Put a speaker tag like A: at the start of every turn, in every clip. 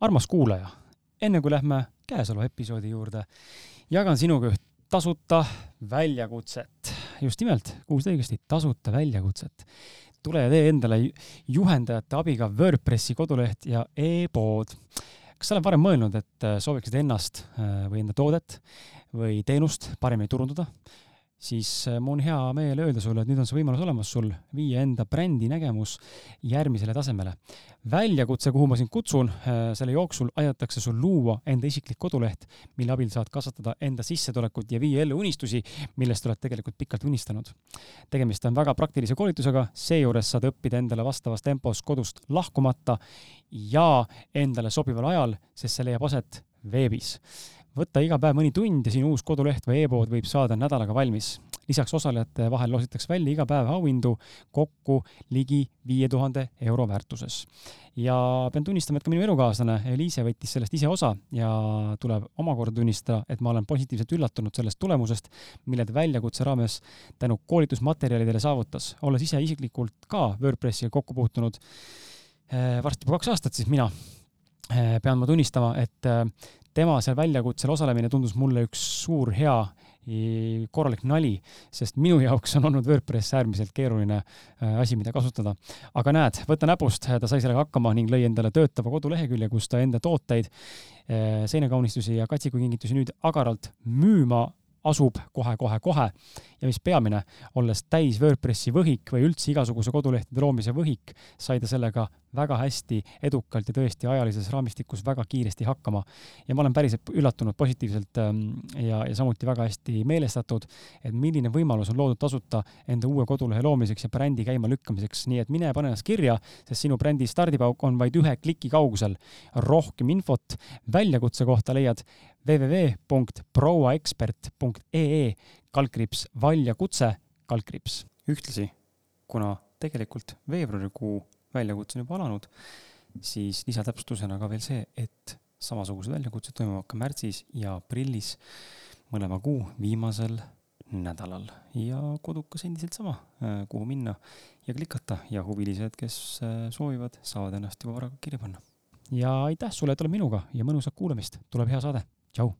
A: armas kuulaja, enne kui lähme käesoleva episoodi juurde, jagan sinuga üht tasuta väljakutset. just nimelt, kuulsid õigesti, tasuta väljakutset. tule ja tee endale juhendajate abiga WordPressi koduleht ja e-pood. kas sa oled varem mõelnud, et sooviksid ennast või enda toodet või teenust paremini turundada? Siis äh, mul on hea meel öelda sulle, et nüüd on see võimalus olemas sul viia enda brändi nägemus järgmisele tasemele. väljakutse, kuhu ma sind kutsun, äh, selle jooksul aidatakse sul luua enda isiklik koduleht, mille abil saad kasvatada enda sissetulekut ja viia ellu unistusi, millest oled tegelikult pikalt unistanud. tegemist on väga praktilise koolitusega, seejuures saad õppida endale vastavas tempos kodust lahkumata ja endale sobival ajal, sest see leiab aset veebis võtta iga päev mõni tund ja sinu uus koduleht või e-pood võib saada nädalaga valmis. lisaks osalejate vahel loositakse välja iga päev auhindu kokku ligi viie tuhande euro väärtuses. ja pean tunnistama, et ka minu elukaaslane Eliise võttis sellest ise osa ja tuleb omakorda tunnistada, et ma olen positiivselt üllatunud sellest tulemusest, mille ta väljakutse raames tänu koolitusmaterjalidele saavutas. olles ise isiklikult ka WordPressiga kokku puutunud eh, varsti juba kaks aastat, siis mina eh, pean ma tunnistama, et eh, tema seal väljakutsel osalemine tundus mulle üks suur hea korralik nali, sest minu jaoks on olnud WordPress äärmiselt keeruline äh, asi, mida kasutada. aga näed, võta näpust, ta sai sellega hakkama ning lõi endale töötava kodulehekülje, kus ta enda tooteid, äh, seinakaunistusi ja katsikukingitusi nüüd agaralt müüma asub kohe-kohe-kohe ja mis peamine, olles täis WordPressi võhik või üldse igasuguse kodulehtede loomise võhik, sai ta sellega väga hästi, edukalt ja tõesti ajalises raamistikus väga kiiresti hakkama. ja ma olen päris üllatunud positiivselt ähm, ja, ja samuti väga hästi meelestatud, et milline võimalus on loodud tasuta enda uue kodulehe loomiseks ja brändi käima lükkamiseks, nii et mine pane ennast kirja, sest sinu brändi stardipauk on vaid ühe kliki kaugusel. rohkem infot väljakutse kohta leiad www.prouaekspert.ee kaldkriips väljakutse kaldkriips. ühtlasi, kuna tegelikult veebruarikuu väljakutse on juba alanud, siis lisatäpsustusena ka veel see, et samasugused väljakutsed toimuvad ka märtsis ja aprillis mõlema kuu viimasel nädalal ja kodukas endiselt sama, äh, kuhu minna ja klikata ja huvilised, kes äh, soovivad, saavad ennast juba varakult kirja panna. ja aitäh sulle, et oled minuga ja mõnusat kuulamist, tuleb hea saade tšau.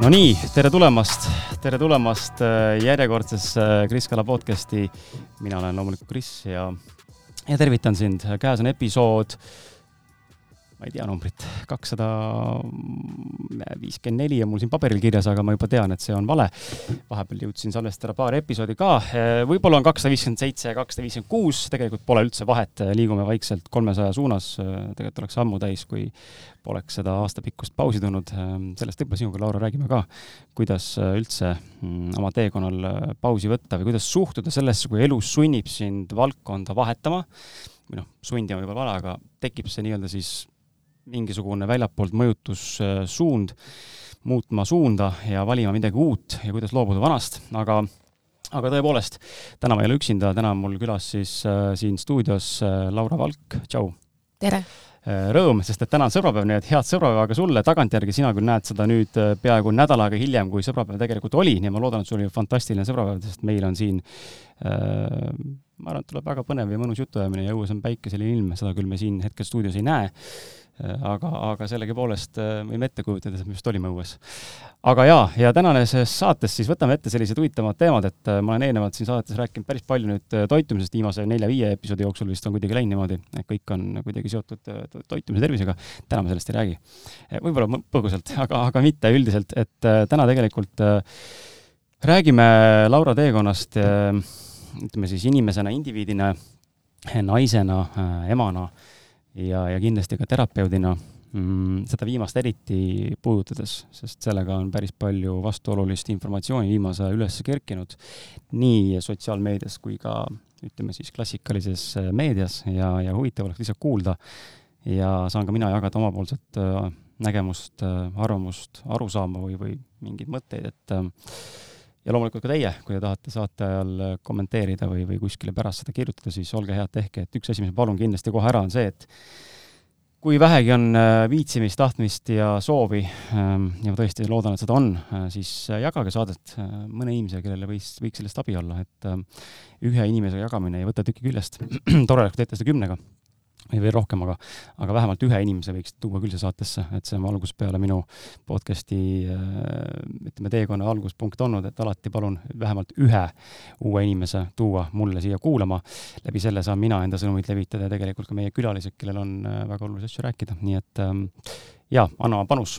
A: No nii, tere tulemast, tere tulemast äh, järjekordsesse äh, Kris Kala podcasti. mina olen loomulikult Kris ja ja tervitan sind, käes on episood, ma ei tea numbrit, kakssada viiskümmend neli on mul siin paberil kirjas, aga ma juba tean, et see on vale. vahepeal jõudsin salvestada paar episoodi ka, võib-olla on kakssada viiskümmend seitse ja kakssada viiskümmend kuus, tegelikult pole üldse vahet, liigume vaikselt kolmesaja suunas, tegelikult oleks ammu täis, kui poleks seda aastapikkust pausi tulnud. sellest võib-olla sinuga, Laura, räägime ka, kuidas üldse mm, oma teekonnal pausi võtta või kuidas suhtuda sellesse, kui elu sunnib sind valdkonda vahetama? Või noh, sundima võib-olla vale, aga tekib see nii-öelda siis mingisugune väljapoolt mõjutussuund, muutma suunda ja valima midagi uut ja kuidas loobuda vanast, aga aga tõepoolest, täna ma ei ole üksinda, täna on mul külas siis äh, siin stuudios äh, Laura Valk, tšau!
B: tere!
A: Äh, rõõm, sest et täna on sõbrapäev, nii et head sõbrapäeva ka sulle, tagantjärgi sina küll näed seda nüüd äh, peaaegu nädal aega hiljem, kui sõbrapäev tegelikult oli, nii et ma loodan, et sul oli fantastiline sõbrapäev, sest meil on siin äh, ma arvan, et tuleb väga põnev ja mõnus jutuajamine ja õues on päikeseline ilm, seda küll me siin hetkel stuudios ei näe Äh, aga, aga sellegipoolest äh, võime ette kujutada, et me just olime õues. aga jaa, ja tänases saates siis võtame ette sellised huvitavad teemad, et äh, ma olen eelnevalt siin saates rääkinud päris palju nüüd toitumisest, viimase nelja-viie episoodi jooksul vist on kuidagi läinud niimoodi, et kõik on kuidagi seotud toitumise tervisega. täna me sellest ei räägi. võib-olla põgusalt, aga, aga mitte üldiselt, et täna tegelikult räägime Laura teekonnast, ütleme siis inimesena, indiviidina, naisena, emana ja, ja kindlasti ka terapeudina mm, seda viimast eriti puudutades, sest sellega on päris palju vastuolulist informatsiooni viimase aja üles kerkinud nii sotsiaalmeedias kui ka ütleme siis klassikalises äh, meedias. Ja, ja huvitav oleks lihtsalt kuulda. Ja saan ka mina jagada omapoolset äh, nägemust, äh, arvamust, arusaama või, või mingeid mõtteid, et ja loomulikult ka teie, kui te tahate saate ajal kommenteerida või, või kuskile pärast seda kirjutada, siis olge head, tehke, et üks asi, mis ma palun kindlasti kohe ära, on see, et kui vähegi on äh, viitsimist, tahtmist ja soovi ähm, ja ma tõesti loodan, et seda on, äh, siis äh, jagage saadet mõne inimesega, kellele võis, võiks sellest abi olla, et ühe inimesega jagamine ei võta tükki küljest. tore oleks, kui teete seda kümnega või veel rohkem, aga, aga vähemalt ühe inimese võiks tuua küll siia saatesse, et see on algusest peale minu podcast'i ütleme, teekonna alguspunkt olnud, et alati palun vähemalt ühe uue inimese tuua mulle siia kuulama. läbi selle saan mina enda sõnumit levitada ja tegelikult ka meie külalised, kellel on äh, väga olulisi asju rääkida, nii et ähm, jaa, anna oma panus.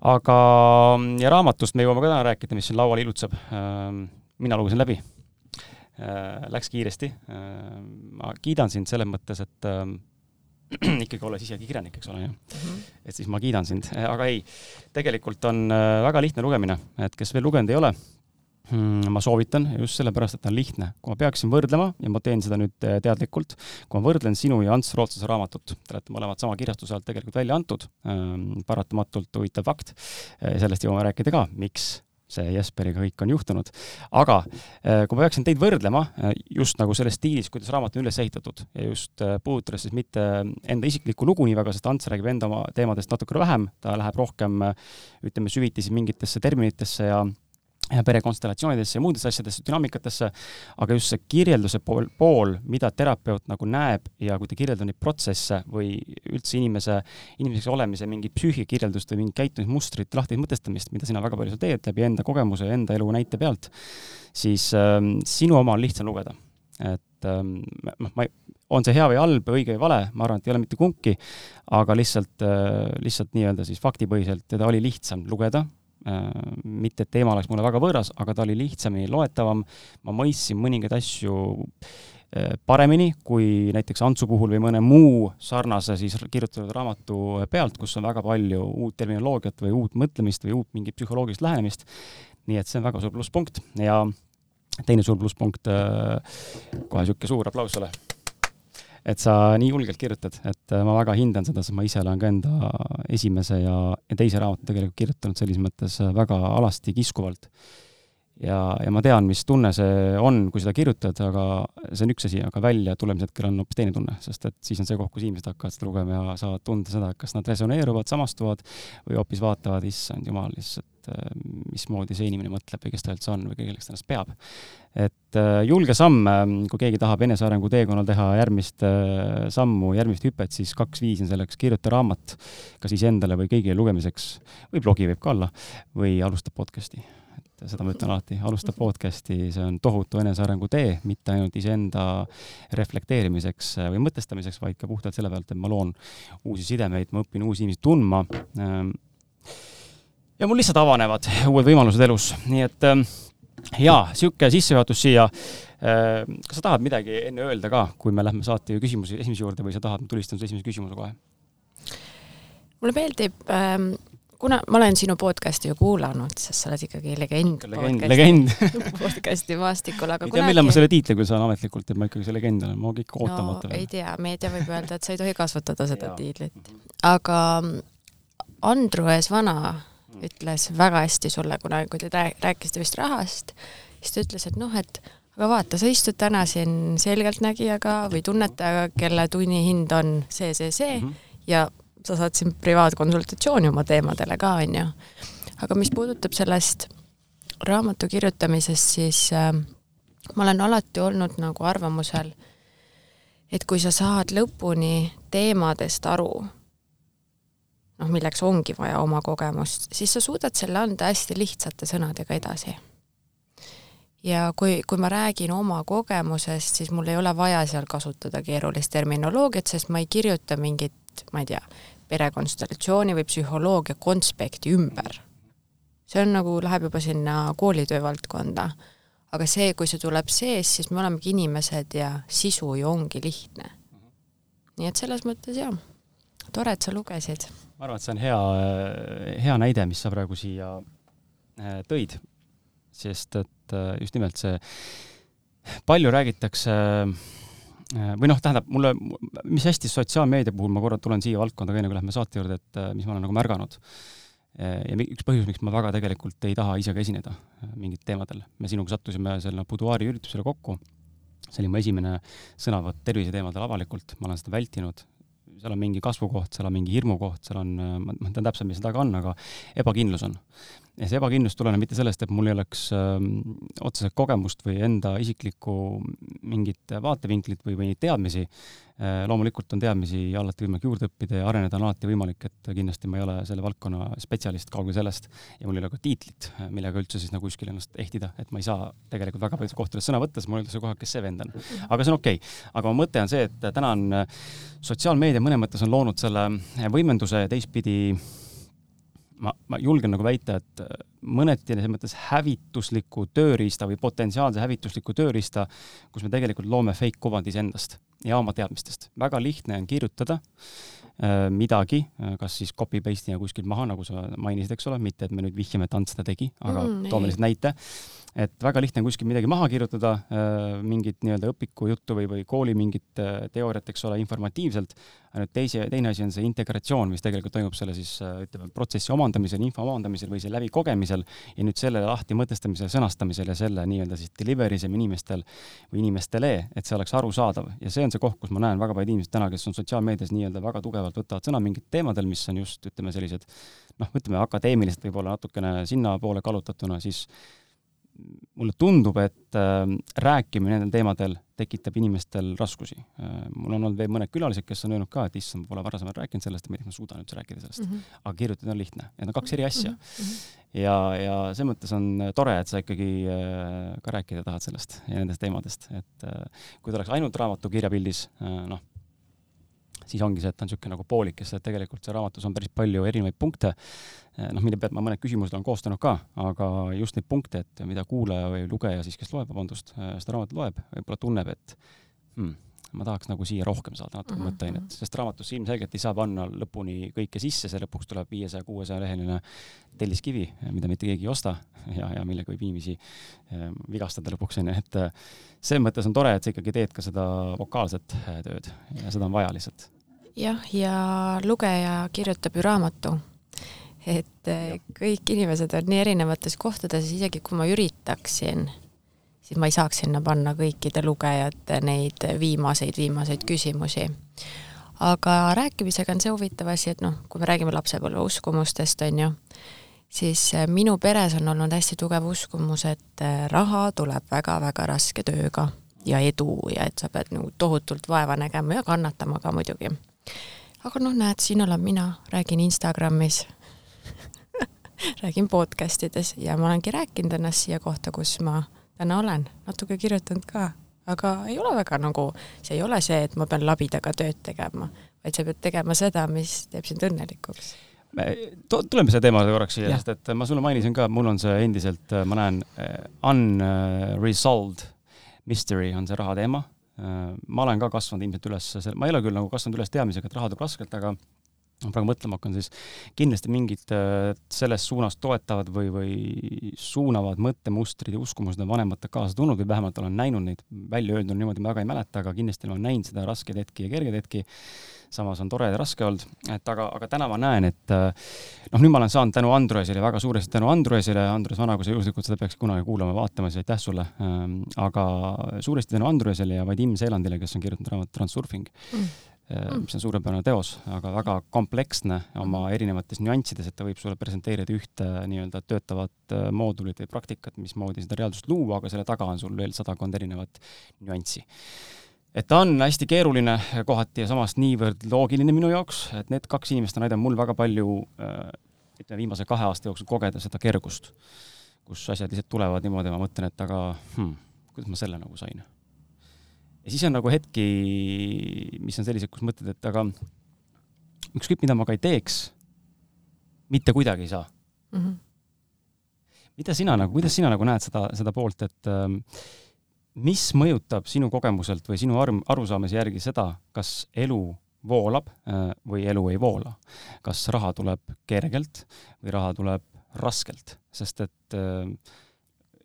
A: aga, ja raamatust me jõuame ka täna rääkida, mis siin laual ilutseb. Ähm, mina lugesin läbi äh, läks kiiresti. Äh, ma kiidan sind selles mõttes, et ähm, ikkagi olles isegi kirjanik, eks ole ju mm. -hmm. et siis ma kiidan sind, äh, aga ei, tegelikult on äh, väga lihtne lugemine, et kes veel lugenud ei ole, hmm, ma soovitan just sellepärast, et ta on lihtne. kui ma peaksin võrdlema ja ma teen seda nüüd äh, teadlikult, kui ma võrdlen sinu ja Ants Rootslase raamatut, te olete mõlemad sama kirjastuse alt tegelikult välja antud, ähm, paratamatult huvitav fakt, sellest jõuame rääkida ka, miks see Jesperiga kõik on juhtunud. aga äh, kui ma peaksin teid võrdlema äh, just nagu selles stiilis, kuidas raamat on üles ehitatud ja just äh, puudutades siis mitte enda isiklikku lugu nii väga, sest Ants räägib enda oma teemadest natukene vähem, ta läheb rohkem ütleme, süvitisi mingitesse terminitesse ja perekonstellatsioonidesse ja muudesse asjadesse, dünaamikatesse, aga just see kirjelduse pool, pool, mida terapeut nagu näeb ja kui ta kirjeldab neid protsesse või üldse inimese, inimeseks olemise mingit psüühikirjeldust või mingit käitumismustrit, lahti mõtestamist, mida sina väga palju seal teed läbi enda kogemuse ja enda elu näite pealt, siis ähm, sinu oma on lihtsam lugeda. et noh, ma ei, on see hea või halb, õige või vale, ma arvan, et ei ole mitte kumbki, aga lihtsalt äh,, lihtsalt nii-öelda siis faktipõhiselt teda oli lihtsam lugeda Äh, mitte, et teema oleks mulle väga võõras, aga ta oli lihtsamini loetavam, ma mõistsin mõningaid asju äh, paremini kui näiteks Antsu puhul või mõne muu sarnase siis kirjutatud raamatu pealt, kus on väga palju uut terminoloogiat või uut mõtlemist või uut mingit psühholoogilist lähenemist. nii et see on väga suur plusspunkt ja teine suur plusspunkt, äh, kohe niisugune suur aplaus sulle et sa nii julgelt kirjutad, et äh, ma väga hindan seda, sest ma ise olen ka enda esimese ja, teise raamatu tegelikult kirjutanud selles mõttes äh, väga alasti kiskuvalt. Ja, ja ma tean, mis tunne see on, kui seda kirjutad, aga see on üks asi, aga välja tulemise hetkel on hoopis teine tunne, sest et siis on see koht, kus inimesed hakkavad seda lugema ja saavad tunda seda, kas nad resoneeruvad, samastuvad või hoopis vaatavad, issand jumal, lihtsalt äh, mismoodi see inimene mõtleb või kes ta üldse on või kelleks ta ennast peab et äh, julge samm, ähm, kui keegi tahab enesearengu teekonnal teha järgmist äh, sammu, järgmist hüpet, siis kaks viisi on selleks, kirjuta raamat kas iseendale või kõigile lugemiseks või blogi võib ka olla, või alusta podcast'i. Et seda ma ütlen alati, alusta podcast'i, see on tohutu enesearengu tee, mitte ainult iseenda reflekteerimiseks äh, või mõtestamiseks, vaid ka puhtalt selle pealt, et ma loon uusi sidemeid, ma õpin uusi inimesi tundma. Ähm, ja mul lihtsalt avanevad uued võimalused elus, nii et ähm, jaa, niisugune sissejuhatus siia. Äh, kas sa tahad midagi enne öelda ka, kui me lähme saate küsimuse esimese juurde või sa tahad, ma tulistan su esimese küsimuse kohe?
B: mulle meeldib ähm, kuna ma olen sinu podcast'i ju kuulanud, sest sa oled ikkagi legend.
A: legend, legend.
B: podcast'i maastikul, aga
A: ei tea, millal ma selle tiitli küll saan ametlikult, et ma ikkagi see legend olen, ma ikka ootamata
B: no, ei tea, meedia võib öelda, et sa ei tohi kasutada seda tiitlit. aga Andru Eesvana ütles väga hästi sulle kunagi, kui te rääkisite vist rahast, siis ta ütles, et noh, et aga vaata, sa istud täna siin selgeltnägijaga või tunnetajaga, kelle tunnihind on see, see, see mm -hmm. ja sa saad siin privaatkonsultatsiooni oma teemadele ka, on ju. aga mis puudutab sellest raamatu kirjutamisest, siis äh, ma olen alati olnud nagu arvamusel, et kui sa saad lõpuni teemadest aru, noh, milleks ongi vaja oma kogemust, siis sa suudad selle anda hästi lihtsate sõnadega edasi. ja kui, kui ma räägin oma kogemusest, siis mul ei ole vaja seal kasutada keerulist terminoloogiat, sest ma ei kirjuta mingit, ma ei tea, perekonstellatsiooni või psühholoogia konspekti ümber. see on nagu, läheb juba sinna koolitöö valdkonda. aga see, kui see tuleb sees, siis me olemegi inimesed ja sisu ju ongi lihtne. nii et selles mõttes jah, tore, et sa lugesid
A: ma arvan, et see on hea, hea näide, mis sa praegu siia äh, tõid, sest et äh, just nimelt see, palju räägitakse äh, või noh, tähendab, mulle, mis hästi sotsiaalmeedia puhul, ma korra tulen siia valdkonda ka enne, kui lähme saate juurde, et mis ma olen nagu märganud, ja üks põhjus, miks ma väga tegelikult ei taha ise ka esineda mingitel teemadel, me sinuga sattusime selle buduaari üritusele kokku, see oli mu esimene sõnavõtt terviseteemadel avalikult, ma olen seda vältinud, seal on mingi kasvukoht, seal on mingi hirmukoht, seal on, ma tean täpselt, mis seal taga on, aga ebakindlus on ja see ebakindlus tuleneb mitte sellest, et mul ei oleks äh, otseselt kogemust või enda isiklikku mingit vaatevinklit või, või teadmisi. Loomulikult on teadmisi alati võimalik juurde õppida ja areneda on alati võimalik, et kindlasti ma ei ole selle valdkonna spetsialist, kaugel sellest, ja mul ei ole ka tiitlit, millega üldse siis nagu kuskil ennast ehtida, et ma ei saa tegelikult väga paljudes kohtades sõna võtta, sest mul öeldakse kohe, kes see vend on. aga see on okei okay.. aga mu mõte on see, et täna on sotsiaalmeedia mõnes mõttes on loonud selle võimenduse teistpidi ma, ma julgen nagu väita, et äh, mõneti selles mõttes hävitusliku tööriista või potentsiaalse hävitusliku tööriista, kus me tegelikult loome fake kuvandis endast ja oma teadmistest. väga lihtne on kirjutada äh, midagi, äh, kas siis copy paste'ina kuskilt maha, nagu sa mainisid, eks ole, mitte et me nüüd vihjame, et Ants seda tegi, aga mm, toome lihtsalt näite et väga lihtne on kuskil midagi maha kirjutada, äh, mingit nii-öelda õpiku juttu või, või kooli mingit äh, teooriat, eks ole, informatiivselt, ainult teise, teine asi on see integratsioon, mis tegelikult toimub selle siis äh, ütleme, protsessi omandamisel, info omandamisel või selle läbikogemisel ja nüüd selle lahti mõtestamisel, sõnastamisel ja selle nii-öelda siis delivery isem inimestel või inimestele, et see oleks arusaadav. ja see on see koht, kus ma näen väga paljud inimesed täna, kes on sotsiaalmeedias nii-öelda väga tugevalt võtavad sõna mingit teemadel, mis on just, ütleme, sellised noh, ütleme akadeemiliselt võib-olla natukene sinnapoole kallutatuna, siis mulle tundub, et äh, rääkimine nendel teemadel tekitab inimestel raskusi äh,. mul on olnud veel mõned külalised, kes on öelnud ka, et issand, ma pole varasemalt rääkinud sellest, miks ma suudan üldse rääkida sellest mm. -hmm. aga kirjutada on lihtne, need on kaks eri asja mm. -hmm. ja, ja selles mõttes on tore, et sa ikkagi äh, ka rääkida tahad sellest ja nendest teemadest, et äh, kui ta oleks ainult raamatu kirjapildis äh,, noh, siis ongi see, et ta on niisugune nagu poolik, kes tegelikult see raamatus on päris palju erinevaid punkte, eh, noh, mille pealt ma mõned küsimused olen koostanud ka, aga just neid punkte, et mida kuulaja või lugeja siis, kes loeb, vabandust, eh, seda raamatut loeb, võib-olla tunneb, et hmm, ma tahaks nagu siia rohkem saada natuke mm -hmm. mõtteainet, sest raamatusse ilmselgelt ei saa panna lõpuni kõike sisse, see lõpuks tuleb viiesaja, kuuesaja leheline telliskivi, mida mitte keegi ei osta ja, ja millega võib inimesi eh, vigastada lõpuks, onju, et eh, selles mõttes on tore, et sa ikkagi teed ka seda vokaalset eh, tööd ja seda on vaja lihtsalt.
B: jah, ja lugeja kirjutab ju raamatu et ja. kõik inimesed on nii erinevates kohtades, isegi kui ma üritaksin siis ma ei saaks sinna panna kõikide lugejate neid viimaseid, viimaseid küsimusi. aga rääkimisega on see huvitav asi, et noh, kui me räägime lapsepõlve uskumustest, on ju, siis äh, minu peres on olnud hästi tugev uskumus, et äh, raha tuleb väga-väga raske tööga ja edu ja et sa pead nagu tohutult vaeva nägema ja kannatama ka muidugi. aga noh, näed, siin olen mina, räägin Instagramis räägin podcast ides ja ma olengi rääkinud ennast siia kohta, kus ma täna olen, natuke kirjutanud ka, aga ei ole väga nagu, see ei ole see, et ma pean labidaga tööd tegema, vaid sa pead tegema seda, mis teeb sind õnnelikuks.
A: Tuleme selle teema korraks siia, sest et ma sulle mainisin ka, mul on see endiselt, ma näen eh, unresolved mystery on see raha teema. Ma olen ka kasvanud ilmselt üles, ma ei ole küll nagu kasvanud üles teadmisega, et raha tuleb raskelt, aga ma praegu mõtlema hakkan, siis kindlasti mingid äh, selles suunas toetavad või, või suunavad mõttemustrid ja uskumused on vanematelt kaasa tulnud või vähemalt olen näinud neid, välja öeldud niimoodi ma väga ei mäleta, aga kindlasti olen näinud seda raskeid hetki ja kergeid hetki, samas on tore ja raske olnud, et aga, aga täna ma näen, et äh, noh, nüüd ma olen saanud tänu Androesile, väga suuresti tänu Androesile, Andres Vana, kui sa juhuslikult seda peaksid kunagi kuulama, vaatama, siis aitäh sulle, ähm, aga suuresti tänu Androesile ja Vadim Seelandile, kes on kirjutanud raamatut Transurfing mm., mis on suurepärane teos, aga väga kompleksne oma erinevates nüanssides, et ta võib sulle presenteerida ühte nii-öelda töötavat äh, moodulit või praktikat, mismoodi seda reaalsust luua, aga selle taga on sul veel sadakond erinevat nüanssi. et ta on hästi keeruline kohati ja samas niivõrd loogiline minu jaoks, et need kaks inimest on aidanud mul väga palju äh, ütleme, viimase kahe aasta jooksul kogeda seda kergust, kus asjad lihtsalt tulevad niimoodi, ma mõtlen, et aga hmm, kuidas ma selle nagu sain ja siis on nagu hetki, mis on sellised, kus mõtled, et aga ükskõik, mida ma ka ei teeks, mitte kuidagi ei saa mm. -hmm. mida sina nagu, kuidas sina nagu näed seda, seda poolt, et ähm, mis mõjutab sinu kogemuselt või sinu arm, arusaamise järgi seda, kas elu voolab äh, või elu ei voola? kas raha tuleb kergelt või raha tuleb raskelt, sest et äh,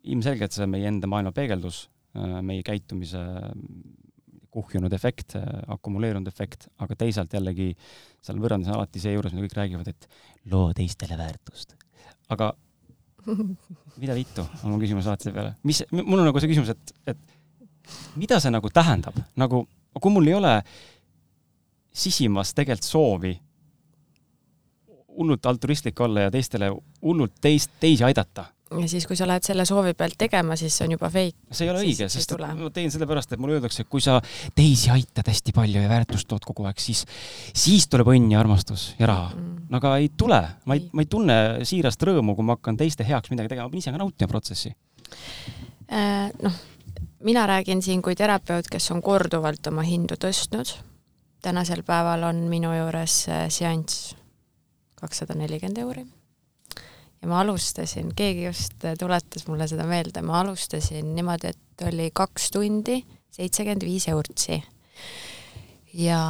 A: ilmselgelt see on meie enda maailma peegeldus meie käitumise kuhjunud efekt, akumuleerunud efekt, aga teisalt jällegi seal võrrandis on alati seejuures, mida kõik räägivad, et loo teistele väärtust. aga mida vittu, on mu küsimus alati selle peale. mis, mul on nagu see küsimus, et, et mida see nagu tähendab, nagu kui mul ei ole sisimas tegelikult soovi hullult altruistlik olla ja teistele hullult teist, teisi aidata
B: ja siis, kui sa lähed selle soovi pealt tegema, siis see on juba fake.
A: see ei ole õige, sest ma teen sellepärast, et mulle öeldakse, et kui sa teisi aitad hästi palju ja väärtust tood kogu aeg, siis, siis tuleb õnn ja armastus ja raha mm.. aga ei tule, ma ei, ma ei tunne siirast rõõmu, kui ma hakkan teiste heaks midagi tegema, ma pean ise ka nautima protsessi
B: äh,. noh, mina räägin siin kui terapeut, kes on korduvalt oma hindu tõstnud. tänasel päeval on minu juures seanss kakssada nelikümmend euri ja ma alustasin, keegi just tuletas mulle seda meelde, ma alustasin niimoodi, et oli kaks tundi, seitsekümmend viis eurtsi. ja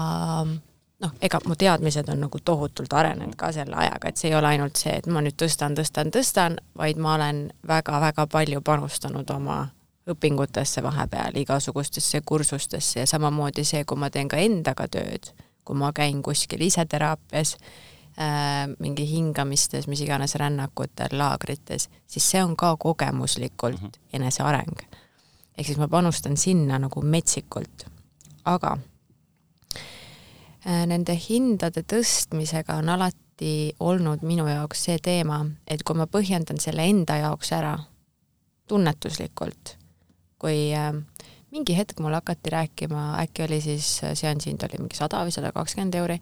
B: noh, ega mu teadmised on nagu tohutult arenenud ka selle ajaga, et see ei ole ainult see, et ma nüüd tõstan, tõstan, tõstan, vaid ma olen väga-väga palju panustanud oma õpingutesse vahepeal, igasugustesse kursustesse ja samamoodi see, kui ma teen ka endaga tööd, kui ma käin kuskil iseteraapias äh, mingi hingamistes, mis iganes rännakutel, laagrites, siis see on ka kogemuslikult mm -hmm. eneseareng. ehk siis ma panustan sinna nagu metsikult. aga äh, nende hindade tõstmisega on alati olnud minu jaoks see teema, et kui ma põhjendan selle enda jaoks ära, tunnetuslikult, kui äh, mingi hetk mulle hakati rääkima, äkki oli siis, seansi hind oli mingi sada või sada kakskümmend euri,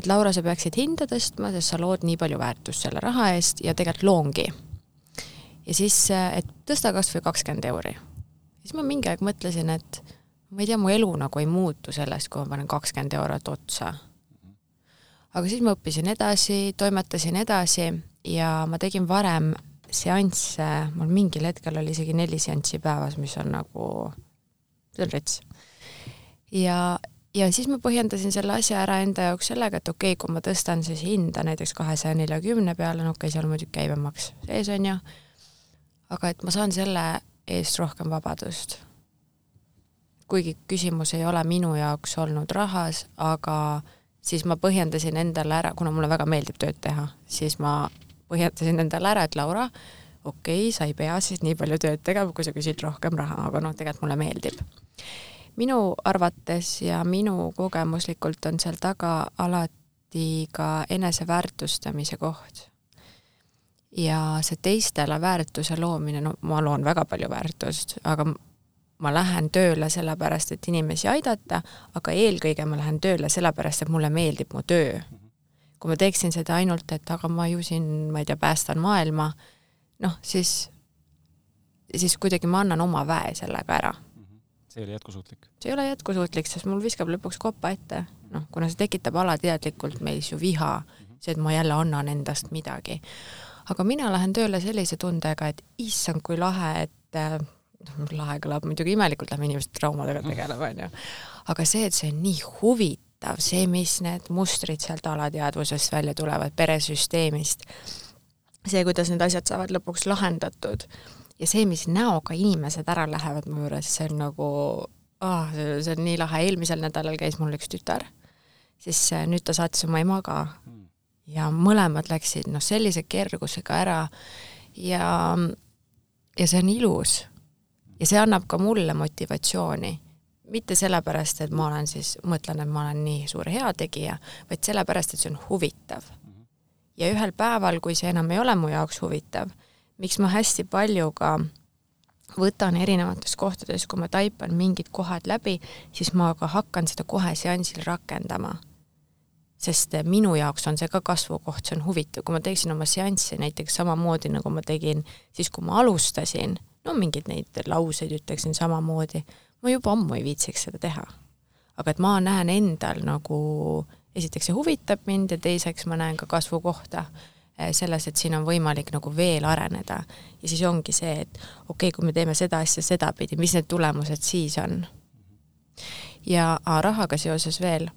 B: et Laura, sa peaksid hinda tõstma, sest sa lood nii palju väärtust selle raha eest ja tegelikult loongi. ja siis, et tõsta kas või kakskümmend euri. siis ma mingi aeg mõtlesin, et ma ei tea, mu elu nagu ei muutu sellest, kui ma panen kakskümmend eurot otsa. aga siis ma õppisin edasi, toimetasin edasi ja ma tegin varem seansse, mul mingil hetkel oli isegi neli seanssi päevas, mis on nagu, see on rets. ja, ja siis ma põhjendasin selle asja ära enda jaoks sellega, et okei okay,, kui ma tõstan siis hinda näiteks kahesaja neljakümne peale, no okei okay,, seal muidugi käibemaks sees, on ju, aga et ma saan selle eest rohkem vabadust. kuigi küsimus ei ole minu jaoks olnud rahas, aga siis ma põhjendasin endale ära, kuna mulle väga meeldib tööd teha, siis ma põhjendasin endale ära, et Laura, okei okay,, sa ei pea siis nii palju tööd tegema, kui sa küsid rohkem raha, aga noh, tegelikult mulle meeldib minu arvates ja minu kogemuslikult on seal taga alati ka eneseväärtustamise koht. ja see teistele väärtuse loomine, no ma loon väga palju väärtust, aga ma lähen tööle sellepärast, et inimesi aidata, aga eelkõige ma lähen tööle sellepärast, et mulle meeldib mu töö. kui ma teeksin seda ainult, et aga ma ju siin, ma ei tea, päästan maailma, noh, siis, siis kuidagi ma annan oma väe sellega ära
A: see ei ole jätkusuutlik?
B: see ei ole jätkusuutlik, sest mul viskab lõpuks kopa ette, noh, kuna see tekitab alateadlikult meis ju viha, see, et ma jälle annan endast midagi. aga mina lähen tööle sellise tundega, et issand, kui lahe, et noh, lahe kõlab muidugi imelikult, lähme inimesed traumadega tegelema, onju. aga see, et see on nii huvitav, see, mis need mustrid sealt alateadvusest välja tulevad, peresüsteemist, see, kuidas need asjad saavad lõpuks lahendatud ja see, mis näoga inimesed ära lähevad mu juures, see on nagu ah, see on nii lahe, eelmisel nädalal käis mul üks tütar, siis äh, nüüd ta saatis oma ema ka hmm. ja mõlemad läksid noh, sellise kergusega ära ja, ja see on ilus. ja see annab ka mulle motivatsiooni. mitte sellepärast, et ma olen siis, mõtlen, et ma olen nii suur heategija, vaid sellepärast, et see on huvitav. Hmm. ja ühel päeval, kui see enam ei ole mu jaoks huvitav, miks ma hästi palju ka võtan erinevates kohtades, kui ma taipan mingid kohad läbi, siis ma ka hakkan seda kohe seansil rakendama. sest minu jaoks on see ka kasvukoht, see on huvitav, kui ma teeksin oma seanssi näiteks samamoodi, nagu ma tegin siis, kui ma alustasin, no mingeid neid lauseid ütleksin samamoodi, ma juba ammu ei viitsiks seda teha. aga et ma näen endal nagu, esiteks see huvitab mind ja teiseks ma näen ka kasvukohta Eh, selles, et siin on võimalik nagu veel areneda. ja siis ongi see, et okei okay,, kui me teeme seda asja sedapidi, mis need tulemused siis on? ja ah, rahaga seoses veel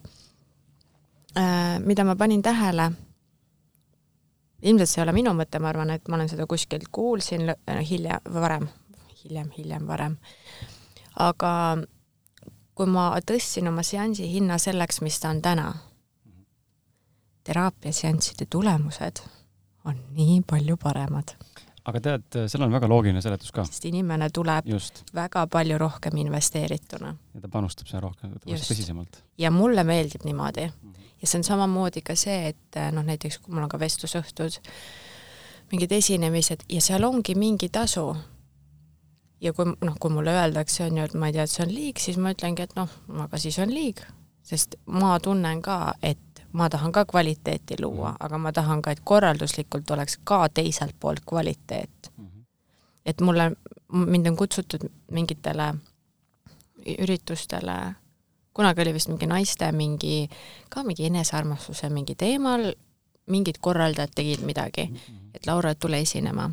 B: äh,, mida ma panin tähele, ilmselt see ei ole minu mõte, ma arvan, et ma olen seda kuskilt kuulsin äh, hiljem, varem, hiljem, hiljem, varem, aga kui ma tõstsin oma seansi hinna selleks, mis ta on täna, teraapiaseansside tulemused on nii palju paremad.
A: aga tead, seal on väga loogiline seletus ka.
B: sest inimene tuleb
A: just.
B: väga palju rohkem investeerituna.
A: ja ta panustab sinna rohkem, tõsisemalt.
B: ja mulle meeldib niimoodi. -hmm. ja see on samamoodi ka see, et noh, näiteks kui mul on ka vestlusõhtud, mingid esinemised ja seal ongi mingi tasu. ja kui noh, kui mulle öeldakse, on ju, et ma ei tea, et see on liig, siis ma ütlengi, et noh, aga siis on liig, sest ma tunnen ka, et ma tahan ka kvaliteeti luua -hmm. aga ma tahan ka, et korralduslikult oleks ka teiselt poolt kvaliteet. -hmm. et mulle, mind on kutsutud mingitele üritustele, kunagi oli vist mingi naiste mingi, ka mingi enesearmastuse mingi teemal, mingid korraldajad tegid midagi -hmm. et Laura, tule esinema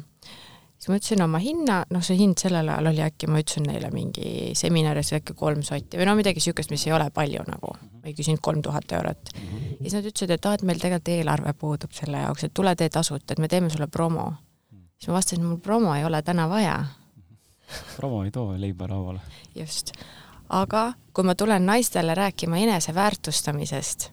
B: siis ma ütlesin oma hinna, noh, see hind sellel ajal oli äkki, ma ütlesin neile mingi seminaris äkki kolm sotti või no midagi niisugust, mis ei ole palju nagu, ma ei küsinud kolm tuhat eurot. ja siis nad ütlesid, et aa, et meil tegelikult eelarve puudub selle jaoks, et tule tee tasuta, et me teeme sulle promo. siis ma vastasin, mul promo ei ole täna vaja.
A: promo ei too leiba lauale.
B: just. aga kui ma tulen naistele rääkima eneseväärtustamisest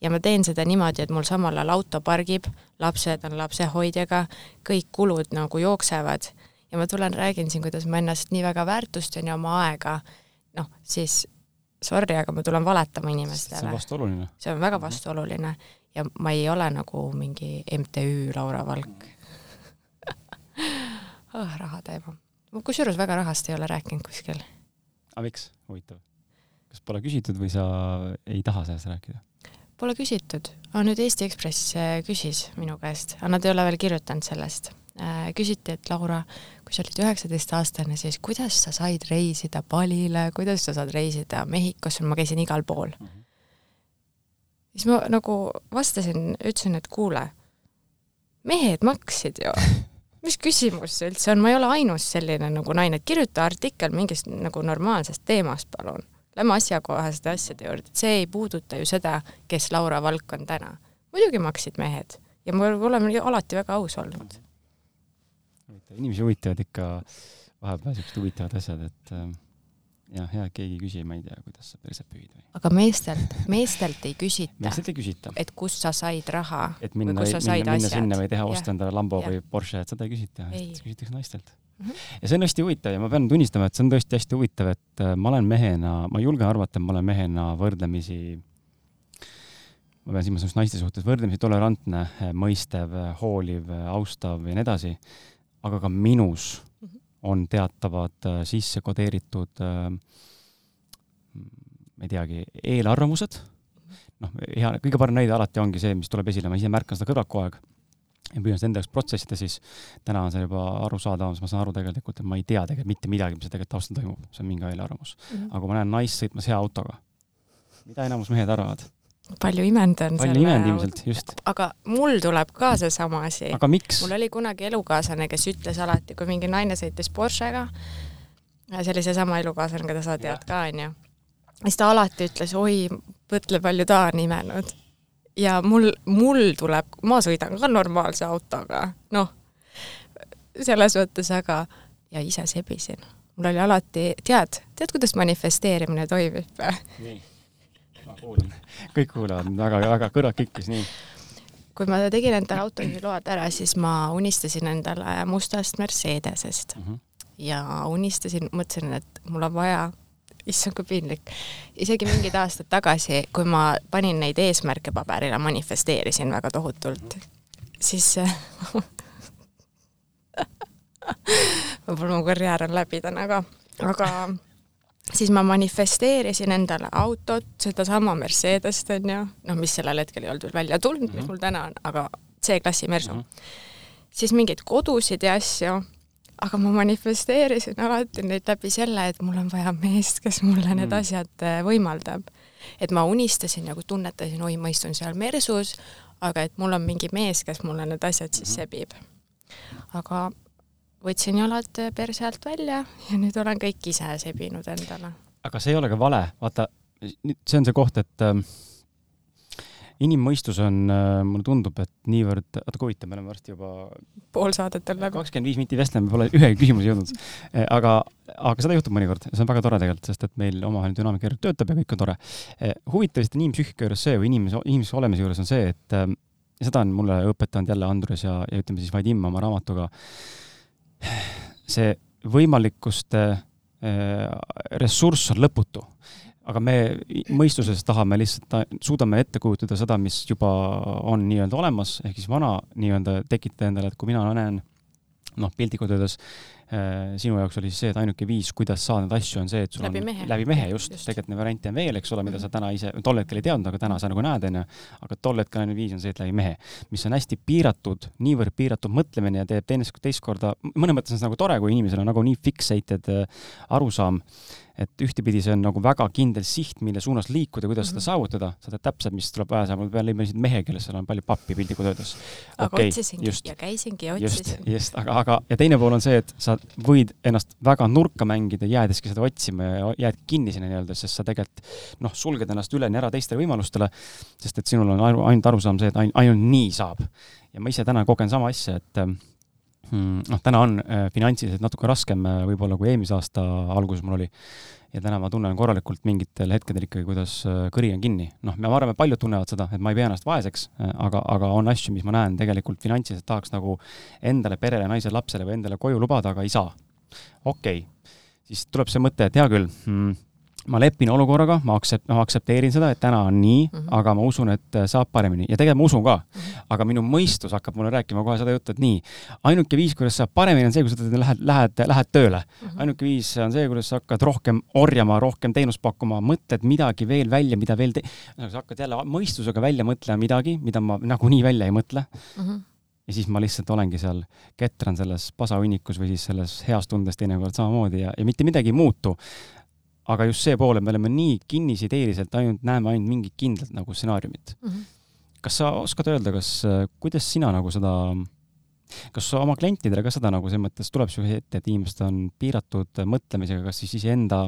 B: ja ma teen seda niimoodi, et mul samal ajal auto pargib, lapsed on lapsehoidjaga, kõik kulud nagu jooksevad ja ma tulen, räägin siin, kuidas ma ennast nii väga väärtustan ja oma aega, noh, siis sorry, aga ma tulen valetama inimestele.
A: see on vastuoluline.
B: see on väga vastuoluline ja ma ei ole nagu mingi MTÜ Laura Valk oh, raha teema. ma kusjuures väga rahast ei ole rääkinud kuskil.
A: aga miks, huvitav? kas pole küsitud või sa ei taha sellest rääkida?
B: Pole küsitud, aga nüüd Eesti Ekspress äh, küsis minu käest, aga nad ei ole veel kirjutanud sellest. Äh, küsiti, et Laura, kui sa olid üheksateistaastane, siis kuidas sa said reisida Balile, kuidas sa saad reisida Mehhikosse, ma käisin igal pool mm. -hmm. siis ma nagu vastasin, ütlesin, et kuule, mehed maksid ju mis küsimus see üldse on, ma ei ole ainus selline nagu naine, et kirjuta artikkel mingist nagu normaalsest teemast, palun lähme asjakohaste asjade juurde, et see ei puuduta ju seda, kes Laura Valk on täna. muidugi maksid mehed ja me oleme alati väga aus olnud.
A: inimesi huvitavad ikka vahepeal siuksed huvitavad asjad, et äh, jah, hea, et keegi ei küsi, ma ei tea, kuidas sa perset pühid või.
B: aga meestelt, meestelt ei küsita.
A: meestelt ei küsita.
B: et kust sa said raha.
A: et minna, minna, minna sinna või teha, osta endale Lambo ja. või Porsche, et seda ei küsita, küsitakse naistelt Mhm. ja see on hästi huvitav ja ma pean tunnistama, et see on tõesti hästi huvitav, et äh, ma olen mehena, ma julgen arvata, et ma olen mehena võrdlemisi, ma pean silmas just naiste suhtes, võrdlemisi tolerantne, äh, mõistev, äh, hooliv, austav ja nii edasi, aga ka minus mhm. on teatavad sisse kodeeritud ma ei teagi, eelarvamused, mhm. noh, hea, kõige parem näide alati ongi see, mis tuleb esile, ma ise märkan seda kõrvalt kogu aeg ja püüan seda enda jaoks protsessida, siis täna on see juba arusaadavam, siis ma saan aru tegelikult, et ma ei tea tegelikult mitte midagi, mis tegelikult taustal toimub, see on mingi eelarvamus mm. -hmm. aga kui ma näen naist sõitmas hea autoga, mida enamus mehed arvavad?
B: palju imendan
A: palju imenud ilmselt, just.
B: aga mul tuleb ka seesama asi. mul oli kunagi elukaaslane, kes ütles alati, kui mingi naine sõitis Porschega, see oli seesama elukaaslane, keda sa tead ka, onju, siis ta alati ütles, oi, mõtle, palju ta on imenud ja mul, mul tuleb, ma sõidan ka normaalse autoga, noh, selles mõttes, aga ja ise sebisin. mul oli alati, tead, tead, kuidas manifesteerimine toimib
A: nii, ma kuulan, kõik kuulavad, väga-väga kõrvad kikkis, nii.
B: kui ma tegin endale autojuhiload ära, siis ma unistasin endale mustast Mercedesest mm. -hmm. ja unistasin, mõtlesin, et mul on vaja issand, kui piinlik. isegi mingid aastad tagasi, kui ma panin neid eesmärke paberile, manifesteerisin väga tohutult, siis võib-olla mu karjäär on läbi täna ka, aga siis ma manifesteerisin endale autot, sedasama Mercedest onju, noh, mis sellel hetkel ei olnud veel välja tulnud mm, -hmm. mis mul täna on, aga C-klassi Mersu mm. -hmm. siis mingeid kodusid ja asju aga ma manifesteerisin alati neid läbi selle, et mul on vaja meest, kes mulle need mm. asjad äh, võimaldab. et ma unistasin nagu tunnetasin, oi, ma istun seal mersus, aga et mul on mingi mees, kes mulle need asjad siis mhm. sebib. aga võtsin jalad äh, perse alt välja ja nüüd olen kõik ise sebinud endale.
A: aga see ei ole ka vale, vaata, see on see koht, et ähm, inimmõistus on, äh, mulle tundub, et niivõrd, oota kui huvitav, me oleme varsti juba
B: pool saadet on läbi.
A: kakskümmend viis minti vestleme, pole ühegi küsimuse jõudnud. Äh, aga, aga seda juhtub mõnikord, see on väga tore tegelikult, sest et meil omavaheline dünaamika töötab ja kõik on tore. Äh, huvitav lihtsalt inimpsüühika juures see või inimese, inimese olemise juures on see, et ja seda on mulle õpetanud jälle Andrus ja, ja ütleme siis Vadim oma raamatuga, see võimalikkuste ressurss on lõputu aga me mõistuses tahame lihtsalt, suudame ette kujutada seda, mis juba on nii-öelda olemas, ehk siis vana nii-öelda tekitada endale, et kui mina näen noh, piltlikult öeldes sinu jaoks oli siis see, et ainuke viis, kuidas saada neid asju, on see, et sul
B: läbi
A: on
B: mehe.
A: läbi mehe just, just., tegelikult neid variante on veel, eks ole, mida
B: Mhm.
A: sa täna ise, tol hetkel ei teadnud, aga täna sa nagu näed, onju. aga tol hetkel ainuke viis on see, et läbi mehe, mis on hästi piiratud, niivõrd piiratud mõtlemine ja teeb teist, teist korda, mõnes mõttes on see nagu tore, kui inimesel on nagu nii fixated äh, arusaam, et ühtepidi see on nagu väga kindel siht, mille suunas liikuda, kuidas mm -hmm. seda
B: Mhm.
A: saavutada, sa tead täpselt, mis tuleb vaja, sa pead leidma lihtsalt mehe, kellel seal on palju pappi piltlikult öeldes.
B: aga
A: Okei,
B: otsisingi
A: just.
B: ja käisingi ja
A: just
B: otsisin.,
A: just, aga, aga ja teine pool on see, et sa võid ennast väga nurka mängida, jäädeski seda otsima ja jääd kinni sinna nii-öelda, sest sa tegelikult noh, sulged ennast üleni ära teistele võimalustele, sest et sinul on ainu, ainult arusaam see, et ain-, ainult nii saab. ja ma ise täna kogen sama asja, et mm, noh, täna on äh, finantsiliselt natuke raskem äh, võib-olla kui eelmise aasta alguses mul oli. Ja täna ma tunnen korralikult mingitel hetkedel ikkagi, kuidas äh, kõri on kinni. noh, ma arvan, et paljud tunnevad seda, et ma ei pea ennast vaeseks, aga, aga on asju, mis ma näen tegelikult finantsiliselt tahaks nagu endale, perele, naisele, lapsele või endale koju lubada, aga ei saa. okei okay., siis tuleb see mõte, et hea küll mm,, ma lepin olukorraga, ma aktsept-, ma aktsepteerin seda, et täna on nii mm. -hmm. aga ma usun, et äh, saab paremini ja tegelikult ma usun ka mm. -hmm. aga minu mõistus hakkab mulle rääkima kohe seda juttu, et nii, ainuke viis, kuidas saab paremini, on see, kui sa lähed, lähed, lähed tööle mm. -hmm. ainuke viis on see, kuidas sa hakkad rohkem orjama, rohkem teenust pakkuma, mõtled midagi veel välja, mida veel te-, sa hakkad jälle mõistusega välja mõtlema midagi, mida ma nagunii välja ei mõtle
B: Mhm.
A: ja siis ma lihtsalt olengi seal, ketran selles pasahunnikus või siis selles heas tundes teinekord samamoodi ja, ja mitte midagi ei muutu. Aga just see pool, et me oleme nii kinnisideeliselt ainult, näeme ainult mingit kindlat nagu stsenaariumit.
B: Mhm.
A: kas sa oskad öelda, kas, kuidas sina nagu seda, kas sa oma klientidele ka seda nagu selles mõttes tuleb su ette, et inimesed on piiratud mõtlemisega, kas siis iseenda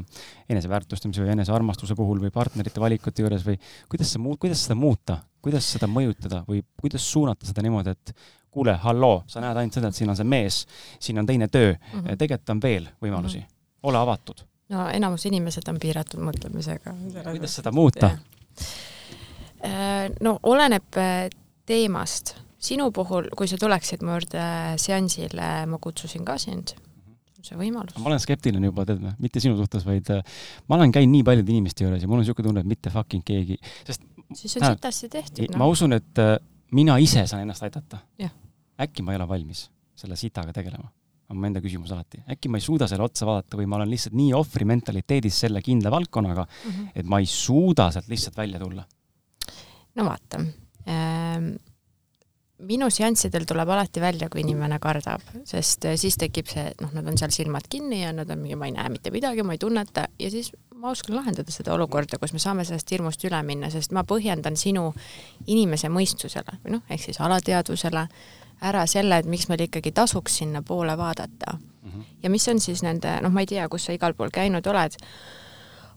A: eneseväärtustamise või enesearmastuse puhul või partnerite valikute juures või kuidas sa muud, kuidas seda muuta, kuidas seda mõjutada või kuidas suunata seda niimoodi, et kuule, halloo, sa näed ainult seda, et siin on see mees, siin on teine töö mm. -hmm. tegelikult on veel võimalusi mm, -hmm. ole avatud.
B: No enamus inimesed on piiratud mõtlemisega.
A: kuidas seda muuta?
B: Äh, no oleneb äh, teemast. sinu puhul, kui sa tuleksid mu juurde seansile, ma kutsusin ka sind. see võimalus.
A: ma olen skeptiline juba, tead või, mitte sinu suhtes, vaid äh, ma olen käinud nii paljude inimeste juures ja mul on niisugune tunne, et mitte fucking keegi, sest
B: siis on sitasti tehtud. noh.
A: ma usun, et äh, mina ise saan ennast aidata. Äkki ma ei ole valmis selle sitaga tegelema, on mu enda küsimus alati. äkki ma ei suuda selle otsa vaadata või ma olen lihtsalt nii ohvri mentaliteedis selle kindla valdkonnaga,
B: mm. -hmm.
A: et ma ei suuda sealt lihtsalt välja tulla.
B: no vaata ähm,, minu seanssidel tuleb alati välja, kui inimene kardab, sest äh, siis tekib see, et noh, nad on seal silmad kinni ja nad on mingi, ma ei näe mitte midagi, ma ei tunneta ja siis ma oskan lahendada seda olukorda, kus me saame sellest hirmust üle minna, sest ma põhjendan sinu inimese mõistusele või noh, ehk siis alateadvusele ära selle, et miks meil ikkagi tasuks sinnapoole vaadata mm. -hmm. ja mis on siis nende, noh, ma ei tea, kus sa igal pool käinud oled,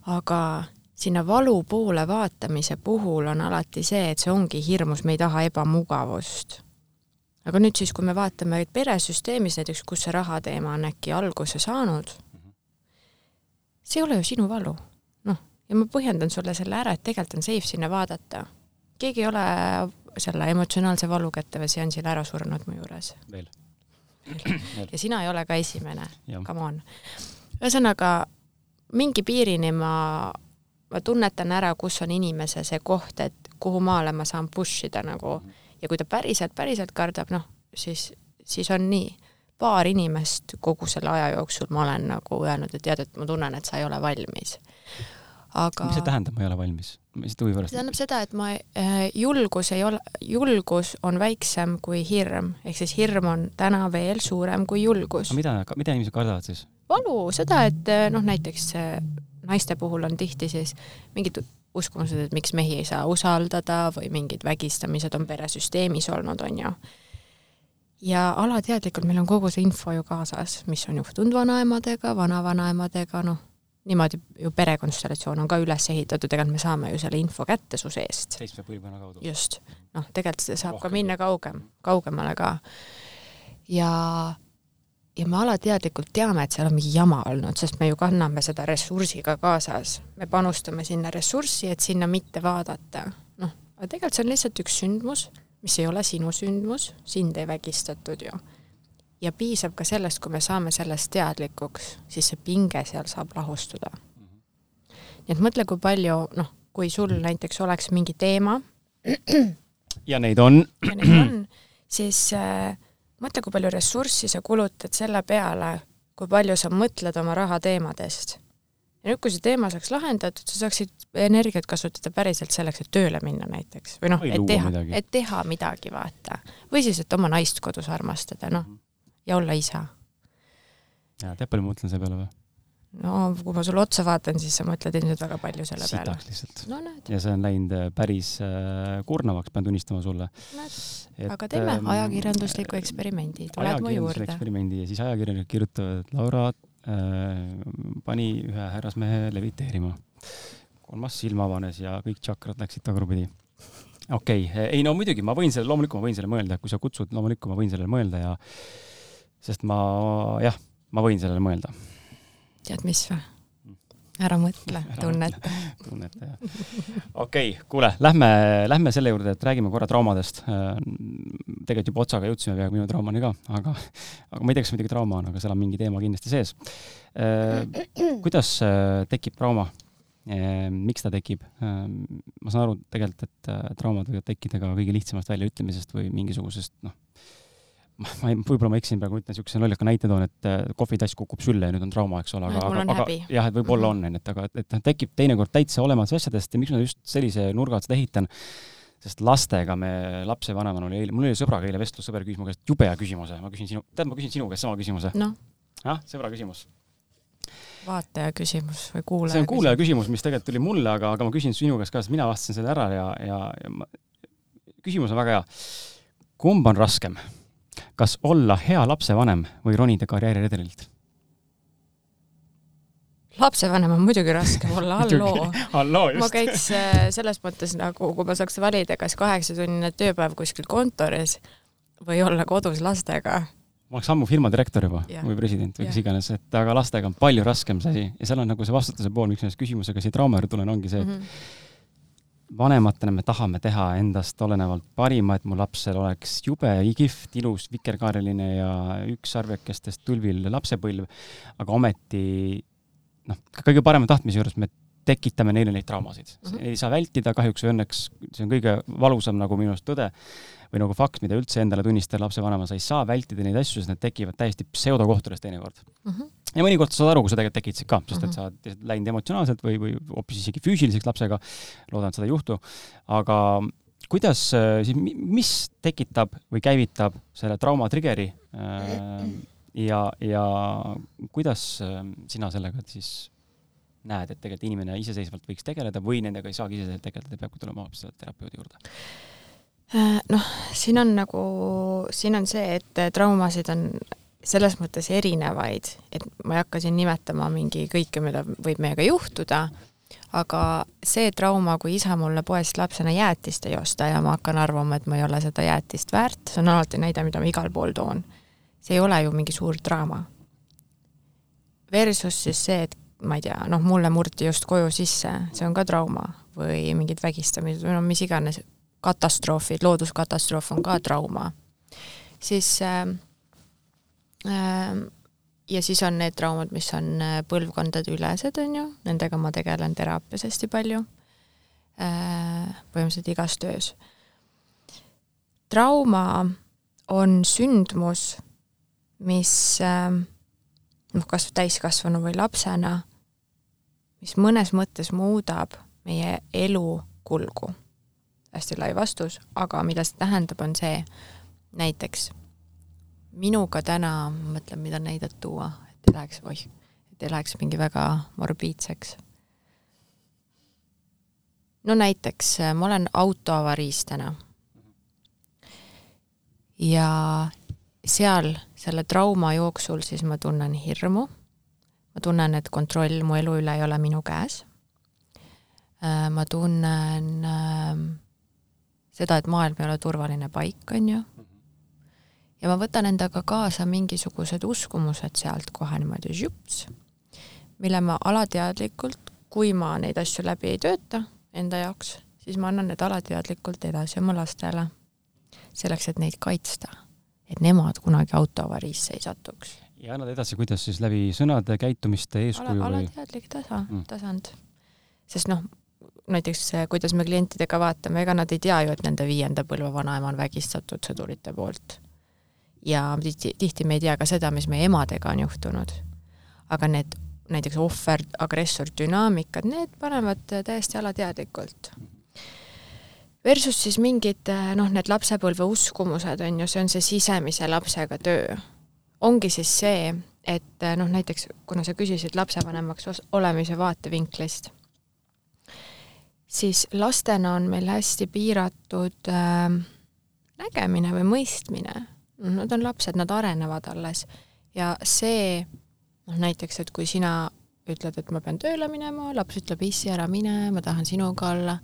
B: aga sinna valu poole vaatamise puhul on alati see, et see ongi hirmus, me ei taha ebamugavust. aga nüüd siis, kui me vaatame peresüsteemis näiteks, kus see rahateema on äkki alguse saanud, see ei ole ju sinu valu. noh, ja ma põhjendan sulle selle ära, et tegelikult on safe sinna vaadata. keegi ei ole selle emotsionaalse valu kätte või seansil ära surnud mu juures.
A: veel.
B: ja sina ei ole ka esimene, come on. ühesõnaga, mingi piirini ma, ma tunnetan ära, kus on inimese see koht, et kuhu maale ma saan push ida nagu ja kui ta päriselt, päriselt kardab, noh, siis, siis on nii. paar inimest kogu selle aja jooksul ma olen nagu öelnud, et tead, et ma tunnen, et sa ei ole valmis. aga
A: mis see tähendab, ma ei ole valmis? Lihtsalt huvi pärast.
B: see tähendab seda, et ma äh,, julgus ei ole, julgus on väiksem kui hirm, ehk siis hirm on täna veel suurem kui julgus.
A: mida, mida inimesed kardavad siis?
B: valu, seda, et äh, noh, näiteks äh, naiste puhul on tihti siis mingid uskumused, et miks mehi ei saa usaldada või mingid vägistamised on peresüsteemis olnud, on ju. ja alateadlikult meil on kogu see info ju kaasas, mis on juhtunud vanaemadega, vanavanaemadega, noh, niimoodi ju perekonstellatsioon on ka üles ehitatud, ega me saame ju selle info kätte su seest.
A: seitsme põlvkonna kaudu.
B: just, noh, tegelikult see saab Rohkem. ka minna kaugem, kaugemale ka. ja, ja me alateadlikult teame, et seal on mingi jama olnud, sest me ju kanname seda ressursiga kaasas. me panustame sinna ressurssi, et sinna mitte vaadata. noh, aga tegelikult see on lihtsalt üks sündmus, mis ei ole sinu sündmus, sind ei vägistatud ju ja piisab ka sellest, kui me saame sellest teadlikuks, siis see pinge seal saab lahustuda. nii et mõtle, kui palju, noh, kui sul näiteks oleks mingi teema.
A: ja neid on.
B: ja neid on, siis äh, mõtle, kui palju ressurssi sa kulutad selle peale, kui palju sa mõtled oma rahateemadest. ja nüüd, kui see teema saaks lahendatud, sa saaksid energiat kasutada päriselt selleks, et tööle minna näiteks või noh, et teha, et teha midagi, vaata. või siis, et oma naist kodus armastada, noh mm -hmm ja olla isa.
A: ja tead, palju ma mõtlen selle peale või?
B: no kui ma sulle otsa vaatan, siis sa mõtled ilmselt väga palju selle
A: Sitaks peale. lihtsalt
B: no,.
A: ja see on läinud äh, päris äh, kurnavaks, pean tunnistama sulle.
B: aga teeme ähm, ajakirjandusliku eksperimendi, tuled mu juurde.
A: eksperimendi ja siis ajakirjanikud kirjutavad, et Laura äh, pani ühe härrasmehe leviteerima. kolmas silm avanes ja kõik tšakrad läksid tagurpidi okei okay., ei no muidugi, ma võin selle, loomulikult ma võin selle mõelda, kui sa kutsud, loomulikult ma võin sellele mõelda ja sest ma jah, ma võin sellele mõelda.
B: tead mis või? ära mõtle, tunneta.
A: tunneta, jah. okei okay,, kuule, lähme, lähme selle juurde, et räägime korra traumadest. tegelikult juba otsaga jõudsime peaaegu minu traumani ka, aga, aga ma ei tea, kas muidugi trauma on, aga seal on mingi teema kindlasti sees. kuidas tekib trauma? miks ta tekib? ma saan aru tegelikult, et traumad võivad tekkida ka kõige lihtsamast väljaütlemisest või mingisugusest noh, ma, ei, võib-olla ma eksin praegu, ütlen niisuguse lollaka näite toon, et äh, kohvitass kukub sülle ja nüüd on trauma, eks ole, aga, aga, aga jah, et võib-olla on, onju, et aga, et noh, tekib teinekord täitsa olematuse asjadest ja miks ma just sellise nurga alt seda ehitan, sest lastega me lapsevanemana oli eile, mul oli sõbraga eile vestlus, sõber küsis mu käest jube hea küsimuse, ma küsin sinu, tead, ma küsin sinu käest sama küsimuse
B: no..
A: ah, sõbra küsimus.
B: vaataja küsimus või kuulaja
A: see on kuulaja küsimus, mis tegelikult tuli mulle, aga, aga ma küsin sinu käest ka, sest mina vastasin selle ära ja, ja, ja ma, küsimus on väga hea. kumb on raskem? Kas olla hea lapsevanem või ronida karjääriredelilt?
B: lapsevanem on muidugi raskem olla, halloo. ma käiks äh, selles mõttes nagu, kui ma saaks valida, kas kaheksatunnine tööpäev kuskil kontoris või olla kodus lastega.
A: ma oleks ammu firma direktor juba ja. või president või kes iganes, et aga lastega on palju raskem see asi ja seal on nagu see vastutuse pool, miks ma selle küsimusega siit trauma juurde tulen, ongi see, et mm -hmm vanematena me tahame teha endast olenevalt parima, et mu lapsel oleks jube kihvt, ilus, vikerkaareline ja üks sarvekestest tulvil lapsepõlv, aga ometi noh, kõige parema tahtmise juures me tekitame neile neid traumasid mm. -hmm. ei saa vältida kahjuks või õnneks, see on kõige valusam nagu minu arust tõde või nagu fakt, mida üldse endale tunnistada lapsevanema, sa ei saa vältida neid asju, sest need tekivad täiesti pseudokohtades teinekord mm. -hmm ja mõnikord sa saad aru, kui sa tegelikult tekitasid ka, sest et mhm. sa oled läinud emotsionaalselt või, või hoopis isegi füüsiliseks lapsega, loodan, et seda ei juhtu, aga kuidas siis, mis tekitab või käivitab selle trauma trigger'i äh, ja, ja kuidas äh, sina sellega siis näed, et tegelikult inimene iseseisvalt võiks tegeleda või nendega ei saagi iseseisvalt tegeleda, peabki tulema hoopis terapeudi juurde?
B: Äh, noh, siin on nagu, siin on see, et traumasid on selles mõttes erinevaid, et ma ei hakka siin nimetama mingi kõike, mida võib meiega juhtuda, aga see trauma, kui isa mulle poest lapsena jäätist ei osta ja ma hakkan arvama, et ma ei ole seda jäätist väärt, see on alati näide, mida ma igal pool toon. see ei ole ju mingi suur draama. Versus siis see, et ma ei tea, noh, mulle murti just koju sisse, see on ka trauma või mingid vägistamised või no mis iganes, katastroofid, looduskatastroof on ka trauma. siis äh, ja siis on need traumad, mis on äh, põlvkondade ülesed, on ju, nendega ma tegelen teraapias hästi palju, äh, põhimõtteliselt igas töös. trauma on sündmus, mis ähm, noh, kas täiskasvanu või lapsena, mis mõnes mõttes muudab meie elu kulgu. Hästi lai vastus, aga mida see tähendab, on see näiteks minuga täna, ma mõtlen, mida näidet tuua, et ei läheks, oih, et ei läheks mingi väga morbiidseks. no näiteks äh, ma olen autoavariis täna. ja seal selle trauma jooksul siis ma tunnen hirmu, ma tunnen, et kontroll mu elu üle ei ole minu käes. Äh, ma tunnen äh, seda, et maailm ei ole turvaline paik, on ju. ja ma võtan endaga kaasa mingisugused uskumused sealt kohe niimoodi žups, mille ma alateadlikult, kui ma neid asju läbi ei tööta enda jaoks, siis ma annan need alateadlikult edasi oma lastele. selleks, et neid kaitsta, et nemad kunagi autoavariisse ei satuks
A: ja annad edasi, kuidas siis läbi sõnade, käitumiste, eeskuju
B: Ala,
A: või?
B: alateadlik tasa mm., tasand. sest noh, näiteks kuidas me klientidega vaatame, ega nad ei tea ju, et nende viienda põlve vanaema on vägistatud sõdurite poolt. ja tihti, tihti me ei tea ka seda, mis meie emadega on juhtunud. aga need näiteks ohver, agressor dünaamikad, need panevad täiesti alateadlikult. Versus siis mingid noh, need lapsepõlve uskumused on ju, see on see sisemise lapsega töö ongi siis see, et eh, noh, näiteks kuna sa küsisid lapsevanemaks olemise vaatevinklist, siis lastena on meil hästi piiratud äh, nägemine või mõistmine. Nad on lapsed, nad arenevad alles ja see noh, näiteks, et kui sina ütled, et ma pean tööle minema, laps ütleb, issi, ära mine, ma tahan sinuga olla,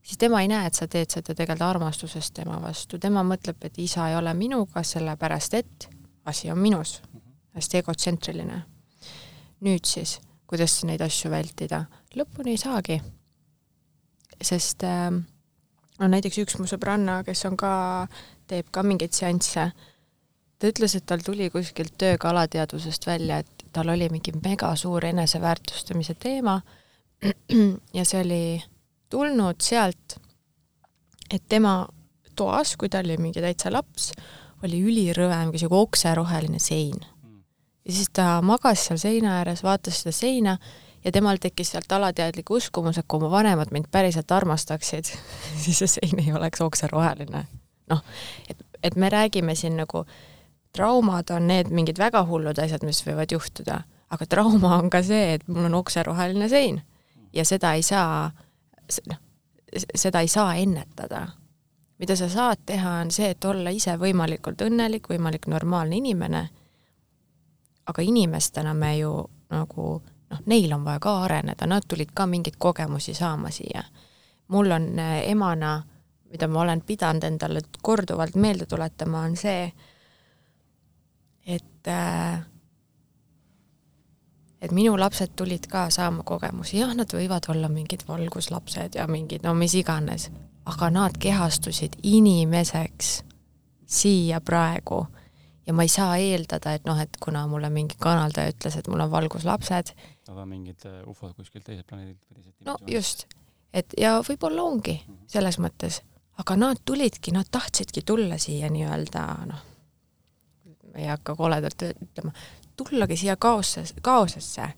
B: siis tema ei näe, et sa teed seda tegelikult armastusest tema vastu, tema mõtleb, et isa ei ole minuga, sellepärast et asi on minus, hästi egotsentriline. nüüd siis, kuidas neid asju vältida? lõpuni ei saagi. Sest äh, no näiteks üks mu sõbranna, kes on ka, teeb ka mingeid seansse, ta ütles, et tal tuli kuskilt tööga alateadvusest välja, et tal oli mingi megasuur eneseväärtustamise teema. Ja see oli tulnud sealt, et tema toas, kui ta oli mingi täitsa laps, oli ülirõve, mingi sihuke okseroheline sein. ja siis ta magas seal seina ääres, vaatas seda seina ja temal tekkis sealt alateadlik uskumus, et kui mu vanemad mind päriselt armastaksid, siis see sein ei oleks okseroheline. noh, et, et me räägime siin nagu, traumad on need mingid väga hullud asjad, mis võivad juhtuda, aga trauma on ka see, et mul on okseroheline sein. Ja seda ei saa, noh, seda ei saa ennetada. Mida sa saad teha, on see, et olla ise võimalikult õnnelik, võimalik normaalne inimene, aga inimestena me ju nagu noh, neil on vaja ka areneda, nad tulid ka mingeid kogemusi saama siia. mul on äh, emana, mida ma olen pidanud endale korduvalt meelde tuletama, on see, et äh, et minu lapsed tulid ka saama kogemusi, jah, nad võivad olla mingid valguslapsed ja mingid no mis iganes, aga nad kehastusid inimeseks siia praegu ja ma ei saa eeldada, et noh, et kuna mulle mingi kanaldaja ütles, et mul on valguslapsed.
A: Nad on mingid äh, ufod kuskilt teiselt planeedilt või teiselt
B: no just, et ja võib-olla ongi mhm. selles mõttes, aga nad tulidki, nad tahtsidki tulla siia nii-öelda noh, ei hakka koledalt ütlema, tullagi siia kaosse, kaosesse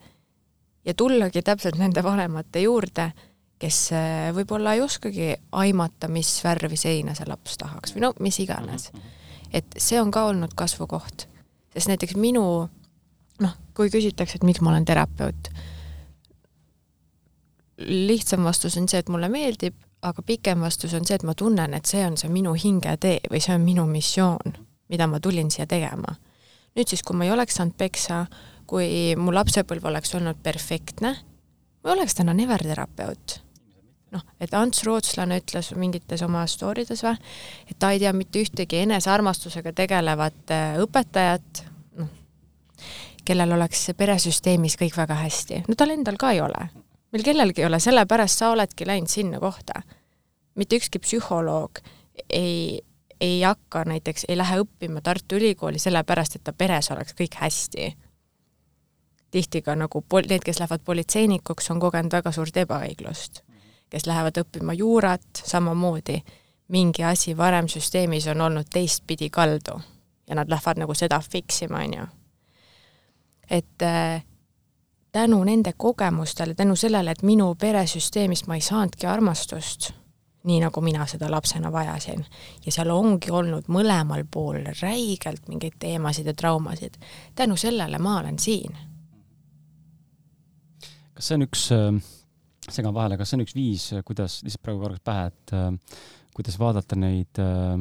B: ja tullagi täpselt nende vanemate juurde kes äh, võib-olla ei oskagi aimata, mis värvi seina see laps tahaks või no mis iganes. Mhm, mhm. et see on ka olnud kasvukoht, sest näiteks minu noh, kui küsitakse, et miks ma olen terapeut, lihtsam vastus on see, et mulle meeldib, aga pikem vastus on see, et ma tunnen, et see on see minu hingetee või see on minu missioon, mida ma tulin siia tegema. nüüd siis, kui ma ei oleks saanud peksa, kui mu lapsepõlv oleks olnud perfektne, ma oleks täna never terapeut noh, et Ants Rootslane ütles mingites oma story des või, et ta ei tea mitte ühtegi enesearmastusega tegelevat äh, õpetajat, kellel oleks peresüsteemis kõik väga hästi. no tal endal ka ei ole. meil kellelgi ei ole, sellepärast sa oledki läinud sinna kohta. mitte ükski psühholoog ei, ei hakka näiteks, ei lähe õppima Tartu Ülikooli sellepärast, et ta peres oleks kõik hästi. tihti ka nagu pol-, need, kes lähevad politseinikuks, on kogenud väga suurt ebaõiglust kes lähevad õppima juurat, samamoodi mingi asi varem süsteemis on olnud teistpidi kaldu ja nad lähevad nagu seda fix ima, on ju. Et äh, tänu nende kogemustele, tänu sellele, et minu peresüsteemist ma ei saanudki armastust, nii nagu mina seda lapsena vajasin, ja seal ongi olnud mõlemal pool räigelt mingeid teemasid ja traumasid, tänu sellele ma olen siin.
A: kas see on üks äh segan vahele, kas see on üks viis, kuidas, lihtsalt praegu korraks pähe, et äh, kuidas vaadata neid äh,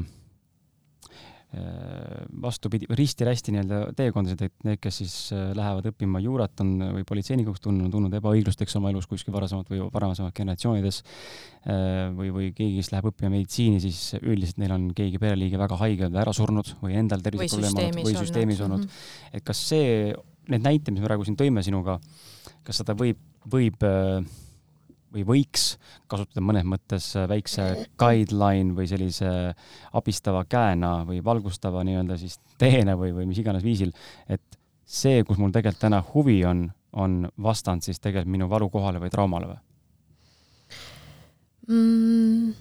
A: vastupidi, risti-rästi nii-öelda teekondasid, et need, kes siis lähevad õppima juurat, on või politseinikuks tulnud, on tundnud ebaõiglust, eks oma elus kuskil varasemalt või varasemalt generatsioonides või, või keegi, kes läheb õppima meditsiini, siis üldiselt neil on keegi pereliige väga haige ära surnud või endal terviseprobleem olnud või süsteemis olnud mm. -hmm. et kas see, need näited, mis me praegu siin tõime sinuga, kas seda võib, võib või võiks kasutada mõnes mõttes väikse guideline või sellise abistava käena või valgustava nii-öelda siis teena või, või mis iganes viisil, et see, kus mul tegelikult täna huvi on, on vastand siis tegelikult minu valukohale või traumale või mm.?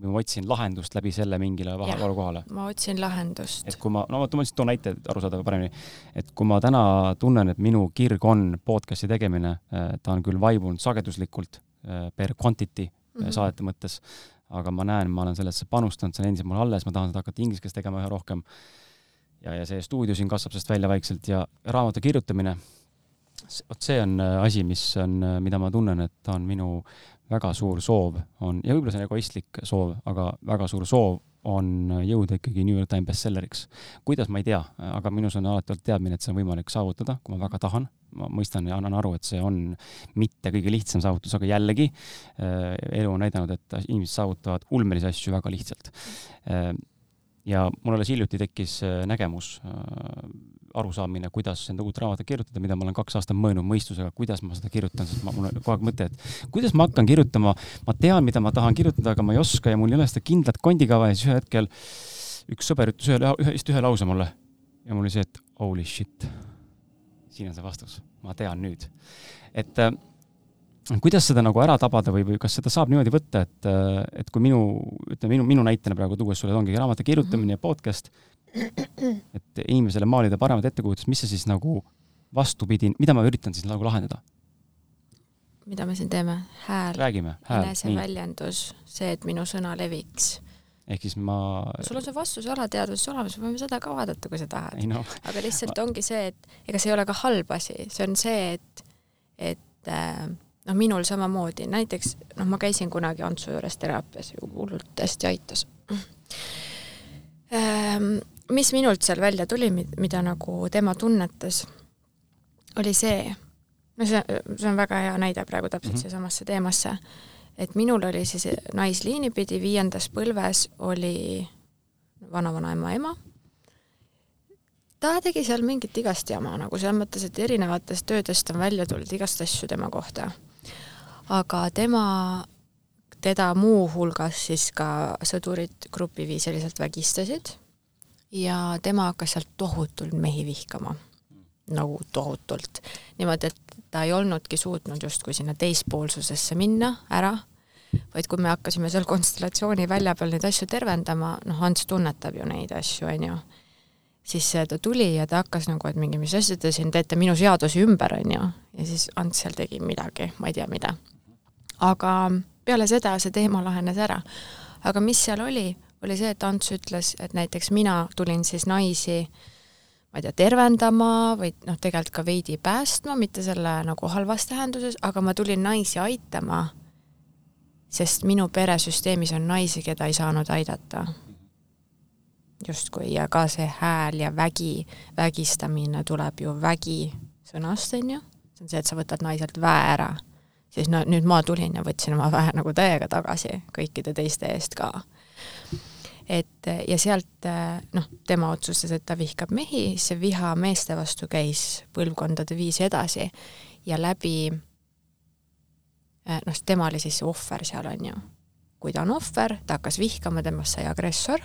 A: või ma otsin lahendust läbi selle mingile valukohale?
B: ma otsin lahendust.
A: et kui ma, no vot ma lihtsalt toon näite, et aru saada paremini, et kui ma täna tunnen, et minu kirg on podcast'i tegemine, ta on küll vaibunud sageduslikult Äh, per quantity mm -hmm. saadete mõttes, aga ma näen, ma olen sellesse panustanud, see on endiselt mul alles, ma tahan seda hakata inglise keeles tegema üha rohkem. ja, ja see stuudio siin kasvab sellest välja vaikselt ja raamatu kirjutamine, vot see on äh, asi, mis on, äh, mida ma tunnen, et ta on minu väga suur soov, on, ja võib-olla see on egoistlik soov, aga väga suur soov on jõuda ikkagi New York Times bestselleriks. kuidas, ma ei tea, aga minus on alati olnud teadmine, et see on võimalik saavutada, kui ma väga tahan ma mõistan ja annan aru, et see on mitte kõige lihtsam saavutus, aga jällegi äh, elu on näidanud, et inimesed saavutavad ulmelisi asju väga lihtsalt. Äh, ja mul alles hiljuti tekkis äh, nägemus, arusaamine, kuidas enda uut raamatut kirjutada, mida ma olen kaks aastat mõelnud mõistusega, kuidas ma seda kirjutan, sest ma, mul on kogu aeg mõte, et kuidas ma hakkan kirjutama, ma tean, mida ma tahan kirjutada, aga ma ei oska ja mul ei ole seda kindlat kondikava ja siis ühel hetkel üks sõber ütles ühe, ühe, just ühe lause mulle. Ja mul oli see, et holy shit siin on see vastus, ma tean nüüd. et äh, kuidas seda nagu ära tabada või, või kas seda saab niimoodi võtta, et, et kui minu, ütleme minu, minu näitena praegu tuues sulle ongi raamatu kirjutamine ja podcast, et inimesele maalida paremat ettekujutust, mis see siis nagu vastupidi, mida ma üritan siis nagu lahendada?
B: mida me siin teeme? hääl, eneseväljendus, see, et minu sõna leviks
A: ehk siis ma
B: sul on see vastus alateadvuses olemas, me võime seda ka vaadata, kui sa tahad. No. aga lihtsalt ongi see, et ega see ei ole ka halb asi, see on see, et, et äh, noh, minul samamoodi, näiteks noh, ma käisin kunagi Antsu juures teraapias, hullult hästi aitas. Ähm, mis minult seal välja tuli, mida nagu tema tunnetas, oli see, no see, see on väga hea näide praegu täpselt mm -hmm. seesamasse teemasse et minul oli siis naisliini pidi viiendas põlves oli vanavanaema ema. ta tegi seal mingit igast jama nagu selles mõttes, et erinevatest töödest on välja tulnud igast asju tema kohta. Aga tema, teda muuhulgas siis ka sõdurid grupiviisiliselt vägistasid ja tema hakkas sealt tohutult mehi vihkama nagu tohutult. niimoodi, et ta ei olnudki suutnud justkui sinna teispoolsusesse minna ära vaid kui me hakkasime seal konstellatsiooni välja peal neid asju tervendama, noh, Ants tunnetab ju neid asju, on ju, siis ta tuli ja ta hakkas nagu, et mingi, mis asja te siin teete minu seadusi ümber, on ju, ja siis Ants seal tegi midagi, ma ei tea, mida. Aga peale seda see teema lahenes ära. aga mis seal oli, oli see, et Ants ütles, et näiteks mina tulin siis naisi ma ei tea, tervendama või noh, tegelikult ka veidi päästma, mitte selle nagu halvas tähenduses, aga ma tulin naisi aitama sest minu peresüsteemis on naisi, keda ei saanud aidata. justkui ja ka see hääl ja vägi, vägistamine tuleb ju vägi sõnast, on ju, see on see, et sa võtad naiselt väe ära, siis no nüüd ma tulin ja võtsin oma väe nagu täiega tagasi kõikide teiste eest ka. et ja sealt noh, tema otsustas, et ta vihkab mehi, see viha meeste vastu käis põlvkondade viisi edasi ja läbi Äh, noh, tema oli siis ohver seal, on ju. kui ta on ohver, ta hakkas vihkama, temast sai agressor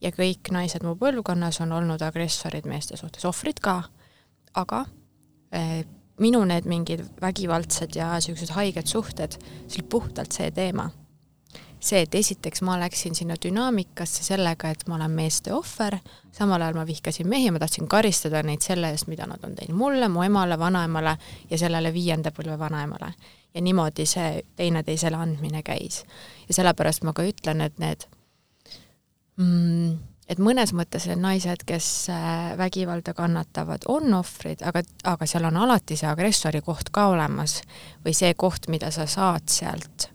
B: ja kõik naised mu põlvkonnas on olnud agressorid meeste suhtes, ohvrid ka, aga eh, minu need mingid vägivaldsed ja niisugused haiged suhted, see oli puhtalt see teema. see, et esiteks ma läksin sinna dünaamikasse sellega, et ma olen meeste ohver, samal ajal ma vihkasin mehi, ma tahtsin karistada neid selle eest, mida nad on teinud mulle, mu emale, vanaemale ja sellele viienda põlve vanaemale ja niimoodi see teineteisele andmine käis. ja sellepärast ma ka ütlen, et need mm, et mõnes mõttes need naised, kes äh, vägivalda kannatavad, on ohvrid, aga, aga seal on alati see agressori koht ka olemas või see koht, mida sa saad sealt,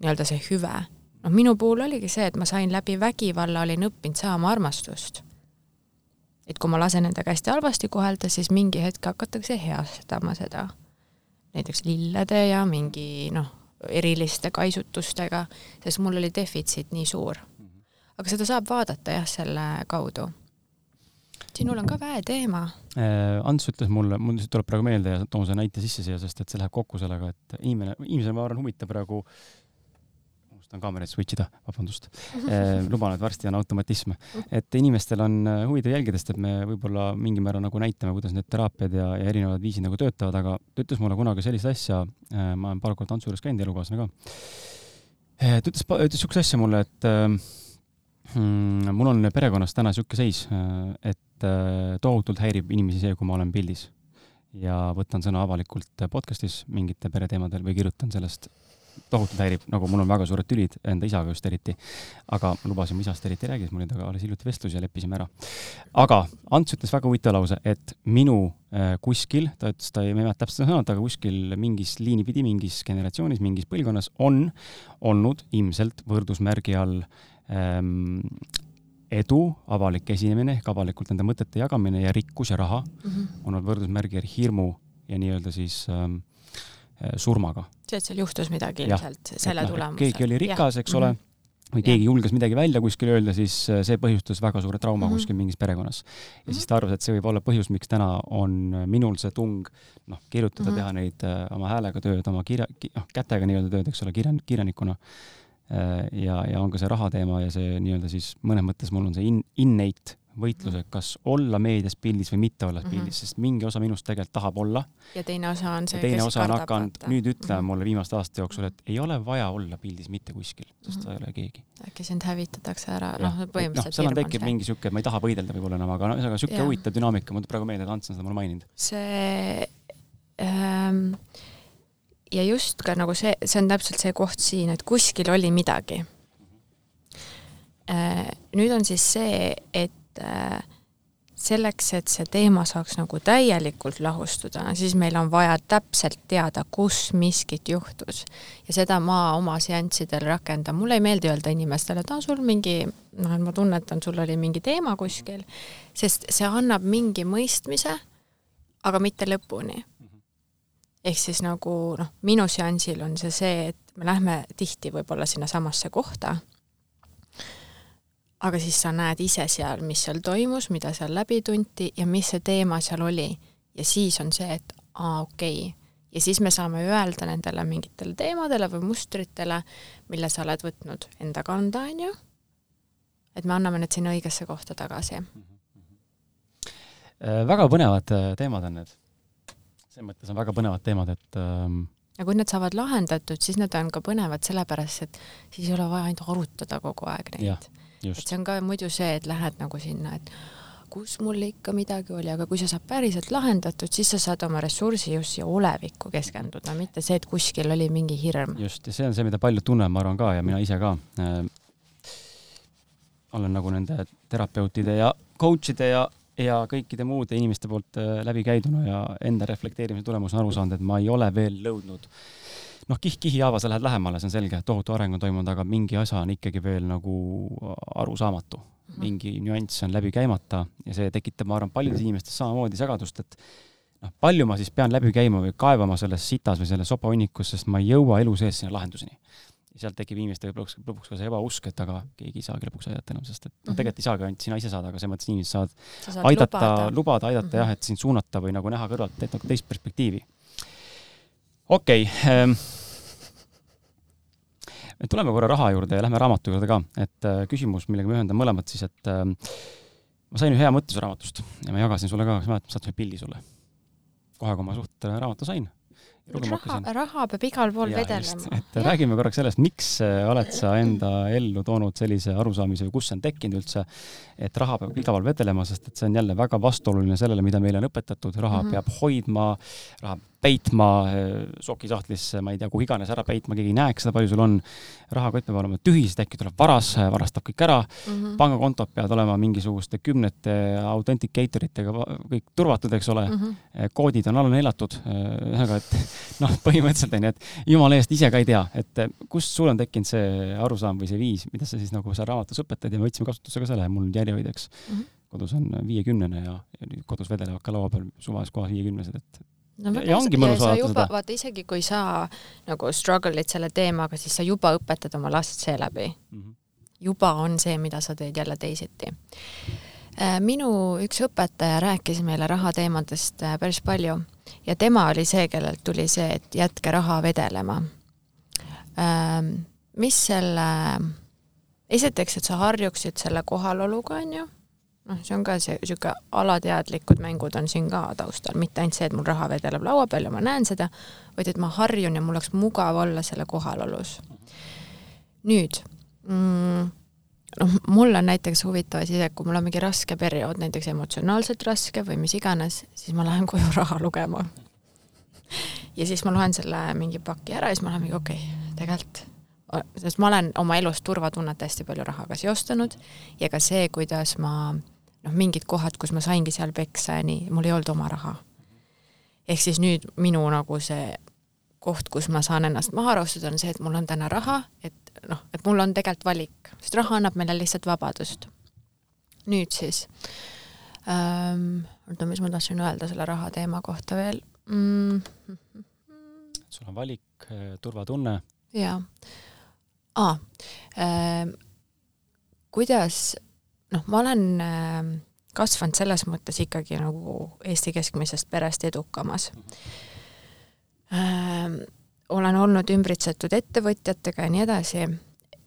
B: nii-öelda see hüve. noh, minu puhul oligi see, et ma sain läbi vägivalla, olin õppinud saama armastust. et kui ma lasen endaga hästi halvasti kohelda, siis mingi hetk hakatakse heastama seda. näiteks lillede ja mingi noh, eriliste kaisutustega, sest mul oli defitsiit nii suur. Aga seda saab vaadata jah, selle kaudu. sinul on ka väeteema.
A: Äh, Ants ütles mulle, mul lihtsalt tuleb praegu meelde ja toon selle näite sisse siia, sest et see läheb kokku sellega, et inimene, inimesel, ma arvan, huvitab praegu unustan kaamerat switch ida, vabandust eh,. luban, et varsti on automatism. et inimestel on äh, huvitav jälgida, sest et me võib-olla mingil määral nagu näitame, kuidas need teraapiad ja, ja erinevad viisid nagu töötavad, aga ta ütles mulle kunagi sellist asja eh,, ma olen paar korda tantsu juures käinud, elukaaslane ka eh,. ta ütles, ütles siukest asja mulle, et mul on perekonnas täna siuke seis, et tohutult häirib inimesi see, kui ma olen pildis ja võtan sõna avalikult podcast'is mingite pereteemadel või kirjutan sellest tohutult häirib, nagu mul on väga suured tülid enda isaga just eriti. aga lubasin, isast eriti ei räägi, mul oli temaga alles hiljuti vestlus ja leppisime ära. aga Ants ütles väga huvitava lause, et minu äh, kuskil, ta ütles, ta ei mäleta täpselt sõnad, aga kuskil mingis liini pidi, mingis generatsioonis, mingis põlvkonnas on olnud ilmselt võrdusmärgi all ähm, edu, avalik esinemine ehk avalikult nende mõtete jagamine ja rikkus ja raha mm -hmm. on olnud võrdusmärgi all hirmu ja nii-öelda siis ähm, Äh, surmaga.
B: see, et seal juhtus midagi ilmselt selle no, tulemusel.
A: keegi oli rikas, eks ole mm, -hmm. või keegi ja. julges midagi välja kuskil öelda, siis äh, see põhjustas väga suure trauma mm -hmm. kuskil mingis perekonnas. ja mm -hmm. siis ta arvas, et see võib olla põhjus, miks täna on minul see tung noh, kirjutada mm, -hmm. teha neid äh, oma häälega tööd, oma kirja, noh, kätega nii-öelda tööd, eks ole, kirjan-, kirjanikuna. Ja, ja on ka see raha teema ja see nii-öelda siis mõnes mõttes mul on see in, innate võitluse, kas olla meedias pildis või mitte olla mm -hmm. pildis, sest mingi osa minust tegelikult tahab olla.
B: ja teine osa on see,
A: teine osa on hakanud nüüd ütlema mm -hmm. mulle viimaste aastate jooksul, et ei ole vaja olla pildis mitte kuskil, sest mm -hmm. sa ei ole keegi.
B: äkki sind hävitatakse ära, noh, põhimõtteliselt
A: no, seal on tekib mingi sihuke, ma ei taha võidelda võib-olla enam, aga noh, ühesõnaga sihuke huvitav dünaamika, mul tuleb praegu meelde, et Ants on seda mulle maininud.
B: see ähm, ja just ka nagu see, see on täpselt see koht siin, et kuskil oli midagi äh,. nüüd on siis see, et Äh, selleks, et see teema saaks nagu täielikult lahustuda, siis meil on vaja täpselt teada, kus miskit juhtus. ja seda ma oma seanssidel rakendan, mulle ei meeldi öelda inimestele, et aa, sul mingi, noh, et ma tunnetan, sul oli mingi teema kuskil, sest see annab mingi mõistmise, aga mitte lõpuni. Ehk siis nagu noh, minu seansil on see see, et me lähme tihti võib-olla sinnasamasse kohta aga siis sa näed ise seal, mis seal toimus, mida seal läbi tunti ja mis see teema seal oli. ja siis on see, et aa, okei okay. ja siis me saame öelda nendele mingitele teemadele või mustritele, mille sa oled võtnud enda kanda, on ju, et me anname need sinna õigesse kohta tagasi.
A: -hmm. väga põnevad äh, teemad on need. Selles mõttes on väga põnevad teemad, et ähm
B: ja kui need saavad lahendatud, siis need on ka põnevad sellepärast, et siis ei ole vaja ainult arutada kogu aeg neid et see on ka muidu see, et lähed nagu sinna, et kus mul ikka midagi oli, aga kui see saab päriselt lahendatud, siis sa saad oma ressursi just siia olevikku keskenduda, mitte see, et kuskil oli mingi hirm.
A: just, ja see on see, mida paljud tunnevad, ma arvan ka ja mina ise ka äh,. olen nagu nende terapeutide ja coach'ide ja, ja kõikide muude inimeste poolt äh, läbi käiduna ja enda reflekteerimise tulemusena aru saanud, et ma ei ole veel lõudnud noh, kiht-kihi haaval sa lähed lähemale, see on selge, tohutu areng on toimunud, aga mingi asja on ikkagi veel nagu arusaamatu. Mhm. mingi nüanss on läbi käimata ja see tekitab, ma arvan, paljudes inimestes samamoodi segadust, et noh, palju ma siis pean läbi käima või kaevama selles sitas või selles sopahunnikus, sest ma ei jõua elu sees sinna lahenduseni. Ja sealt tekib inimestel lõpuks, lõpuks ka see ebausk, et aga keegi ei saagi lõpuks aidata enam, sest et noh, mhm. tegelikult ei saagi ainult sina ise saada, aga selles mõttes inimesed saavad saad aidata, lubada, lubada, aidata mm -hmm. jah, et sind suunata või nagu näha kõrvalt nagu teist perspektiivi. okei okay, ähm, et tuleme korra raha juurde ja lähme raamatu juurde ka, et äh, küsimus, millega me ühendame mõlemad siis, et äh, ma sain ühe hea mõtte su raamatust ja ma jagasin sulle ka, kas mäletad, ma saatsin pildi sulle. kohe, kui ma suht äh, raamatu sain
B: raha, raha peab igal pool ja, vedelema.
A: et ja. räägime korraks sellest, miks äh, oled sa enda ellu toonud sellise arusaamise või kust see on tekkinud üldse, et raha peab igal pool vedelema, sest et see on jälle väga vastuoluline sellele, mida meile on õpetatud, raha mm -hmm. peab hoidma, raha peitma sokisahtlisse, ma ei tea, kuhu iganes ära peitma, keegi ei näeks seda, palju sul on. rahakott peab olema tühi, sest äkki tuleb varas, varastab kõik ära mm. -hmm. pangakontod peavad olema mingisuguste kümnete authenticator itega kõik turvatud, eks ole mm. -hmm. koodid on alla neelatud. ühesõnaga, et noh, põhimõtteliselt on ju, et jumala eest ise ka ei tea, et kust sul on tekkinud see arusaam või see viis, mida sa siis nagu seal raamatus õpetad ja me võtsime kasutusse ka selle mul järjehoidjaks mm. -hmm kodus on viiekümnene ja, nüüd kodus vedelevad ka laua peal suvalises kohas viiekümnesed, et
B: no
A: Ja- ja ongi mõnus vaadata seda.
B: vaata isegi kui sa nagu struggle'id selle teemaga, siis sa juba õpetad oma last seeläbi.
A: mm -hmm.
B: juba on see, mida sa teed jälle teisiti. minu üks õpetaja rääkis meile rahateemadest äh, päris palju ja tema oli see, kellelt tuli see, et jätke raha vedelema. mis selle, esiteks, et sa harjuksid selle kohaloluga, on ju, noh, see on ka see niisugune alateadlikud mängud on siin ka taustal, mitte ainult see, et mul raha vedeleb laua peal ja ma näen seda, vaid et ma harjun ja mul oleks mugav olla selle kohalolus. nüüd mm, noh, mul on näiteks huvitav asi see, et kui mul on mingi raske periood, näiteks emotsionaalselt raske või mis iganes, siis ma lähen koju raha lugema. ja siis ma loen selle mingi paki ära ja siis ma olen mingi okei okay,, tegelikult sest ma olen oma elus turvatunnet hästi palju rahaga seostanud ja ka see, kuidas ma noh, mingid kohad, kus ma saingi seal peksa ja nii, mul ei olnud oma raha. ehk siis nüüd minu nagu see koht, kus ma saan ennast maha rahustada, on see, et mul on täna raha, et noh, et mul on tegelikult valik, sest raha annab meile lihtsalt vabadust. nüüd siis ähm,, oota, mis ma tahtsin öelda selle raha teema kohta veel mm,?
A: sul on valik, turvatunne,
B: jaa ah, äh,. kuidas, noh, ma olen äh, kasvanud selles mõttes ikkagi nagu Eesti keskmisest perest edukamas äh,. olen olnud ümbritsetud ettevõtjatega ja nii edasi,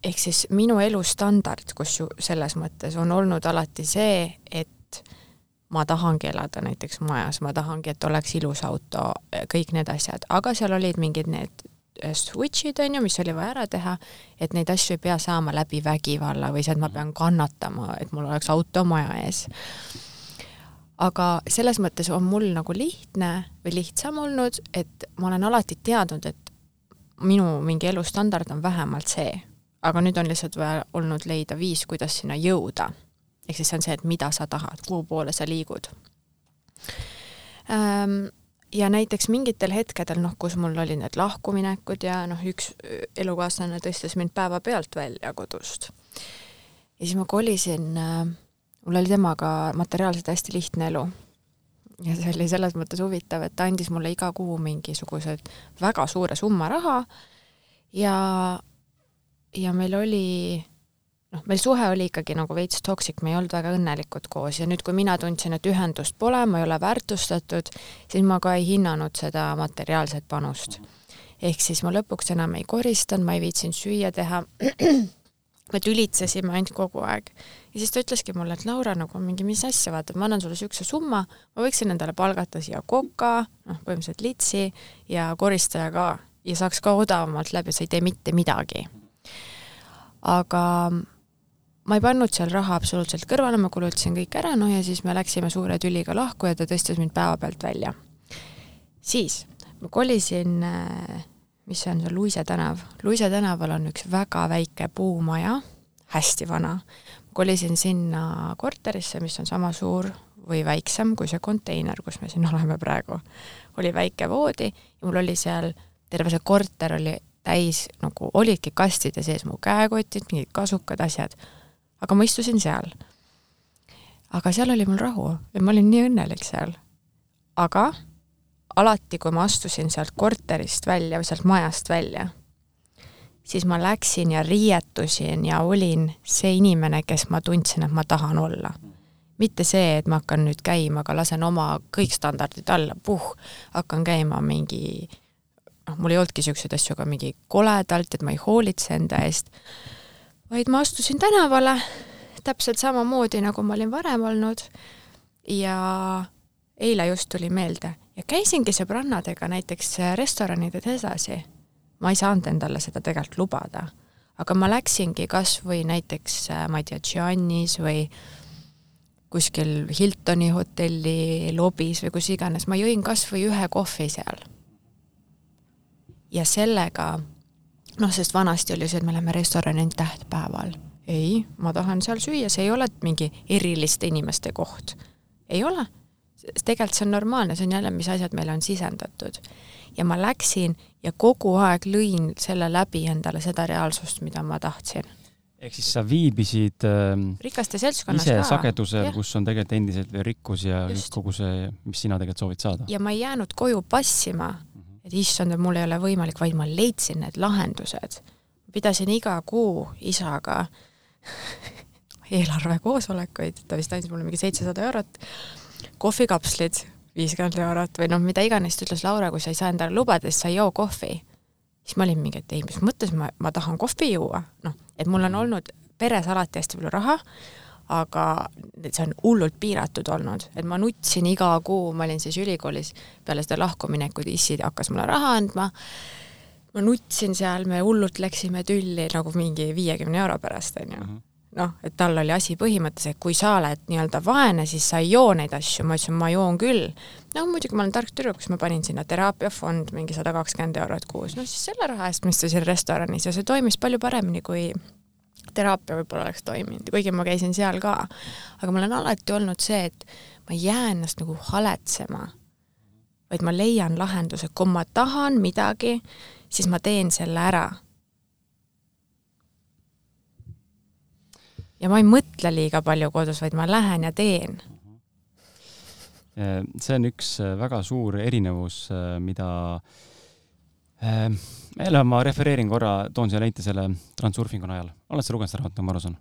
B: ehk siis minu elustandard, kus ju selles mõttes on olnud alati see, et ma tahangi elada näiteks majas, ma tahangi, et oleks ilus auto, kõik need asjad, aga seal olid mingid need switch'id, on ju, mis oli vaja ära teha, et neid asju ei pea saama läbi vägivalla või see, et ma pean kannatama, et mul oleks auto maja ees. aga selles mõttes on mul nagu lihtne või lihtsam olnud, et ma olen alati teadnud, et minu mingi elustandard on vähemalt see, aga nüüd on lihtsalt vaja olnud leida viis, kuidas sinna jõuda. ehk siis see on see, et mida sa tahad, kuhu poole sa liigud ähm, ja näiteks mingitel hetkedel, noh, kus mul olid need lahkuminekud ja noh, üks elukaaslane tõstis mind päevapealt välja kodust. ja siis ma kolisin äh,, mul oli temaga materiaalselt hästi lihtne elu. ja see oli selles mõttes huvitav, et ta andis mulle iga kuu mingisugused väga suure summa raha ja, ja meil oli noh, meil suhe oli ikkagi nagu veits toksik, me ei olnud väga õnnelikud koos ja nüüd, kui mina tundsin, et ühendust pole, ma ei ole väärtustatud, siis ma ka ei hinnanud seda materiaalset panust. ehk siis ma lõpuks enam ei koristanud, ma ei viitsinud süüa teha, me tülitsesime ainult kogu aeg. ja siis ta ütleski mulle, et Laura, nagu mingi, mis asja, vaata, ma annan sulle niisuguse summa, ma võiksin endale palgata siia koka, noh, põhimõtteliselt litsi ja koristaja ka ja saaks ka odavamalt läbi, sa ei tee mitte midagi. aga ma ei pannud seal raha absoluutselt kõrvale, ma kulutasin kõik ära, noh ja siis me läksime suure tüliga lahku ja ta tõstis mind päevapealt välja. siis ma kolisin, mis see on, see Luise tänav. Luise tänaval on üks väga väike puumaja, hästi vana. kolisin sinna korterisse, mis on sama suur või väiksem kui see konteiner, kus me siin oleme praegu. oli väike voodi ja mul oli seal, terve see korter oli täis nagu, olidki kastide sees mu käekotid, mingid kasukad, asjad aga ma istusin seal. aga seal oli mul rahu ja ma olin nii õnnelik seal. aga alati, kui ma astusin sealt korterist välja või sealt majast välja, siis ma läksin ja riietusin ja olin see inimene, kes ma tundsin, et ma tahan olla. mitte see, et ma hakkan nüüd käima, aga lasen oma kõik standardid alla, puh, hakkan käima mingi noh, mul ei olnudki niisuguseid asju, aga mingi koledalt, et ma ei hoolitse enda eest vaid ma astusin tänavale täpselt samamoodi, nagu ma olin varem olnud ja eile just tuli meelde ja käisingi sõbrannadega näiteks restoranides edasi. ma ei saanud endale seda tegelikult lubada, aga ma läksingi kas või näiteks, ma ei tea, Giannis või kuskil Hiltoni hotelli lobis või kus iganes, ma jõin kas või ühe kohvi seal. ja sellega noh, sest vanasti oli see, et me läheme restorani ainult tähtpäeval. ei, ma tahan seal süüa, see ei ole mingi eriliste inimeste koht. ei ole. tegelikult see on normaalne, see on jälle, mis asjad meile on sisendatud. ja ma läksin ja kogu aeg lõin selle läbi endale seda reaalsust, mida ma tahtsin.
A: ehk siis sa viibisid äh,
B: rikaste seltskonnas
A: ise
B: ka.
A: sagedusel, kus on tegelikult endiselt veel rikkus ja
B: just.
A: kogu see, mis sina tegelikult soovid saada.
B: ja ma ei jäänud koju passima, et issand, et mul ei ole võimalik, vaid ma leidsin need lahendused. pidasin iga kuu isaga eelarvekoosolekuid, ta vist andis mulle mingi seitsesada eurot, kohvikapslid viiskümmend eurot või noh, mida iganes, ta ütles Laura, kui sa ei saa endale lubada, siis sa ei joo kohvi. siis ma olin mingi, et ei, mis mõttes ma, ma tahan kohvi juua, noh, et mul on olnud peres alati hästi palju raha, aga see on hullult piiratud olnud, et ma nutsin iga kuu, ma olin siis ülikoolis peale seda lahkuminekut, issi hakkas mulle raha andma, ma nutsin seal, me hullult läksime tülli nagu mingi viiekümne euro pärast, onju.
A: Mhm.
B: noh, et tal oli asi põhimõttes, et kui sa oled nii-öelda vaene, siis sa ei joo neid asju, ma ütlesin, ma joon küll. no muidugi ma olen tark tüdruk, siis ma panin sinna teraapiafond mingi sada kakskümmend eurot kuus, no siis selle raha eest ma istusin restoranis ja see toimis palju paremini, kui teraapia võib-olla oleks toiminud, kuigi ma käisin seal ka. aga mul on alati olnud see, et ma ei jää ennast nagu haletsema, vaid ma leian lahenduse, kui ma tahan midagi, siis ma teen selle ära ja ma ei mõtle liiga palju kodus, vaid ma lähen ja teen.
A: Eh, see on üks äh, väga suur erinevus, äh, mida äh, jälle ma refereerin korra, toon siia näite selle transurfingu najal. oled sa lugenud seda raamatut, ma aru saan?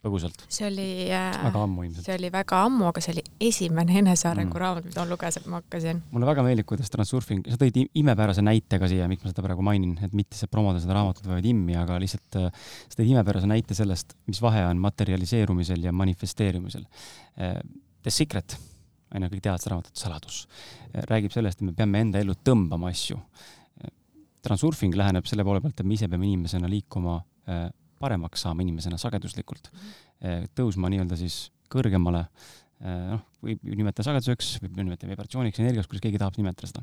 A: põgusalt?
B: see oli äh,
A: väga ammu ilmselt.
B: see oli väga ammu, aga see oli esimene enesearengu
A: Mm.
B: raamat, mida ma lugesin, ma hakkasin.
A: mulle väga meeldib, kuidas transurfing, sa tõid imepärase näite ka siia, miks ma seda praegu mainin, et mitte see promoda seda raamatut, vaid immi, aga lihtsalt äh, sa tõid imepärase näite sellest, mis vahe on materialiseerumisel ja manifesteerumisel. The Secret, on ju, kõik teavad seda raamatut, saladus, räägib sellest, et me peame enda ellu tõmbama asju. Transurfing läheneb selle poole pealt, et me ise peame inimesena liikuma äh, paremaks saama inimesena sageduslikult, tõusma nii-öelda siis kõrgemale noh, võib ju nimetada sageduseks, võib nimetada vibratsiooniks, energiaks, kuidas keegi tahab nimetada seda.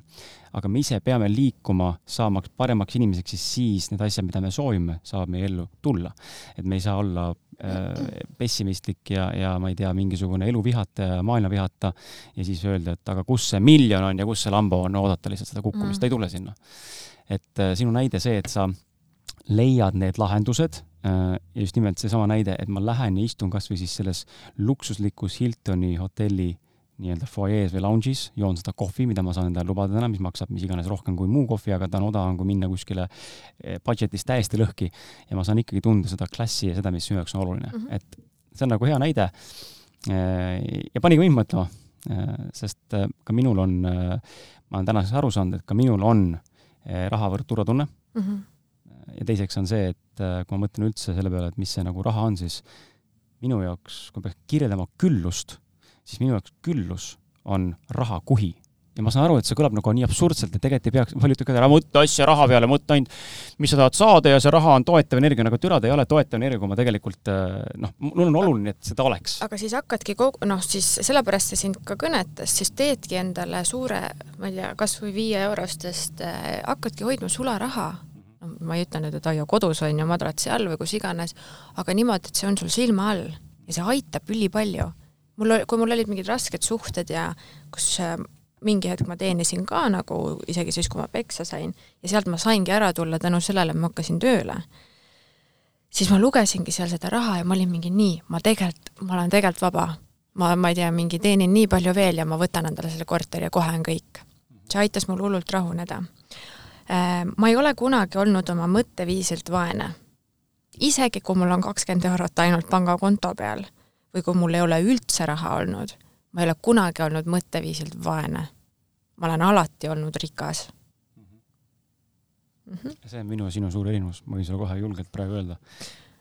A: aga me ise peame liikuma, saamaks paremaks inimeseks, siis siis need asjad, mida me soovime, saavad meie ellu tulla. et me ei saa olla äh, pessimistlik ja, ja ma ei tea, mingisugune elu vihata ja maailma vihata ja siis öelda, et aga kus see miljon on ja kus see lambo on, oodata lihtsalt seda kukkumist mm., ta ei tule sinna. Et äh, sinu näide see, et sa leiad need lahendused äh, ja just nimelt seesama näide, et ma lähen ja istun kasvõi siis selles luksuslikus Hiltoni hotelli nii-öelda fuajees või lounge'is, joon seda kohvi, mida ma saan endale lubada täna, mis maksab mis iganes rohkem kui muu kohvi, aga ta on odavam kui minna kuskile eh, budget'ist täiesti lõhki ja ma saan ikkagi tunda seda klassi ja seda, mis minu jaoks on oluline mm, -hmm. et see on nagu hea näide. ja pani ka mind mõtlema, sest äh, ka minul on, ma olen tänaseks aru saanud, et ka minul on rahavõrd turvatunne
B: mm. -hmm
A: ja teiseks on see, et äh, kui ma mõtlen üldse selle peale, et mis see nagu raha on, siis minu jaoks, kui peaks kirjeldama küllust, siis minu jaoks küllus on rahakuhi. Ja ma saan aru, et see kõlab nagu nii absurdselt, et tegelikult ei peaks, paljud ütlevad, ära mõtle asja raha peale, mõtle ainult, mis sa tahad saada ja see raha on toetav energia, nagu türa ta ei ole toetav energia, kui ma tegelikult noh, mul on oluline, et seda oleks.
B: aga siis hakkadki kogu, noh siis sellepärast see sind ka kõnetas, siis teedki endale suure, ma ei tea, kas või viie eurostest äh,, hakkadki hoidma sularaha no ma ei ütle nüüd, et hoia kodus on ju madratsi all või kus iganes, aga niimoodi, et see on sul silma all ja see aitab ülipalju. mul, kui mul olid mingid rasked suhted ja kus äh, mingi hetk ma teenisin ka nagu isegi siis, kui ma peksa sain ja sealt ma saingi ära tulla tänu sellele, et ma hakkasin tööle, siis ma lugesingi seal seda raha ja ma olin mingi nii, ma tegelikult, ma olen tegelikult vaba. ma, ma ei tea, mingi teenin nii palju veel ja ma võtan endale selle korteri ja kohe on kõik. see aitas mul hullult rahuneda ma ei ole kunagi olnud oma mõtteviisilt vaene. isegi kui mul on kakskümmend eurot ainult pangakonto peal või kui mul ei ole üldse raha olnud, ma ei ole kunagi olnud mõtteviisilt vaene. ma olen alati olnud rikas
A: mm. -hmm. see on minu ja sinu suur erinevus, ma võin sulle kohe julgelt praegu öelda.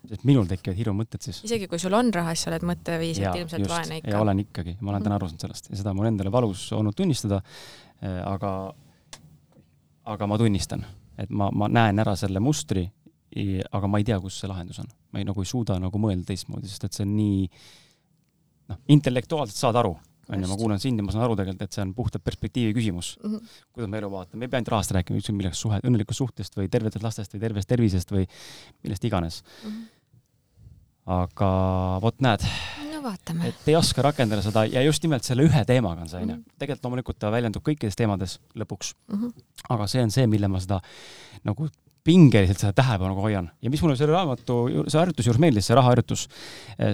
A: sest minul tekivad hirmumõtted siis.
B: isegi kui sul on raha, siis sa oled mõtteviisilt ilmselt just, vaene ikka.
A: ja olen ikkagi, ma olen täna aru saanud sellest ja seda mul endale valus olnud tunnistada, aga aga ma tunnistan, et ma, ma näen ära selle mustri, aga ma ei tea, kus see lahendus on. ma ei, nagu ei suuda nagu mõelda teistmoodi, sest et see on nii noh, intellektuaalselt saad aru, on ju, ma kuulan sind ja ma saan aru tegelikult, et see on puhtalt perspektiivi küsimus mm. -hmm. kuidas me elu vaatame, me ei pea ainult rahast rääkima, ükskõik millest suhe, õnnelikust suhtest või tervetest lastest või tervest tervisest või millest iganes mm. -hmm. aga vot näed
B: no vaatame.
A: et ei oska rakendada seda ja just nimelt selle ühe teemaga on see, onju. tegelikult loomulikult ta väljendub kõikides teemades lõpuks mm. -hmm. aga see on see, mille ma seda nagu pingeliselt seda tähelepanu hoian. Ja mis mulle selle raamatu, see harjutus juures meeldis, see rahaharjutus,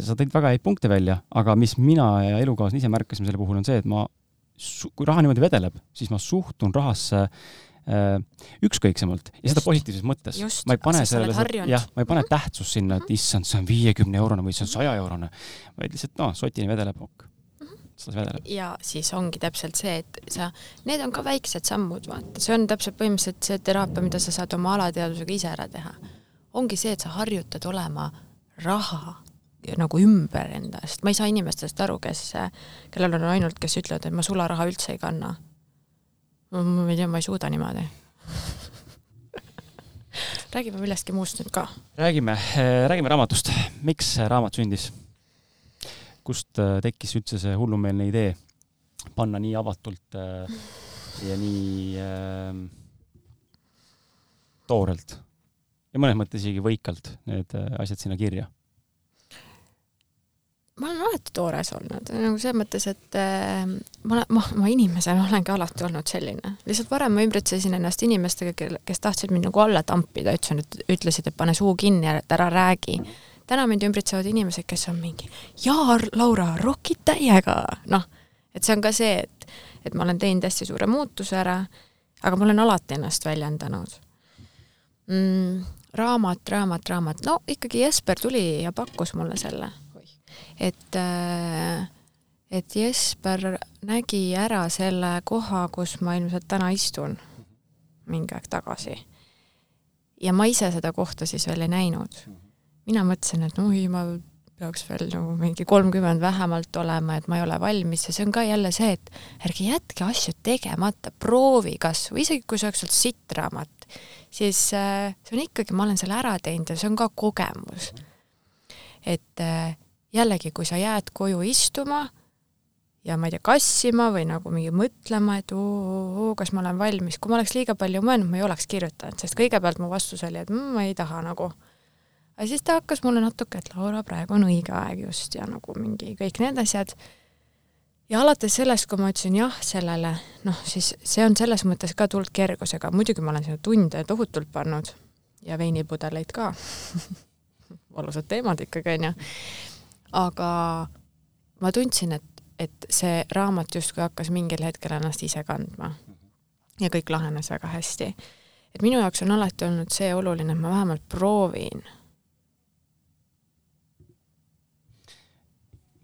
A: sa tõid väga häid punkte välja, aga mis mina ja elukaaslane ise märkasime selle puhul on see, et ma, kui raha niimoodi vedeleb, siis ma suhtun rahasse äh, ükskõiksemalt. Ja just, seda positiivses mõttes. ma ei pane sellele, jah, ma ei pane mhm. tähtsust sinna, et issand, see on viiekümne eurone või see on saja eurone, vaid lihtsalt noh, sotini vedeleb, ok
B: seda vedeleb. ja siis ongi täpselt see, et sa, need on ka väiksed sammud, vaata, see on täpselt põhimõtteliselt see teraapia, mida sa saad oma alateadvusega ise ära teha. ongi see, et sa harjutad olema raha nagu ümber endast, ma ei saa inimestest aru, kes, kellel on ainult, kes ütlevad, et ma sularaha üldse ei kanna. ma ei tea, ma ei suuda niimoodi räägime millestki muust nüüd ka.
A: räägime, räägime raamatust. miks raamat sündis? Kust äh, tekkis üldse see hullumeelne idee panna nii avatult äh, ja nii äh, toorelt ja mõnes mõttes isegi võikalt need asjad sinna kirja?
B: ma olen alati toores olnud, nagu selles mõttes, et ma, ma, ma inimesena olengi alati olnud selline. lihtsalt varem ma ümbritsesin ennast inimestega, kes tahtsid mind nagu alla tampida, ütlesin, et ütlesid, et pane suu kinni, et ära räägi mm täna mind ümbritsevad inimesed, kes on mingi, jaa, Laura, rokid täiega, noh, et see on ka see, et, et ma olen teinud hästi suure muutuse ära, aga ma olen alati ennast väljendanud mm,. raamat, raamat, raamat, no ikkagi Jesper tuli ja pakkus mulle selle, et äh, et Jesper nägi ära selle koha, kus ma ilmselt täna istun mingi aeg tagasi. ja ma ise seda kohta siis veel ei näinud mina mõtlesin, et oi, ma peaks veel nagu mingi kolmkümmend vähemalt olema, et ma ei ole valmis ja see on ka jälle see, et ärge jätke asju tegemata, proovi kas või isegi kui see oleks olnud sitt raamat, siis äh, see on ikkagi, ma olen selle ära teinud ja see on ka kogemus. et äh, jällegi, kui sa jääd koju istuma ja ma ei tea, kassima või nagu mingi mõtlema, et oo, kas ma olen valmis, kui ma oleks liiga palju mõelnud, ma ei oleks kirjutanud, sest kõigepealt mu vastus oli, et mm, ma ei taha nagu aga siis ta hakkas mulle natuke, et Laura, praegu on õige aeg just ja nagu mingi kõik need asjad. ja alates sellest, kui ma ütlesin jah sellele, noh, siis see on selles mõttes ka tulnud kergusega, muidugi ma olen sinna tunde tohutult pannud ja veinipudeleid ka valusad teemad ikkagi, onju. aga ma tundsin, et, et see raamat justkui hakkas mingil hetkel ennast ise kandma. ja kõik lahenes väga hästi. et minu jaoks on alati olnud see oluline, et ma vähemalt proovin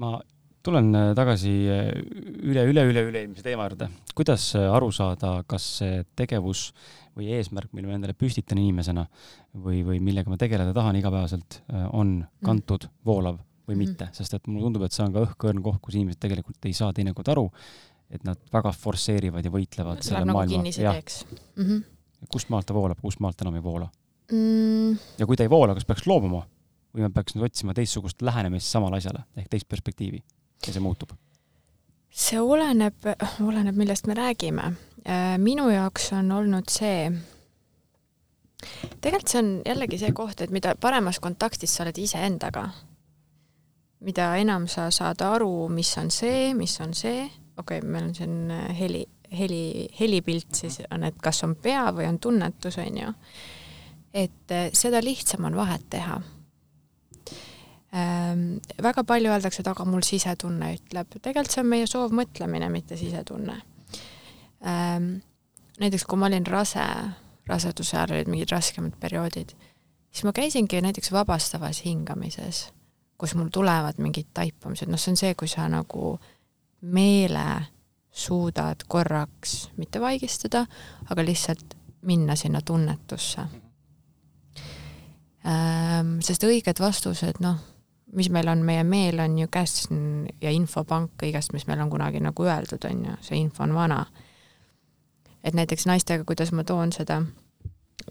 A: ma tulen äh, tagasi äh, üle, üle, üle, üle-eelmise teema juurde. kuidas äh, aru saada, kas see tegevus või eesmärk, mille ma endale püstitan inimesena või, või millega ma tegeleda tahan igapäevaselt, on mm. kantud, voolav või mm. mitte, sest et mulle tundub, et see on ka õhkõrn koht, kus inimesed tegelikult ei saa teinekord aru, et nad väga forsseerivad ja võitlevad
B: selle nagu maailma. Mm -hmm.
A: kust maalt ta voolab, kust maalt enam ei voola mm.? ja kui ta ei voola, kas peaks loobuma? Või ma peaks nüüd otsima teistsugust lähenemist samale asjale ehk teist perspektiivi ja see muutub?
B: see oleneb, oleneb, millest me räägime. Äh, minu jaoks on olnud see, tegelikult see on jällegi see koht, et mida paremas kontaktis sa oled iseendaga, mida enam sa saad aru, mis on see, mis on see, okei okay,, meil on siin äh, heli, heli, helipilt siis on, et kas on pea või on tunnetus, on ju. et äh, seda lihtsam on vahet teha ähm,. väga palju öeldakse, et aga mul sisetunne ütleb, tegelikult see on meie soovmõtlemine, mitte sisetunne ähm,. näiteks kui ma olin rase, raseduse ajal olid mingid raskemad perioodid, siis ma käisingi näiteks vabastavas hingamises, kus mul tulevad mingid taipamised, noh, see on see, kui sa nagu meele suudad korraks mitte vaigistada, aga lihtsalt minna sinna tunnetusse ähm,. sest õiged vastused, noh mis meil on, meie meel on ju käes ja infopank kõigest, mis meil on kunagi nagu öeldud, on ju, see info on vana. et näiteks naistega, kuidas ma toon seda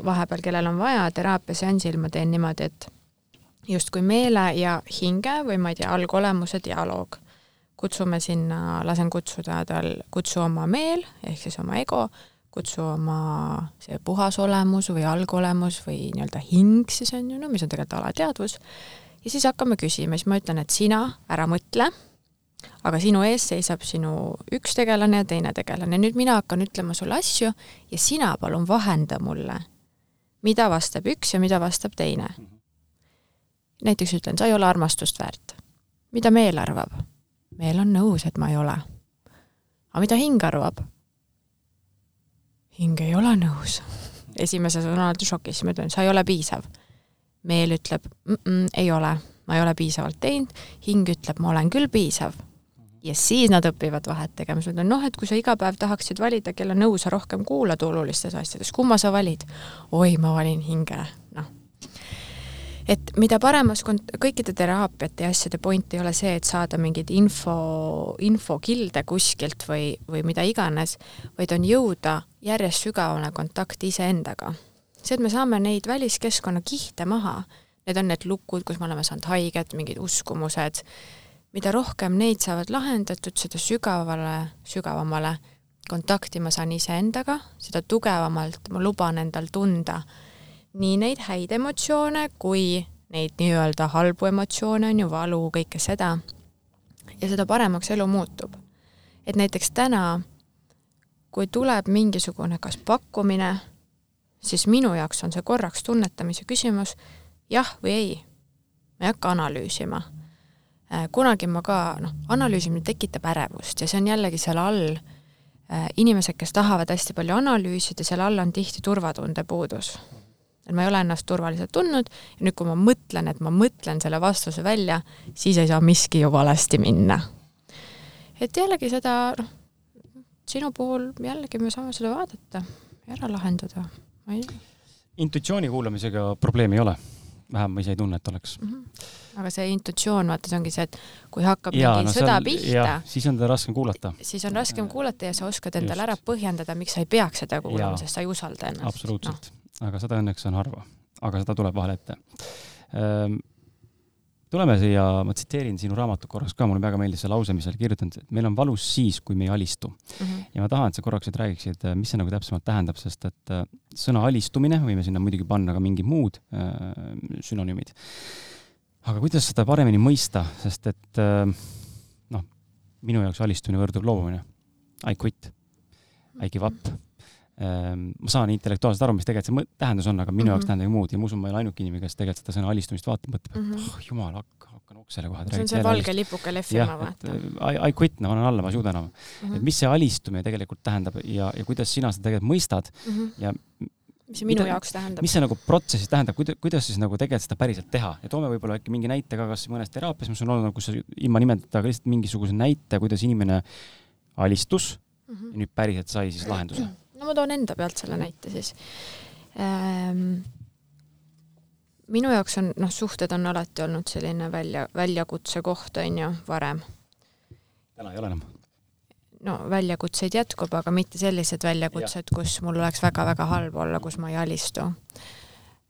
B: vahepeal, kellel on vaja, teraapiaseansil ma teen niimoodi, et justkui meele ja hinge või ma ei tea, algolemuse dialoog. kutsume sinna, lasen kutsuda tal, kutsu oma meel ehk siis oma ego, kutsu oma see puhas olemus või algolemus või nii-öelda hing siis on ju, no mis on tegelikult alateadvus ja siis hakkame küsima, siis ma ütlen, et sina ära mõtle, aga sinu ees seisab sinu üks tegelane ja teine tegelane, nüüd mina hakkan ütlema sulle asju ja sina palun vahenda mulle mida vastab üks ja mida vastab teine. näiteks ütlen, sa ei ole armastust väärt. mida meel arvab? meel on nõus, et ma ei ole. aga mida hing arvab? hing ei ole nõus. esimeses on alati šokis, ma ütlen, sa ei ole piisav. Meel ütleb mm, -mm, ei ole, ma ei ole piisavalt teinud, hing ütleb, ma olen küll piisav ja siis nad õpivad vahet tegema, siis ma ütlen, noh, et kui sa iga päev tahaksid valida, kelle nõu sa rohkem kuulad olulistes asjades, kumma sa valid? oi, ma valin hinge, noh. et mida paremas kont-, kõikide teraapiate ja asjade point ei ole see, et saada mingeid info, infokilde kuskilt või, või mida iganes, vaid on jõuda järjest sügavamale kontakti iseendaga. See, et me saame neid väliskeskkonna kihte maha, need on need lukud, kus me oleme saanud haiget, mingid uskumused, mida rohkem neid saavad lahendatud, seda sügavale, sügavamale kontakti ma saan iseendaga, seda tugevamalt ma luban endal tunda nii neid häid emotsioone kui neid nii-öelda halbu emotsioone, on ju, valu, kõike seda. ja seda paremaks elu muutub. et näiteks täna, kui tuleb mingisugune kas pakkumine, siis minu jaoks on see korraks tunnetamise küsimus jah või ei. ma ei hakka analüüsima Äh, kunagi ma ka, noh, analüüsimine tekitab ärevust ja see on jällegi seal all, äh, inimesed, kes tahavad hästi palju analüüsida, seal all on tihti turvatunde puudus. et ma ei ole ennast turvaliselt tundnud ja nüüd, kui ma mõtlen, et ma mõtlen selle vastuse välja, siis ei saa miski ju valesti minna. et jällegi seda, noh, sinu puhul jällegi me saame seda vaadata ära lahendada.
A: Intuitsiooni kuulamisega probleemi ei ole? vähem ma ise ei tunne, et oleks mm.
B: -hmm aga see intuitsioon, vaata, see ongi see, et kui hakkab ja, mingi no, sõda on, pihta,
A: siis on teda raskem kuulata.
B: siis on raskem kuulata ja sa oskad endale ära põhjendada, miks sa ei peaks seda kuulama, sest sa ei usalda ennast.
A: absoluutselt no., aga seda õnneks on harva, aga seda tuleb vahel ette ehm, tuleme siia, ma tsiteerin sinu raamatut korraks ka, mulle väga meeldis see lause, mis sa oled kirjutanud, et meil on valus siis, kui me ei alistu mm. -hmm. ja ma tahan, et sa korraks nüüd räägiksid, mis see nagu täpsemalt tähendab, sest et äh, sõna alistumine, võime sinna muidugi panna ka mingid muud äh, sünonüümid aga kuidas seda paremini mõista, sest et äh, noh, minu jaoks alistumine võrdub loobumine. I quit, I give up. Ähm, ma saan intellektuaalselt aru, mis tegelikult see tähendus on, aga minu mm -hmm. jaoks mhm. tähendab muud ja ma usun, ma ei ole ainuke inimene, kes tegelikult seda sõna alistumist vaatab, mõtleb, et mm -hmm. oh jumal, hakka, hakkan oksele kohe.
B: see on see valge lipuke lehvima, vaata.
A: I, I quit, no ma annan alla, ma ei suuda enam mm. -hmm. et mis see alistumine tegelikult tähendab ja, ja kuidas sina seda tegelikult mõistad mm -hmm. ja
B: mis see minu mida, jaoks tähendab?
A: mis see nagu protsessis tähendab, kuidas, kuidas siis nagu tegelikult seda päriselt teha ja toome võib-olla äkki mingi näite ka kas mõnest teraapias, mis on olnud, kus sa ilma nimetada, aga lihtsalt mingisuguse näite, kuidas inimene alistus mm -hmm. ja nüüd päriselt sai siis lahenduse.
B: No ma toon enda pealt selle näite siis ähm,. minu jaoks on, noh, suhted on alati olnud selline välja, väljakutse koht, on ju, varem.
A: täna ei ole enam
B: no väljakutseid jätkub, aga mitte sellised väljakutsed, kus mul oleks väga-väga halb olla, kus ma ei alistu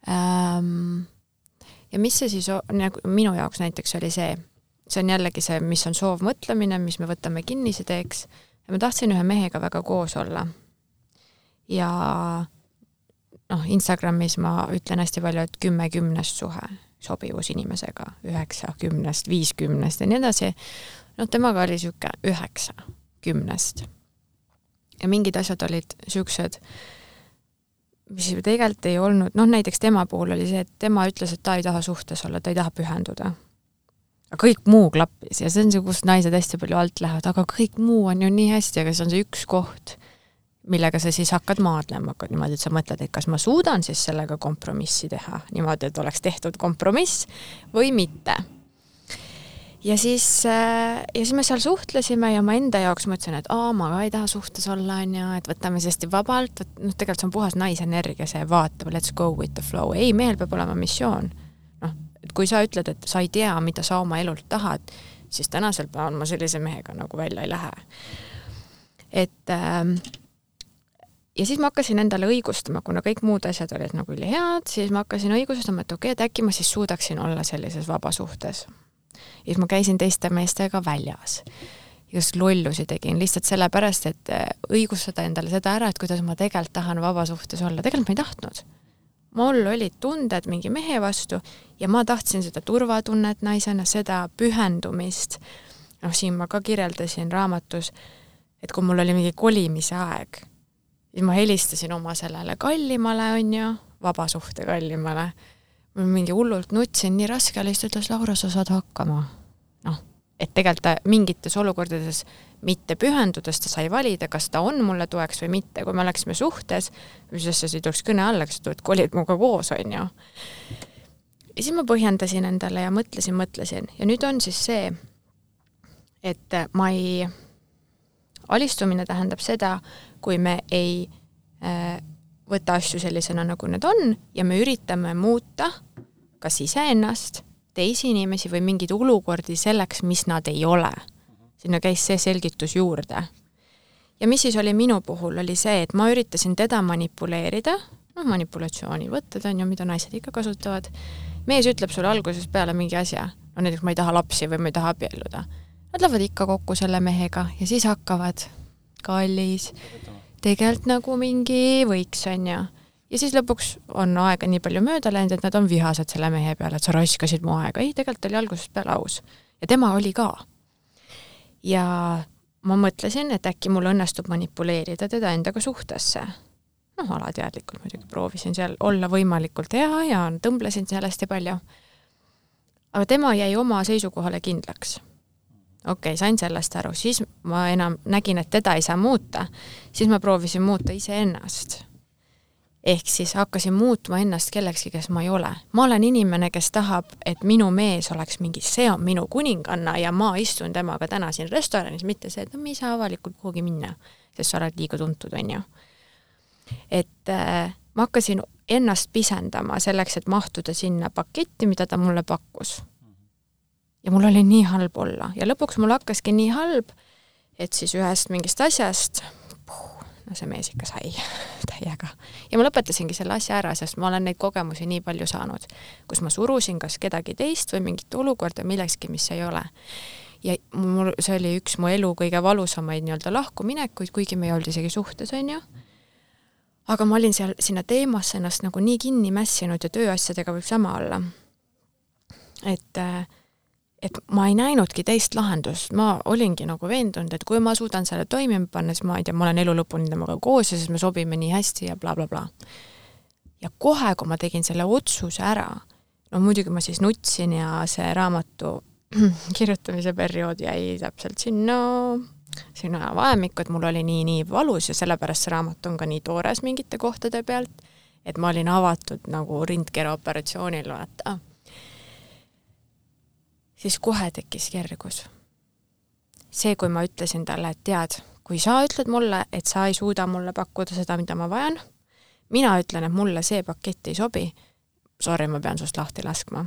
B: ähm,. ja mis see siis nagu minu jaoks näiteks oli see, see on jällegi see, mis on soovmõtlemine, mis me võtame kinnisideeks ja ma tahtsin ühe mehega väga koos olla. Ja noh, Instagramis ma ütlen hästi palju, et kümme kümnest suhe, sobivus inimesega, üheksa kümnest, viis kümnest ja nii edasi. noh, temaga oli niisugune üheksa kümnest. ja mingid asjad olid niisugused, mis tegelikult ei olnud, noh näiteks tema puhul oli see, et tema ütles, et ta ei taha suhtes olla, ta ei taha pühenduda. aga kõik muu klappis ja see on see, kus naised hästi palju alt lähevad, aga kõik muu on ju nii hästi, aga see on see üks koht, millega sa siis hakkad maadlema, niimoodi, et sa mõtled, et kas ma suudan siis sellega kompromissi teha, niimoodi, et oleks tehtud kompromiss või mitte ja siis, äh, ja siis me seal suhtlesime ja ma enda jaoks mõtlesin, et aa, ma ka ei taha suhtes olla, onju, et võtame siis hästi vabalt, noh, tegelikult see on puhas naisenergia, see vaatab, let's go with the flow, ei, mehel peab olema missioon. noh, et kui sa ütled, et sa ei tea, mida sa oma elult tahad, siis tänasel päeval ma sellise mehega nagu välja ei lähe. et ähm, ja siis ma hakkasin endale õigustama, kuna kõik muud asjad olid nagu ülihead, siis ma hakkasin õigustama, et okei okay,, et äkki ma siis suudaksin olla sellises vabasuhtes ja siis ma käisin teiste meestega väljas. igast lollusi tegin lihtsalt sellepärast, et äh, õigustada endale seda ära, et kuidas ma tegelikult tahan vabasuhtes olla, tegelikult ma ei tahtnud. mul olid tunded mingi mehe vastu ja ma tahtsin seda turvatunnet naisena, seda pühendumist. noh, siin ma ka kirjeldasin raamatus, et kui mul oli mingi kolimise aeg, siis ma helistasin oma sellele kallimale, onju, vaba suhte kallimale. ma mingi hullult nutsin, nii raske oli, siis ta ütles, Laura, sa saad hakkama. noh, et tegelikult ta mingites olukordades mitte pühendudes ta sai valida, kas ta on mulle toeks või mitte, kui me oleksime suhtes, mis asja see ei tuleks kõne alla, kas sa tuled kolid minuga koos, on ju. ja siis ma põhjendasin endale ja mõtlesin, mõtlesin ja nüüd on siis see, et ma ei, alistumine tähendab seda, kui me ei äh, võta asju sellisena, nagu need on ja me üritame muuta kas iseennast, teisi inimesi või mingeid olukordi selleks, mis nad ei ole sinna käis see selgitus juurde. ja mis siis oli minu puhul, oli see, et ma üritasin teda manipuleerida, noh, manipulatsioonivõtted on ju, mida naised ikka kasutavad, mees ütleb sulle algusest peale mingi asja, no näiteks ma ei taha lapsi või ma ei taha abielluda. Nad lähevad ikka kokku selle mehega ja siis hakkavad, kallis, tegelikult nagu mingi võiks, on ju ja siis lõpuks on aega nii palju mööda läinud, et nad on vihased selle mehe peale, et sa raiskasid mu aega. ei, tegelikult oli algusest peale aus. ja tema oli ka ja ma mõtlesin, et äkki mul õnnestub manipuleerida teda endaga suhtesse. noh, alateadlikult muidugi proovisin seal olla võimalikult hea ja tõmblesin seal hästi palju. aga tema jäi oma seisukohale kindlaks. Okei okay,, sain sellest aru, siis ma enam nägin, et teda ei saa muuta, siis ma proovisin muuta iseennast ehk siis hakkasin muutma ennast kellekski, kes ma ei ole. ma olen inimene, kes tahab, et minu mees oleks mingi, see on minu kuninganna ja ma istun temaga täna siin restoranis, mitte see, et no me ei saa avalikult kuhugi minna, sest sa oled liiga tuntud, on ju. et äh, ma hakkasin ennast pisendama selleks, et mahtuda sinna paketti, mida ta mulle pakkus. Ja mul oli nii halb olla ja lõpuks mul hakkaski nii halb, et siis ühest mingist asjast no see mees ikka sai täiega. ja ma lõpetasingi selle asja ära, sest ma olen neid kogemusi nii palju saanud, kus ma surusin kas kedagi teist või mingit olukorda millekski, mis ei ole. ja mul, see oli üks mu elu kõige valusamaid nii-öelda lahkuminekuid, kuigi me ei olnud isegi suhtes, on ju. aga ma olin seal, sinna teemasse ennast nagu nii kinni mässinud ja tööasjadega võib sama olla. et äh, et ma ei näinudki teist lahendust, ma olingi nagu veendunud, et kui ma suudan selle toimima panna, siis ma ei tea, ma olen elu lõpuni temaga koos ja siis me sobime nii hästi ja blablabla bla, bla. ja kohe, kui ma tegin selle otsuse ära, no muidugi ma siis nutsin ja see raamatu kirjutamise periood jäi täpselt sinna, sinna ajavahemikku, et mul oli nii-nii valus ja sellepärast see raamat on ka nii toores mingite kohtade pealt, et ma olin avatud nagu rindkera operatsioonil, vaata siis kohe tekkis kergus. see, kui ma ütlesin talle, et tead, kui sa ütled mulle, et sa ei suuda mulle pakkuda seda, mida ma vajan, mina ütlen, et mulle see pakett ei sobi, sorry, ma pean sinust lahti laskma.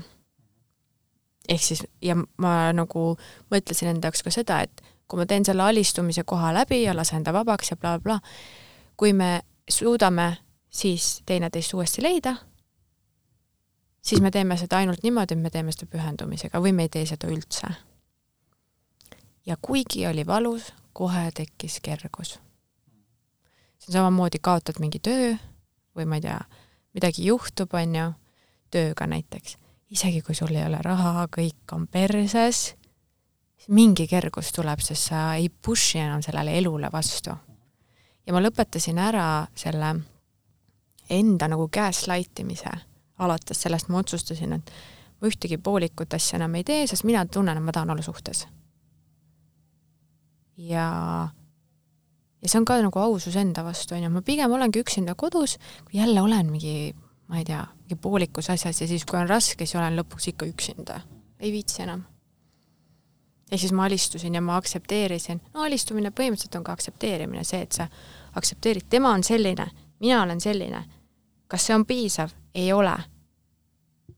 B: ehk siis, ja ma nagu mõtlesin enda jaoks ka seda, et kui ma teen selle alistumise koha läbi ja lasen ta vabaks ja blablabla bla, bla, kui me suudame siis teineteist uuesti leida siis me teeme seda ainult niimoodi, et me teeme seda pühendumisega või me ei tee seda üldse. ja kuigi oli valus, kohe tekkis kergus. see on samamoodi, kaotad mingi töö või ma ei tea, midagi juhtub, on ju, tööga näiteks. isegi kui sul ei ole raha, kõik on perses, mingi kergus tuleb, sest sa ei push'i enam sellele elule vastu. ja ma lõpetasin ära selle enda nagu gaslight imise alates sellest ma otsustasin, et ma ühtegi poolikut asja enam ei tee, sest mina tunnen, et ma tahan olla suhtes. ja, ja see on ka nagu ausus enda vastu, on ju, ma pigem olengi üksinda kodus, kui jälle olen mingi, ma ei tea, mingi poolikus asjas ja siis, kui on raske, siis olen lõpuks ikka üksinda. ei viitsi enam. ehk siis ma alistusin ja ma aktsepteerisin, no alistumine põhimõtteliselt on ka aktsepteerimine, see, et sa aktsepteerid, tema on selline, mina olen selline. kas see on piisav? ei ole.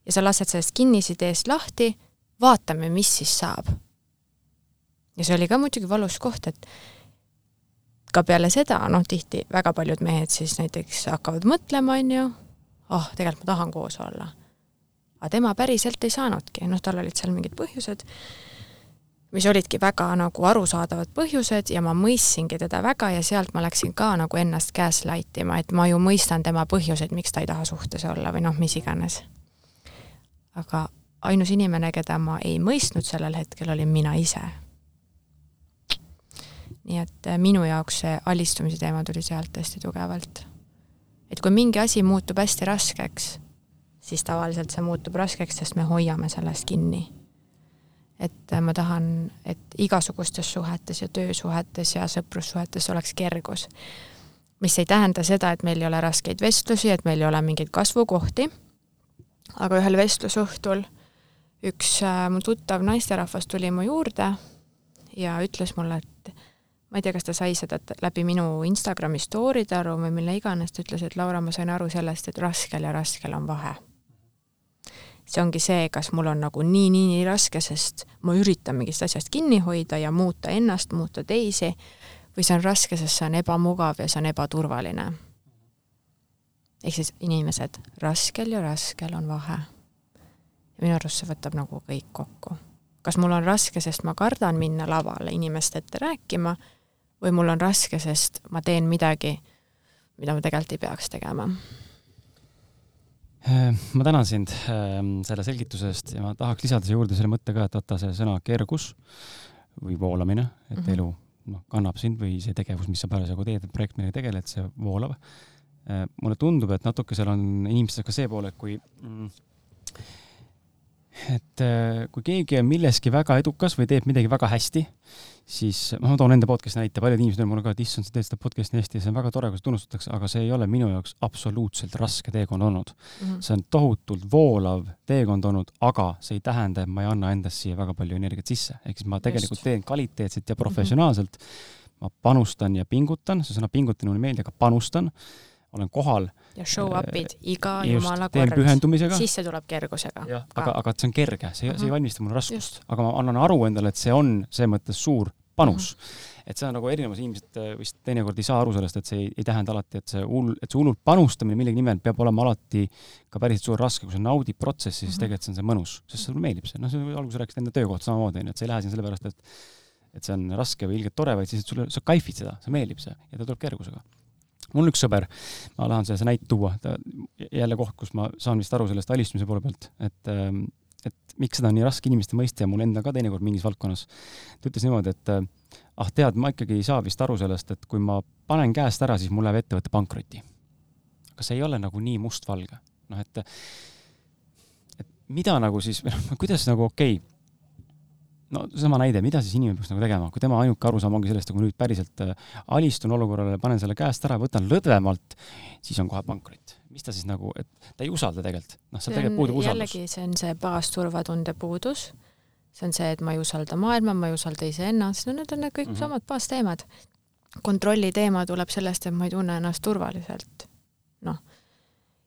B: Ja sa lased sellest kinnisideest lahti, vaatame, mis siis saab. ja see oli ka muidugi valus koht, et ka peale seda, noh, tihti väga paljud mehed siis näiteks hakkavad mõtlema, on ju, oh,, tegelikult ma tahan koos olla. aga tema päriselt ei saanudki, noh, tal olid seal mingid põhjused mis olidki väga nagu arusaadavad põhjused ja ma mõistsingi teda väga ja sealt ma läksin ka nagu ennast gaslight ima, et ma ju mõistan tema põhjuseid, miks ta ei taha suhtes olla või noh, mis iganes. Aga ainus inimene, keda ma ei mõistnud sellel hetkel, olin mina ise. nii et äh, minu jaoks see alistumise teema tuli sealt hästi tugevalt. et kui mingi asi muutub hästi raskeks, siis tavaliselt see muutub raskeks, sest me hoiame sellest kinni. et ma tahan, et igasugustes suhetes ja töösuhetes ja sõprussuhetes oleks kergus. mis ei tähenda seda, et meil ei ole raskeid vestlusi, et meil ei ole mingeid kasvukohti, aga ühel vestlusõhtul üks äh, mu tuttav naisterahvas tuli mu juurde ja ütles mulle, et ma ei tea, kas ta sai seda läbi minu Instagrami story'de aru või mille iganes, ta ütles, et Laura, ma sain aru sellest, et raskel ja raskel on vahe. see ongi see, kas mul on nagu nii, nii, nii raske, sest ma üritan mingist asjast kinni hoida ja muuta ennast, muuta teisi, või see on raske, sest see on ebamugav ja see on ebaturvaline. Ehk siis inimesed, raskel ja raskel on vahe. minu arust see võtab nagu kõik kokku kas mul on raske, sest ma kardan minna lavale inimeste ette rääkima või mul on raske, sest ma teen midagi, mida ma tegelikult ei peaks tegema?
A: Äh, ma tänan sind ähm, selle selgituse eest ja ma tahaks lisada siia juurde selle mõtte ka, et vaata see sõna kergus või voolamine, et mm -hmm. elu noh, kannab sind või see tegevus, mis sa parasjagu teed, projekt, millega tegeled, see voolab. Äh, mulle tundub, et natuke seal on inimestel ka see pool, et kui mm, et äh, kui keegi on milleski väga edukas või teeb midagi väga hästi, siis noh, ma toon enda podcast'i näite, paljud inimesed on mulle ka, et issand, sa teed seda podcast'i hästi ja see on väga tore, kui seda tunnustatakse, aga see ei ole minu jaoks absoluutselt raske teekond olnud mm. -hmm. see on tohutult voolav teekond olnud, aga see ei tähenda, et ma ei anna endast siia väga palju energiat sisse, ehk siis ma tegelikult Just. teen kvaliteetselt ja professionaalselt mm. -hmm. ma panustan ja pingutan, see sõna pingutan mulle ei meeldi, aga panustan olen kohal.
B: ja show up'id iga just, jumala kord. sisse tuleb kergusega.
A: aga, aga see on kerge, see uh, -huh. see ei mhm. valmista mulle raskust, aga ma annan aru endale, et see on selles mõttes suur panus uh. Mhm. -huh. et see on nagu erinevus, inimesed äh, vist teinekord ei saa aru sellest, et see ei, ei tähenda alati, et see hull, et see hullult panustamine millegi nimel peab olema alati ka päriselt suur raske, kui sa naudid protsessi, siis uh mhm. tegelikult see on see mõnus, sest sulle meeldib see, noh, sa alguses rääkisid enda töökohta samamoodi, onju, et sa ei lähe sinna sellepärast, et et see on raske või ilgelt tore, vaid siis, et sulle, sa kaifid seda, see meeldib see ja ta tuleb kergusega mul on üks sõber, ma tahan selle näite tuua, ta jälle koht, kus ma saan vist aru sellest alistumise poole pealt, et ähm, et miks seda on nii raske inimeste mõista ja mul endal ka teinekord mingis valdkonnas. ta ütles niimoodi, et äh, ah tead, ma ikkagi ei saa vist aru sellest, et kui ma panen käest ära, siis mul läheb ettevõte pankrotti. see ei ole nagu nii mustvalge. noh, et et mida nagu siis, kuidas nagu okei okay,, no seesama näide, mida siis inimene peaks nagu tegema, kui tema ainuke arusaam ongi sellest, et kui nüüd päriselt äh, alistun olukorrale, panen selle käest ära, võtan lõdvemalt, siis on kohe pankrot. mis ta siis nagu, et ta ei usalda tegelikult, noh, seal tegelikult puudub usaldus.
B: jällegi, see on see baasturvatunde puudus, see on see, et ma ei usalda maailma, ma ei usalda iseennast, no need on need kõik mm -hmm. samad baasteemad. kontrolli teema tuleb sellest, et ma ei tunne ennast turvaliselt, noh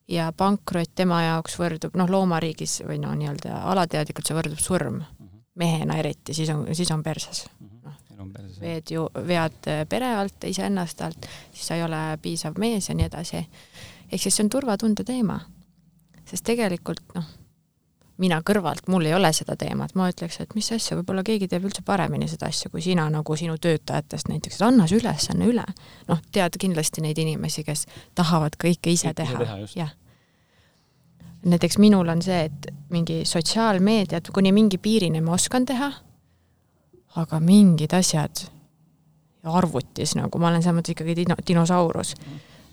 B: ja pankrot tema jaoks võrdub, noh, loomariigis või no nii-öelda alateadlikult see võrdub surm mehena eriti, siis on, siis on perses.
A: Noh,
B: veed ju, vead pere alt, iseennast alt, siis sa ei ole piisav mees ja nii edasi. ehk siis see on turvatunde teema. sest tegelikult noh, mina kõrvalt, mul ei ole seda teemat, ma ütleks, et mis asja, võib-olla keegi teeb üldse paremini seda asja kui sina nagu sinu töötajatest näiteks, et anna see ülesanne üle. noh, tead kindlasti neid inimesi, kes tahavad kõike ise teha, jah näiteks minul on see, et mingi sotsiaalmeediat kuni mingi piirini ma oskan teha, aga mingid asjad arvutis nagu, ma olen selles mõttes ikkagi dino-, dinosaurus,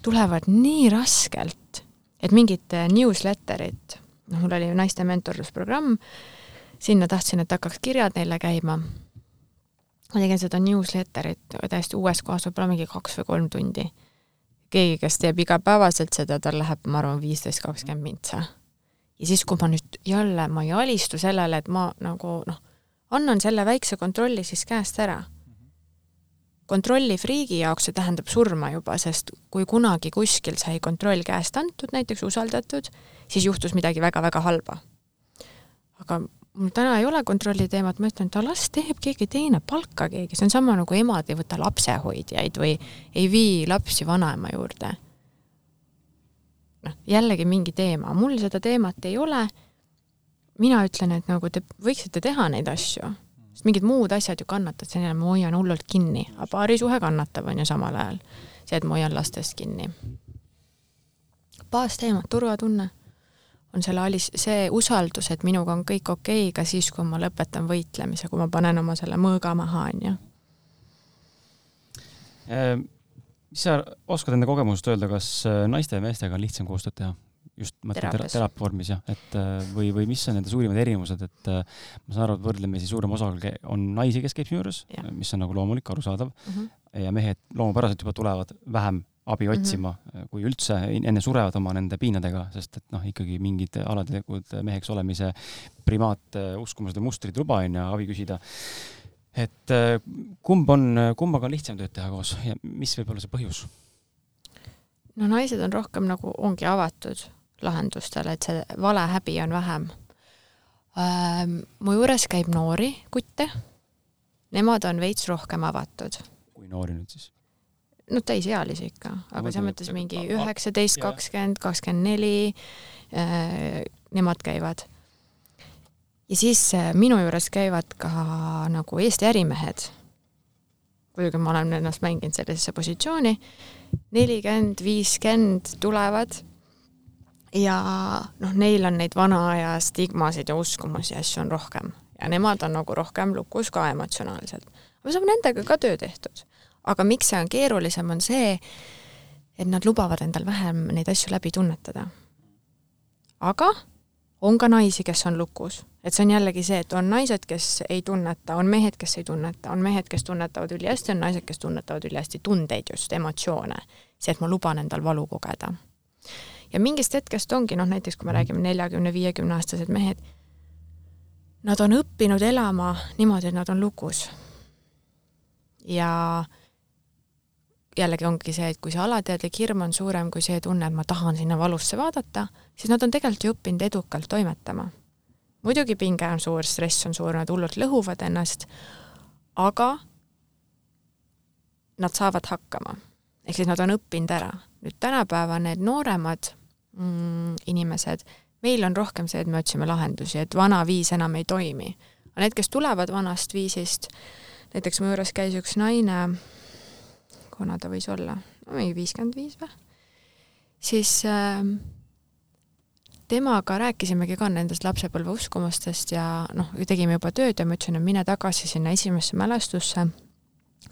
B: tulevad nii raskelt, et mingid newsletterid, noh, mul oli naiste mentorlusprogramm, sinna tahtsin, et hakkaks kirjad neile käima. ma tegin seda newsletterit täiesti uues kohas, võib-olla mingi kaks või kolm tundi. keegi, kes teeb igapäevaselt seda, tal läheb, ma arvan, viisteist, kakskümmend mintsa ja siis, kui ma nüüd jälle, ma ei alistu sellele, et ma nagu noh, annan selle väikse kontrolli siis käest ära. kontrolli friigi jaoks see tähendab surma juba, sest kui kunagi kuskil sai kontroll käest antud, näiteks usaldatud, siis juhtus midagi väga-väga halba. aga mul täna ei ole kontrolli teemat, ma ütlen, et las teeb keegi teine, palka keegi, see on sama nagu emad ei võta lapsehoidjaid või ei vii lapsi vanaema juurde noh, jällegi mingi teema, mul seda teemat ei ole, mina ütlen, et nagu te võiksite teha neid asju, sest mingid muud asjad ju kannatavad, jälle, ma hoian hullult kinni, aga paarisuhe kannatab, on ju, samal ajal. see, et ma hoian lastest kinni. baasteemad, turvatunne on selle alis-, see usaldus, et minuga on kõik okei okay, ka siis, kui ma lõpetan võitlemise, kui ma panen oma selle mõõga maha, on ju.
A: Ehm, mis sa oskad enda kogemusest öelda, kas äh, naiste ja meestega on lihtsam koostööd teha? just mõtlen teraapia tera vormis jah, et äh, või, või mis on nende suurimad erinevused, et äh, ma saan aru, et võrdlemisi suurem osa on naisi, kes käib sinu juures, mis on nagu loomulik, arusaadav mm, -hmm. ja mehed loomupäraselt juba tulevad vähem abi mhm. otsima mm, -hmm. kui üldse enne surevad oma nende piinadega, sest et noh, ikkagi mingid alateadlikud meheks olemise primaat uskumused ja mustrid luba onju abi küsida et äh, kumb on, kummaga on lihtsam tööd teha koos ja mis võib olla see põhjus?
B: no naised on rohkem nagu, ongi avatud lahendustele, et see valehäbi on vähem ähm,. mu juures käib noori kutte, nemad on veits rohkem avatud.
A: kui noori nüüd siis?
B: no täisealisi ikka, aga selles mõttes mingi üheksateist, kakskümmend, kakskümmend neli, äh, nemad käivad ja siis äh, minu juures käivad ka nagu Eesti ärimehed. muidugi ma olen ennast mänginud sellisesse positsiooni, nelikümmend, viiskümmend tulevad ja noh, neil on neid vana aja stigmasid ja uskumusi ja asju on rohkem ja nemad on nagu rohkem lukus ka emotsionaalselt. aga saab nendega ka töö tehtud. aga miks see on keerulisem, on see, et nad lubavad endal vähem neid asju läbi tunnetada. aga on ka naisi, kes on lukus et see on jällegi see, et on naised, kes ei tunneta, on mehed, kes ei tunneta, on mehed, kes tunnetavad ülihästi, on naised, kes tunnetavad ülihästi tundeid just, emotsioone. see, et ma luban endal valu kogeda. ja mingist hetkest ongi noh, näiteks kui me räägime neljakümne, viiekümne aastased mehed, nad on õppinud elama niimoodi, et nad on lukus. ja jällegi ongi see, et kui see alateadlik hirm on suurem kui see tunne, et ma tahan sinna valusse vaadata, siis nad on tegelikult ju õppinud edukalt toimetama muidugi pinge on suur, stress on suur, nad hullult lõhuvad ennast, aga nad saavad hakkama. ehk siis nad on õppinud ära. nüüd tänapäeva need nooremad mm, inimesed, meil on rohkem see, et me otsime lahendusi, et vana viis enam ei toimi. aga need, kes tulevad vanast viisist, näiteks mu juures käis üks naine, kuna ta võis olla, no mingi viiskümmend viis või, siis äh, temaga rääkisimegi ka nendest lapsepõlve uskumustest ja noh, tegime juba tööd ja ma ütlesin, et mine tagasi sinna esimesse mälestusse,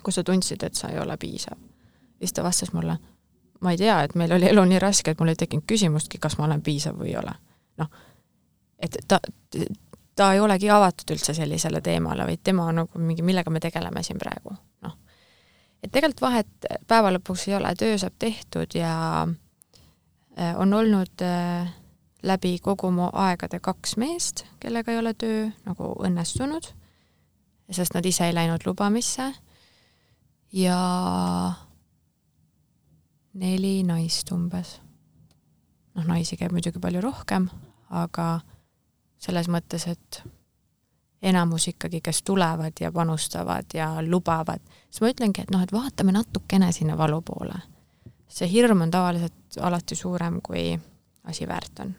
B: kus sa tundsid, et sa ei ole piisav. ja siis ta vastas mulle, ma ei tea, et meil oli elu nii raske, et mul ei tekkinud küsimustki, kas ma olen piisav või ei ole. noh, et ta, ta ei olegi avatud üldse sellisele teemale, vaid tema on nagu mingi, millega me tegeleme siin praegu. Et tegelikult vahet päeva lõpuks ei ole, töö saab tehtud ja äh, on olnud äh, läbi kogu mu aegade kaks meest, kellega ei ole töö nagu õnnestunud, sest nad ise ei läinud lubamisse ja neli naist umbes. noh, naisi käib muidugi palju rohkem, aga selles mõttes, et enamus ikkagi, kes tulevad ja panustavad ja lubavad, siis ma ütlengi, et noh, et vaatame natukene sinna valu poole. see hirm on tavaliselt alati suurem, kui asi väärt on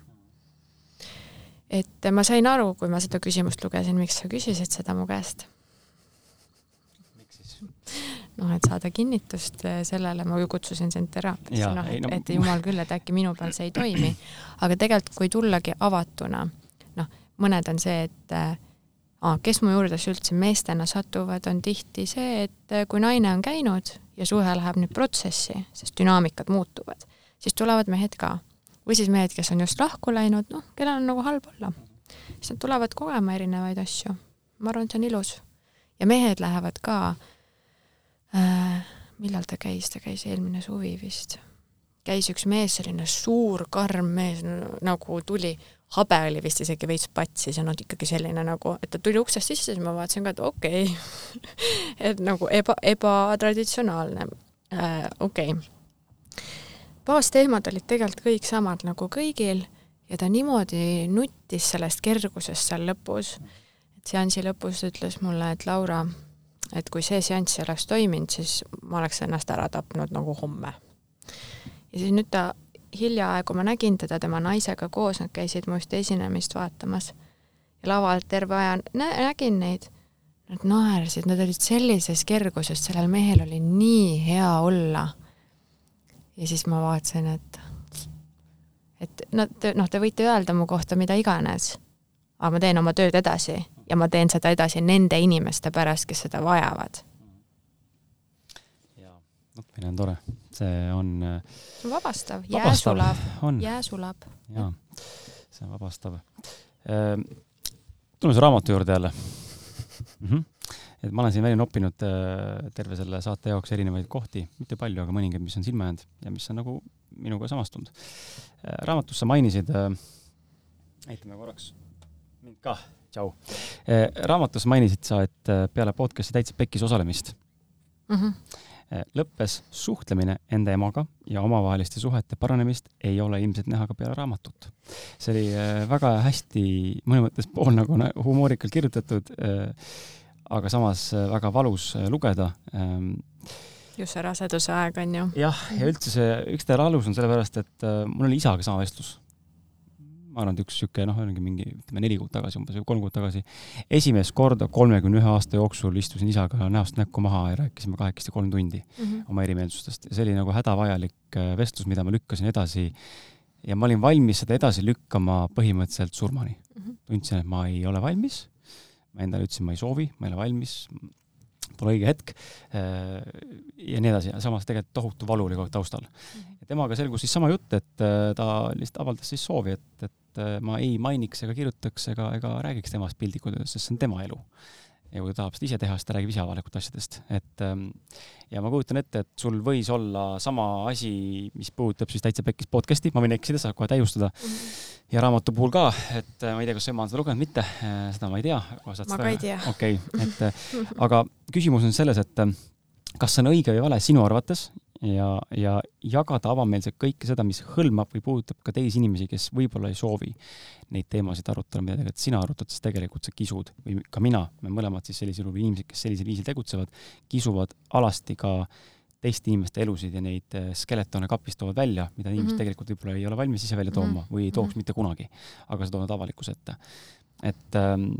B: et ma sain aru, kui ma seda küsimust lugesin, miks sa küsisid seda mu käest.
A: miks siis?
B: noh, et saada kinnitust sellele, ma ju kutsusin sind teraapiasse, noh, et, et jumal küll, et äkki minu peal see ei toimi. aga tegelikult, kui tullagi avatuna, noh, mõned on see, et äh, kes mu juurdesse üldse meestena satuvad, on tihti see, et eh, kui naine on käinud ja suhe läheb nüüd protsessi, sest dünaamikad muutuvad, siis tulevad mehed ka või siis mehed, kes on just lahku läinud, noh, kellel on nagu halb olla. siis nad tulevad kogema erinevaid asju. ma arvan, et see on ilus. ja mehed lähevad ka äh,, millal ta käis, ta käis eelmine suvi vist, käis üks mees, selline suur karm mees nagu tuli, habe oli vist isegi veits patsis ja noh, ikkagi selline nagu, et ta tuli uksest sisse, siis ma vaatasin ka, et okei okay. et nagu eba, ebatraditsionaalne äh,, okei okay baasteemad olid tegelikult kõik samad nagu kõigil ja ta niimoodi nuttis sellest kergusest seal lõpus, et seansi lõpus ütles mulle, et Laura, et kui see seanss ei oleks toiminud, siis ma oleks ennast ära tapnud nagu homme. ja siis nüüd ta hiljaaegu ma nägin teda tema naisega koos, nad käisid mu ühte esinemist vaatamas. Ja lavalt terve aja nä nägin neid, nad naersid, nad olid sellises kerguses, sellel mehel oli nii hea olla. Ja siis ma vaatasin, et, et te, noh, te võite öelda mu kohta mida iganes, aga ma teen oma tööd edasi ja ma teen seda edasi nende inimeste pärast, kes seda vajavad.
A: Nutmine on tore, see on
B: see on vabastav, jää sulab,
A: on
B: jää sulab.
A: jaa, see on vabastav. tuleme selle raamatu juurde jälle mm. -hmm. et ma olen siin välja noppinud äh, terve selle saate jaoks erinevaid kohti, mitte palju, aga mõningaid, mis on silma jäänud ja mis on nagu minuga samastunud. raamatus sa mainisid äh,, näitame korraks mind ka, tšau. raamatus mainisid sa, et peale podcast'i Täitsa Pekkis osalemist
B: Mhm.
A: äh, lõppes suhtlemine enda emaga ja omavaheliste suhete paranemist ei ole ilmselt näha ka peale raamatut. see oli äh, väga hästi mõnes mõttes pool nagu na- humoorikalt kirjutatud, aga samas väga valus lugeda.
B: just see raseduse aeg on ju.
A: jah, ja üldse see, üks ta alus on sellepärast, et mul oli isaga sama vestlus ma arvan, et üks sihuke noh, oligi mingi ütleme neli kuud tagasi umbes või kolm kuud tagasi. esimest korda kolmekümne ühe aasta jooksul istusin isaga näost näkku maha ja rääkisime kahekesti kolm tundi
B: Mhm.
A: oma erimeelsustest ja see oli nagu hädavajalik äh, vestlus, mida ma lükkasin edasi. ja ma olin valmis seda edasi lükkama põhimõtteliselt surmani.
B: Mhm.
A: tundsin, et ma ei ole valmis. ma endale ütlesin, ma ei soovi, ma ei ole valmis. Pole õige hetk. ja nii edasi, samas tegelikult tohutu valu oli kogu aeg taustal. Ja temaga selgus siis sama jutt, et äh, ta lihtsalt avaldas siis soovi, et, et äh, ma ei mainiks ega kirjutaks ega, ega räägiks temast piltlikult öeldes, sest see on tema elu. ja kui ta tahab seda ise teha, siis ta räägib ise avalikult asjadest, et ähm, ja ma kujutan ette, et sul võis olla sama asi, mis puudutab siis Täitsa Pekkis podcast'i, ma võin eksida, saab kohe täiustada. ja raamatu puhul ka, et äh, ma ei tea, kas ema on seda lugenud, mitte, seda ma ei tea.
B: Ma ka ei tea.
A: okei okay,, et aga küsimus on selles, et kas see on õige või vale sinu arvates ja, ja jagada avameelselt kõike seda, mis hõlmab või puudutab ka teisi inimesi, kes võib-olla ei soovi neid teemasid arutada, mida tegelikult sina arutad, sest tegelikult sa kisud või ka mina, me mõlemad siis sellisel juhul inimesed, kes sellisel viisil tegutsevad, kisuvad alasti ka teiste inimeste elusid ja neid eh, skeletone kapist toovad välja, mida inimesed mm. -hmm. tegelikult võib-olla ei ole valmis ise välja tooma
B: Mhm.
A: või ei tooks mm. -hmm. mitte kunagi, aga sa tood avalikkuse ette. et ähm,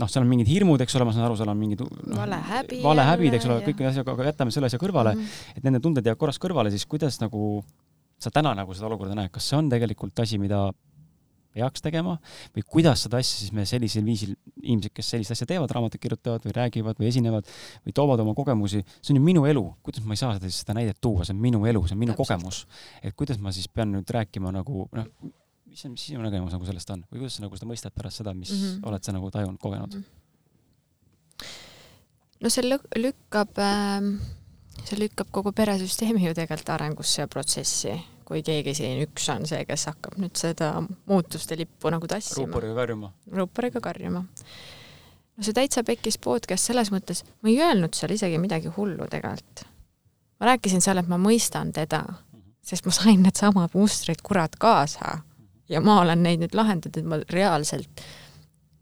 A: noh, seal on mingid hirmud, eks ole, ma saan aru, seal on mingid noh,
B: Valehäbi
A: valehäbid, eks ole, kõik need asjad, aga jätame selle asja kõrvale,
B: Mhm.
A: et nende tunded jäävad korraks kõrvale, siis kuidas nagu sa täna nagu seda olukorda näed, kas see on tegelikult asi, mida peaks tegema või kuidas seda asja siis me sellisel viisil, inimesed, kes sellist asja teevad, raamatuid kirjutavad või räägivad või esinevad või toovad oma kogemusi, see on ju minu elu, kuidas ma ei saa seda, seda näidet tuua, see on minu elu, see on minu
B: Täpselt.
A: kogemus. et kuidas ma siis pean nüüd rääkima nagu noh, mis see, mis sinu nägemus nagu sellest on või kuidas sa nagu seda mõistad pärast seda, mis mm
B: Mhm.
A: -hmm. oled sa nagu tajunud, kogenud?
B: no see lük- lükkab äh,, see lükkab kogu peresüsteemi ju tegelikult arengusse ja protsessi, kui keegi siin üks on see, kes hakkab nüüd seda muutuste lippu nagu tassima,
A: ruuporiga karjuma.
B: ruuporiga karjuma. no see Täitsa Pekkis podcast selles mõttes, ma ei öelnud seal isegi midagi hullu tegelikult. ma rääkisin seal, et ma mõistan teda, sest ma sain needsamad mustrid kurat kaasa ja ma olen neid nüüd lahendanud, et ma reaalselt,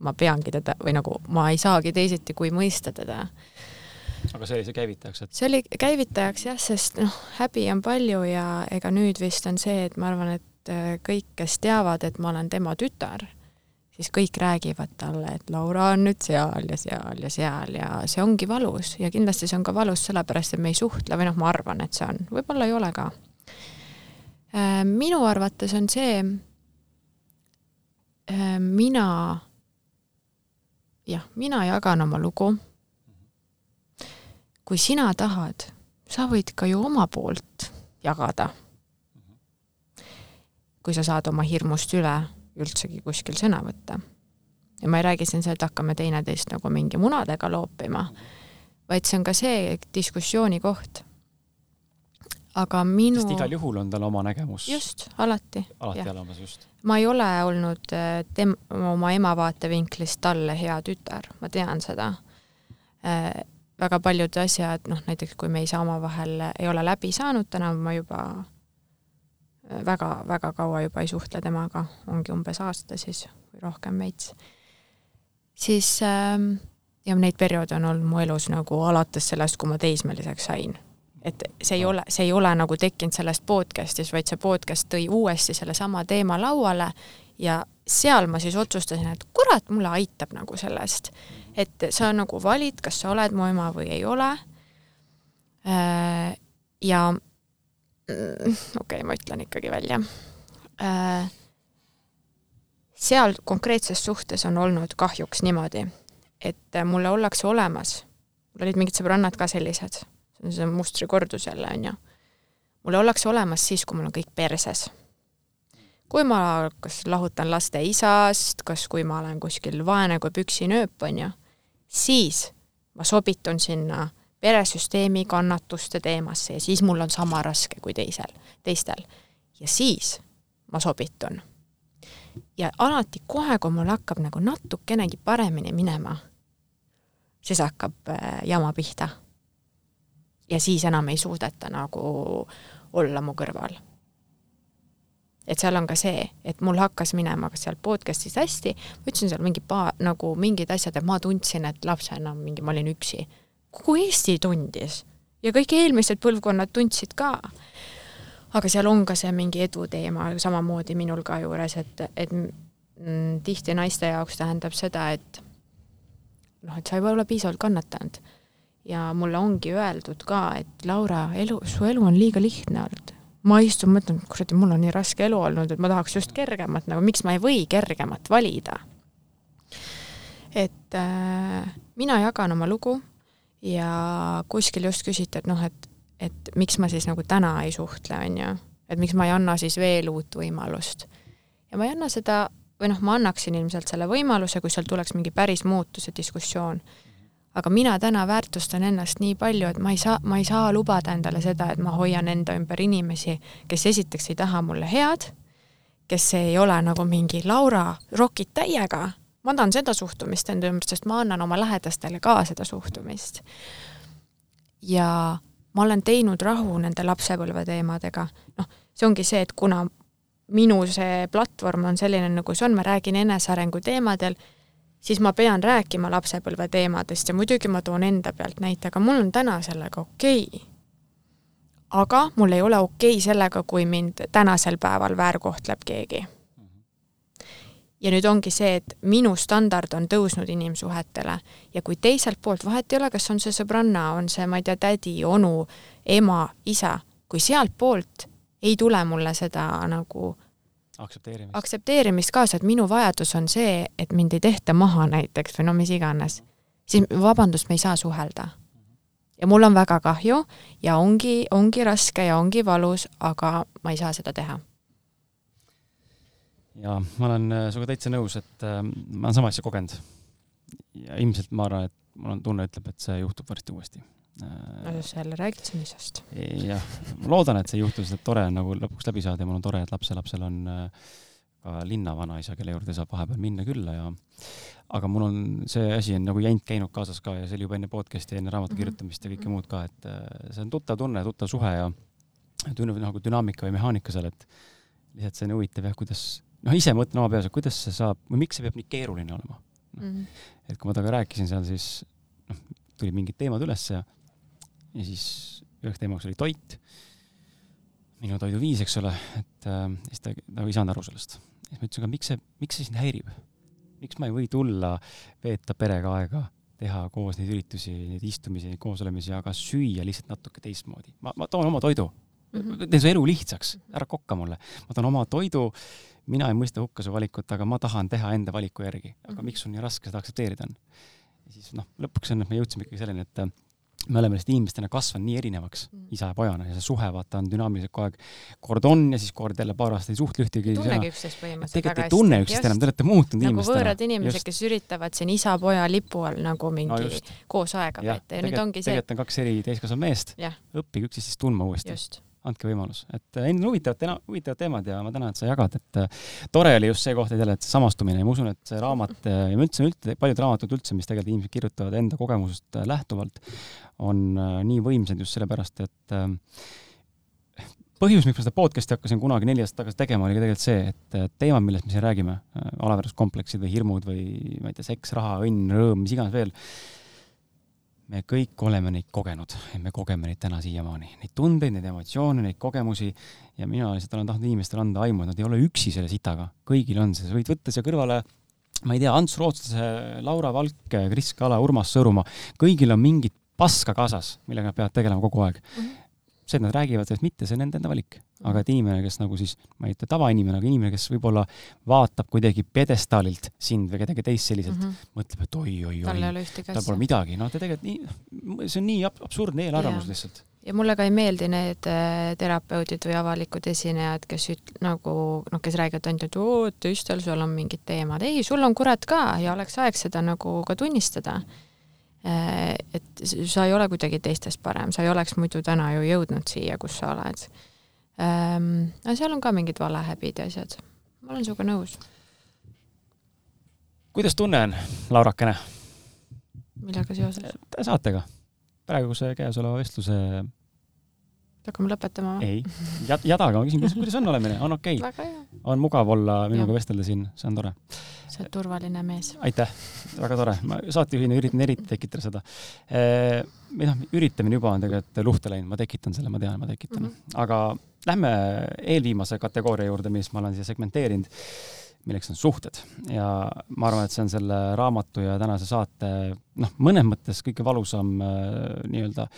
B: ma peangi teda või nagu ma ei saagi teisiti, kui mõista teda.
A: Aga see oli see käivitajaks, et
B: see oli käivitajaks jah, sest noh, häbi on palju ja ega nüüd vist on see, et ma arvan, et äh, kõik, kes teavad, et ma olen tema tütar, siis kõik räägivad talle, et Laura on nüüd seal ja seal ja seal ja see ongi valus. Ja kindlasti see on ka valus sellepärast, et me ei suhtle või noh, ma arvan, et see on, võib-olla ei ole ka. minu arvates on see, mina, jah, mina jagan oma lugu kui sina tahad, sa võid ka ju oma poolt jagada. kui sa saad oma hirmust üle üldsegi kuskil sõna võtta. ja ma ei räägi siin sellest, hakkame teineteist nagu mingi munadega loopima, vaid see on ka see diskussiooni koht. aga minu
A: sest igal juhul on tal oma nägemus
B: just, alati.
A: alati
B: jah.
A: olemas just.
B: Ma ei ole olnud äh, tem-, oma ema vaatevinklist talle hea tütar, ma tean seda äh,. väga paljud asjad, noh näiteks kui me ei saa omavahel, ei ole läbi saanud, täna ma juba väga-väga kaua juba ei suhtle temaga, ongi umbes aasta siis või rohkem veits, siis ähm, ja neid perioode on olnud mu elus nagu alates sellest, kui ma teismeliseks sain et see ei ole, see ei ole nagu tekkinud sellest podcast'is, vaid see podcast tõi uuesti sellesama teema lauale ja seal ma siis otsustasin, et kurat, mulle aitab nagu sellest, et sa nagu valid, kas sa oled mu ema või ei ole. ja mm, okei okay,, ma ütlen ikkagi välja. seal konkreetses suhtes on olnud kahjuks niimoodi, et mulle ollakse olemas, mul olid mingid sõbrannad ka sellised see on see mustrikordus jälle, on ju. mulle ollakse olemas siis, kui mul on kõik perses. kui ma kas lahutan laste isast, kas kui ma olen kuskil vaene kui püksinööp, on ju, siis ma sobitun sinna peresüsteemi kannatuste teemasse ja siis mul on sama raske kui teisel, teistel. ja siis ma sobitun. ja alati kohe, kui mul hakkab nagu natukenegi paremini minema, siis hakkab äh, jama pihta. Ja siis enam ei suudeta nagu olla mu kõrval. et seal on ka see, et mul hakkas minema kas seal podcast'is hästi, ma ütlesin seal mingi paar, nagu mingid asjad, et ma tundsin, et lapsena mingi, ma olin üksi kogu Eesti tundis ja kõik eelmised põlvkonnad tundsid ka. aga seal on ka see mingi edu teema samamoodi minul ka juures, et, et tihti naiste jaoks tähendab seda, et noh, et sa ei ole piisavalt kannatanud. Ja mulle ongi öeldud ka, et Laura, elu, su elu on liiga lihtne olnud. ma istun, mõtlen, kuradi, mul on nii raske elu olnud, et ma tahaks just kergemat, nagu miks ma ei või kergemat valida. et äh, mina jagan oma lugu ja kuskil just küsiti, et noh, et, et miks ma siis nagu täna ei suhtle, on ju, et miks ma ei anna siis veel uut võimalust. ja ma ei anna seda, või noh, ma annaksin ilmselt selle võimaluse, kui seal tuleks mingi päris muutus ja diskussioon. Aga mina täna väärtustan ennast nii palju, et ma ei saa, ma ei saa lubada endale seda, et ma hoian enda ümber inimesi, kes esiteks ei taha mulle head, kes ei ole nagu mingi Laura, rokid täiega ma tahan seda suhtumist enda ümber, sest ma annan oma lähedastele ka seda suhtumist. ja ma olen teinud rahu nende lapsepõlve teemadega, noh, see ongi see, et kuna minu see platvorm on selline, nagu see on, ma räägin enesearengu teemadel, siis ma pean rääkima lapsepõlve teemadest ja muidugi ma toon enda pealt näite, aga mul on täna sellega okei okay. aga mul ei ole okei okay sellega, kui mind tänasel päeval väärkohtleb keegi ja nüüd ongi see, et minu standard on tõusnud inimsuhetele ja kui teiselt poolt, vahet ei ole, kas on see sõbranna, on see, ma ei tea, tädi, onu, ema, isa, kui sealtpoolt ei tule mulle seda nagu
A: aktsepteerimist,
B: aktsepteerimist kaasa, et minu vajadus on see, et mind ei tehta maha näiteks või no mis iganes, siis vabandust, me ei saa suhelda. ja mul on väga kahju ja ongi, ongi raske ja ongi valus, aga ma ei saa seda teha
A: ja ma olen äh, sinuga täitsa nõus, et äh, ma olen sama asja kogenud. ja ilmselt ma arvan, et mul on tunne, ütleb, et see juhtub varsti uuesti.
B: No sa jälle räägid siin isast.
A: jah, ma loodan, et see ei juhtu, sest et tore on nagu lõpuks läbi saada ja mul on tore, et lapselapsel on äh, ka linna vanaisa, kelle juurde saab vahepeal minna külla ja aga mul on see asi on nagu jant käinud kaasas ka ja see oli juba enne podcast'i, enne raamatu mhm. kirjutamist ja kõike muud ka, et see on tuttav tunne, tuttav suhe ja tundub nagu dünaamika või mehaanika seal, et lihtsalt see on huvitav jah, kuidas noh, ise mõtlen oma peas, et kuidas see saab või miks see peab nii keeruline olema no.. Mm -hmm. et kui ma temaga rääkisin seal, siis noh, tulid mingid teemad üles ja, ja siis üheks teemaks oli toit, minu toiduviis, eks ole, et äh, siis ta nagu ei saanud aru sellest. siis ma ütlesin, aga miks see, miks see sind häirib? miks ma ei või tulla, veeta perega aega, teha koos neid üritusi, neid istumisi, koosolemisi, aga süüa lihtsalt natuke teistmoodi. ma, ma toon oma toidu mm, -hmm. teen su elu lihtsaks, ära kokka mulle. ma toon oma toidu mina ei mõista hukka su valikut, aga ma tahan teha enda valiku järgi. aga mhm. miks sul nii raske seda aktsepteerida on? ja siis noh, lõpuks on, me jõudsime ikkagi selleni, et äh, me oleme lihtsalt inimestena kasvanud nii erinevaks mm. isa ja pojana ja see suhe vaata on dünaamiliselt kogu aeg, kord on ja siis kord jälle paar aastat ei suhtle ühtegi.
B: ei tunnegi üksteist põhimõtteliselt
A: tegelikult ei tunne üksteist enam, te olete muutunud
B: nagu inimestena. võõrad inimesed, kes üritavad siin isa-poja lipu all nagu mingi no koos aega veeta ja nüüd ongi see.
A: tegelikult on kaks eri täiskasvanud meest, õppige üksteist tundma uuesti. just andke võimalus, et äh, endal huvitavad, huvitavad teemad ja ma tänan, et sa jagad, et äh, tore oli just see koht, et jälle, et samastumine ja ma usun, et see raamat äh, ja üldse, üldse paljud raamatud üldse, mis tegelikult inimesed kirjutavad enda kogemusest lähtuvalt, on nii võimsad just sellepärast, et põhjus, miks ma seda podcast'i hakkasin kunagi neli aastat tagasi tegema, oli ka tegelikult see, et teemad, millest me siin räägime, alaväärsuskompleksid või hirmud või ma ei tea, seks, raha, õnn, rõõm, mis iganes veel me kõik oleme neid kogenud ja me kogeme neid täna siiamaani, neid tundeid, neid emotsioone, neid kogemusi ja mina lihtsalt olen tahtnud inimestele anda aimu, et nad ei ole üksi selle sitaga, kõigil on see, sa võid võtta siia kõrvale ma ei tea, Ants Rootslase, Laura Valk, Kris Kala, Urmas Sõõrumaa, kõigil on mingit paska kaasas, millega nad peavad tegelema kogu aeg. Mm. -hmm see, et nad räägivad sellest mitte, see on nende enda valik. aga et inimene, kes nagu siis, ma ei ütle tavainimene, aga inimene, kes võib-olla vaatab kuidagi pjedestaalilt sind või kedagi teist selliselt mm, -hmm. mõtleb, et oi-oi-oi,
B: ühtegi
A: tal pole midagi, no ta tegelikult nii, see on nii absurdne eelarvamus lihtsalt
B: ja mulle ka ei meeldi need äh, terapeudid või avalikud esinejad, kes üt-, nagu noh, kes räägivad ainult, et oo, teistel sul on mingid teemad. ei, sul on kurat ka ja oleks aeg seda nagu ka tunnistada Äh, et sa ei ole kuidagi teistest parem, sa ei oleks muidu täna ju jõudnud siia, kus sa oled. Ähm, aga seal on ka mingid valehäbid ja asjad. ma olen sinuga nõus.
A: kuidas tunne on, Laurakene?
B: millega seoses?
A: saatega. praeguse käesoleva vestluse
B: hakkame lõpetama
A: või? ei, jadaga ma küsin, kuidas, on olemine, on okei okay.? on mugav olla minuga vestelda siin, see on tore.
B: sa oled turvaline mees.
A: aitäh, väga tore, ma saatejuhina üritan eriti tekitada seda. või noh, üritamine juba on tegelikult luhta läinud, ma tekitan selle, ma tean, ma tekitan mm. -hmm. aga lähme eelviimase kategooria juurde, mis ma olen siia segmenteerinud, milleks on suhted ja ma arvan, et see on selle raamatu ja tänase saate noh, mõnes mõttes kõige valusam nii-öelda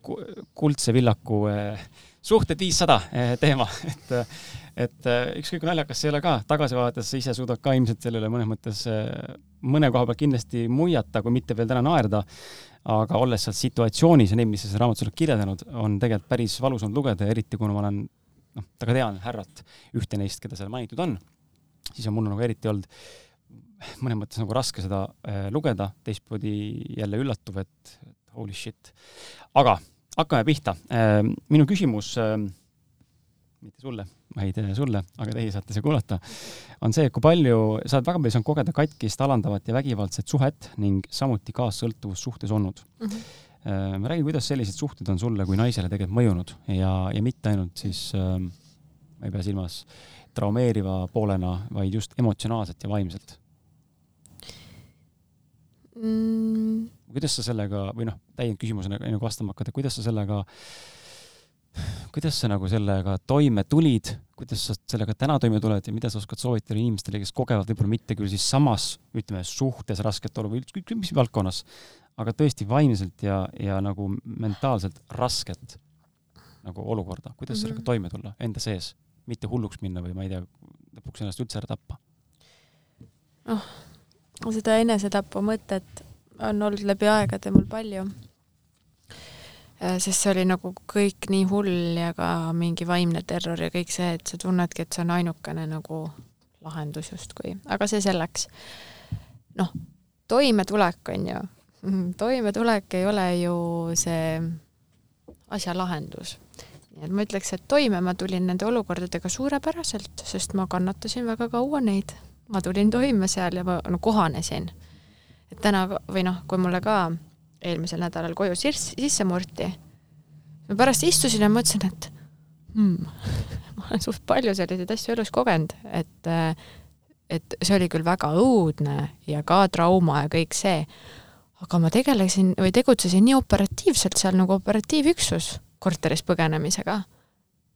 A: kuldse villaku eh, suhted viissada eh, teema, et et eh, ükskõik kui naljakas see ei ole ka, tagasi vaadates sa ise suudad ka ilmselt selle üle mõnes mõttes mõne koha pealt kindlasti muiata, kui mitte veel täna naerda, aga olles seal situatsioonis ja neid, mis sa selles raamatus oled kirjeldanud, on tegelikult päris valus olnud lugeda. Eriti kuna ma olen noh, väga tean härrat, ühte neist, keda seal mainitud on, siis on mul nagu eriti olnud mõnes mõttes nagu raske seda lugeda, teistpidi jälle üllatuv, et holy shit. aga hakkame pihta. Ehm, minu küsimus, ehm, mitte sulle, vaid sulle, aga teie saate seda kuulata, on see, kui palju, sa oled väga palju saanud kogeda katkist, alandavat ja vägivaldset suhet ning samuti kaassõltuvussuhtes olnud mm. -hmm. räägi, kuidas sellised suhted on sulle kui naisele tegelikult mõjunud ja, ja mitte ainult siis äh,, ma ei pea silmas traumeeriva poolena, vaid just emotsionaalselt ja vaimselt
B: mm.?
A: Kuidas sa sellega või noh, täiendav küsimusena enne kui vastama hakata, kuidas sa sellega, kuidas sa nagu sellega toime tulid, kuidas sa sellega täna toime tuled ja mida sa oskad soovitada inimestele, kes kogevad võib-olla mitte küll siis samas, ütleme, suhtes rasket olu või ükskõik mis valdkonnas, aga tõesti vaimselt ja, ja nagu mentaalselt rasket nagu olukorda, kuidas mm -hmm. sellega toime tulla enda sees, mitte hulluks minna või ma ei tea, lõpuks ennast üldse ära tappa?
B: noh, seda enesetapu mõtet on olnud läbi aegade mul palju. Äh, sest see oli nagu kõik nii hull ja ka mingi vaimne terror ja kõik see, et sa tunnedki, et see on ainukene nagu lahendus justkui, aga see selleks. noh, toimetulek on ju, toimetulek ei ole ju see asja lahendus. nii et ma ütleks, et toime ma tulin nende olukordadega suurepäraselt, sest ma kannatasin väga kaua neid. ma tulin toime seal ja ma no, kohanesin et täna või noh, kui mulle ka eelmisel nädalal koju sisse, sisse murti, ma pärast istusin ja mõtlesin, et hmm, ma olen suht palju selliseid asju elus kogenud, et et see oli küll väga õudne ja ka trauma ja kõik see, aga ma tegelesin või tegutsesin nii operatiivselt seal nagu operatiivüksus korterist põgenemisega.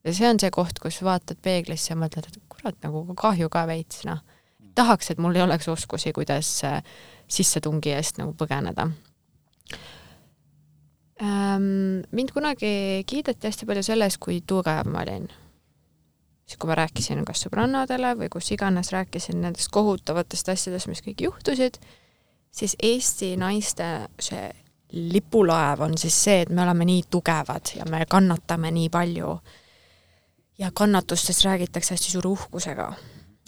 B: ja see on see koht, kus vaatad peeglisse ja mõtled, et kurat, nagu kahju ka veits, noh. tahaks, et mul ei oleks oskusi, kuidas äh, sissetungi eest nagu põgeneda ähm,. mind kunagi kiideti hästi palju selles, kui tugev ma olin. siis, kui ma rääkisin kas sõbrannadele või kus iganes rääkisin nendest kohutavatest asjadest, mis kõik juhtusid, siis Eesti naiste see lipulaev on siis see, et me oleme nii tugevad ja me kannatame nii palju. ja kannatustest räägitakse hästi suure uhkusega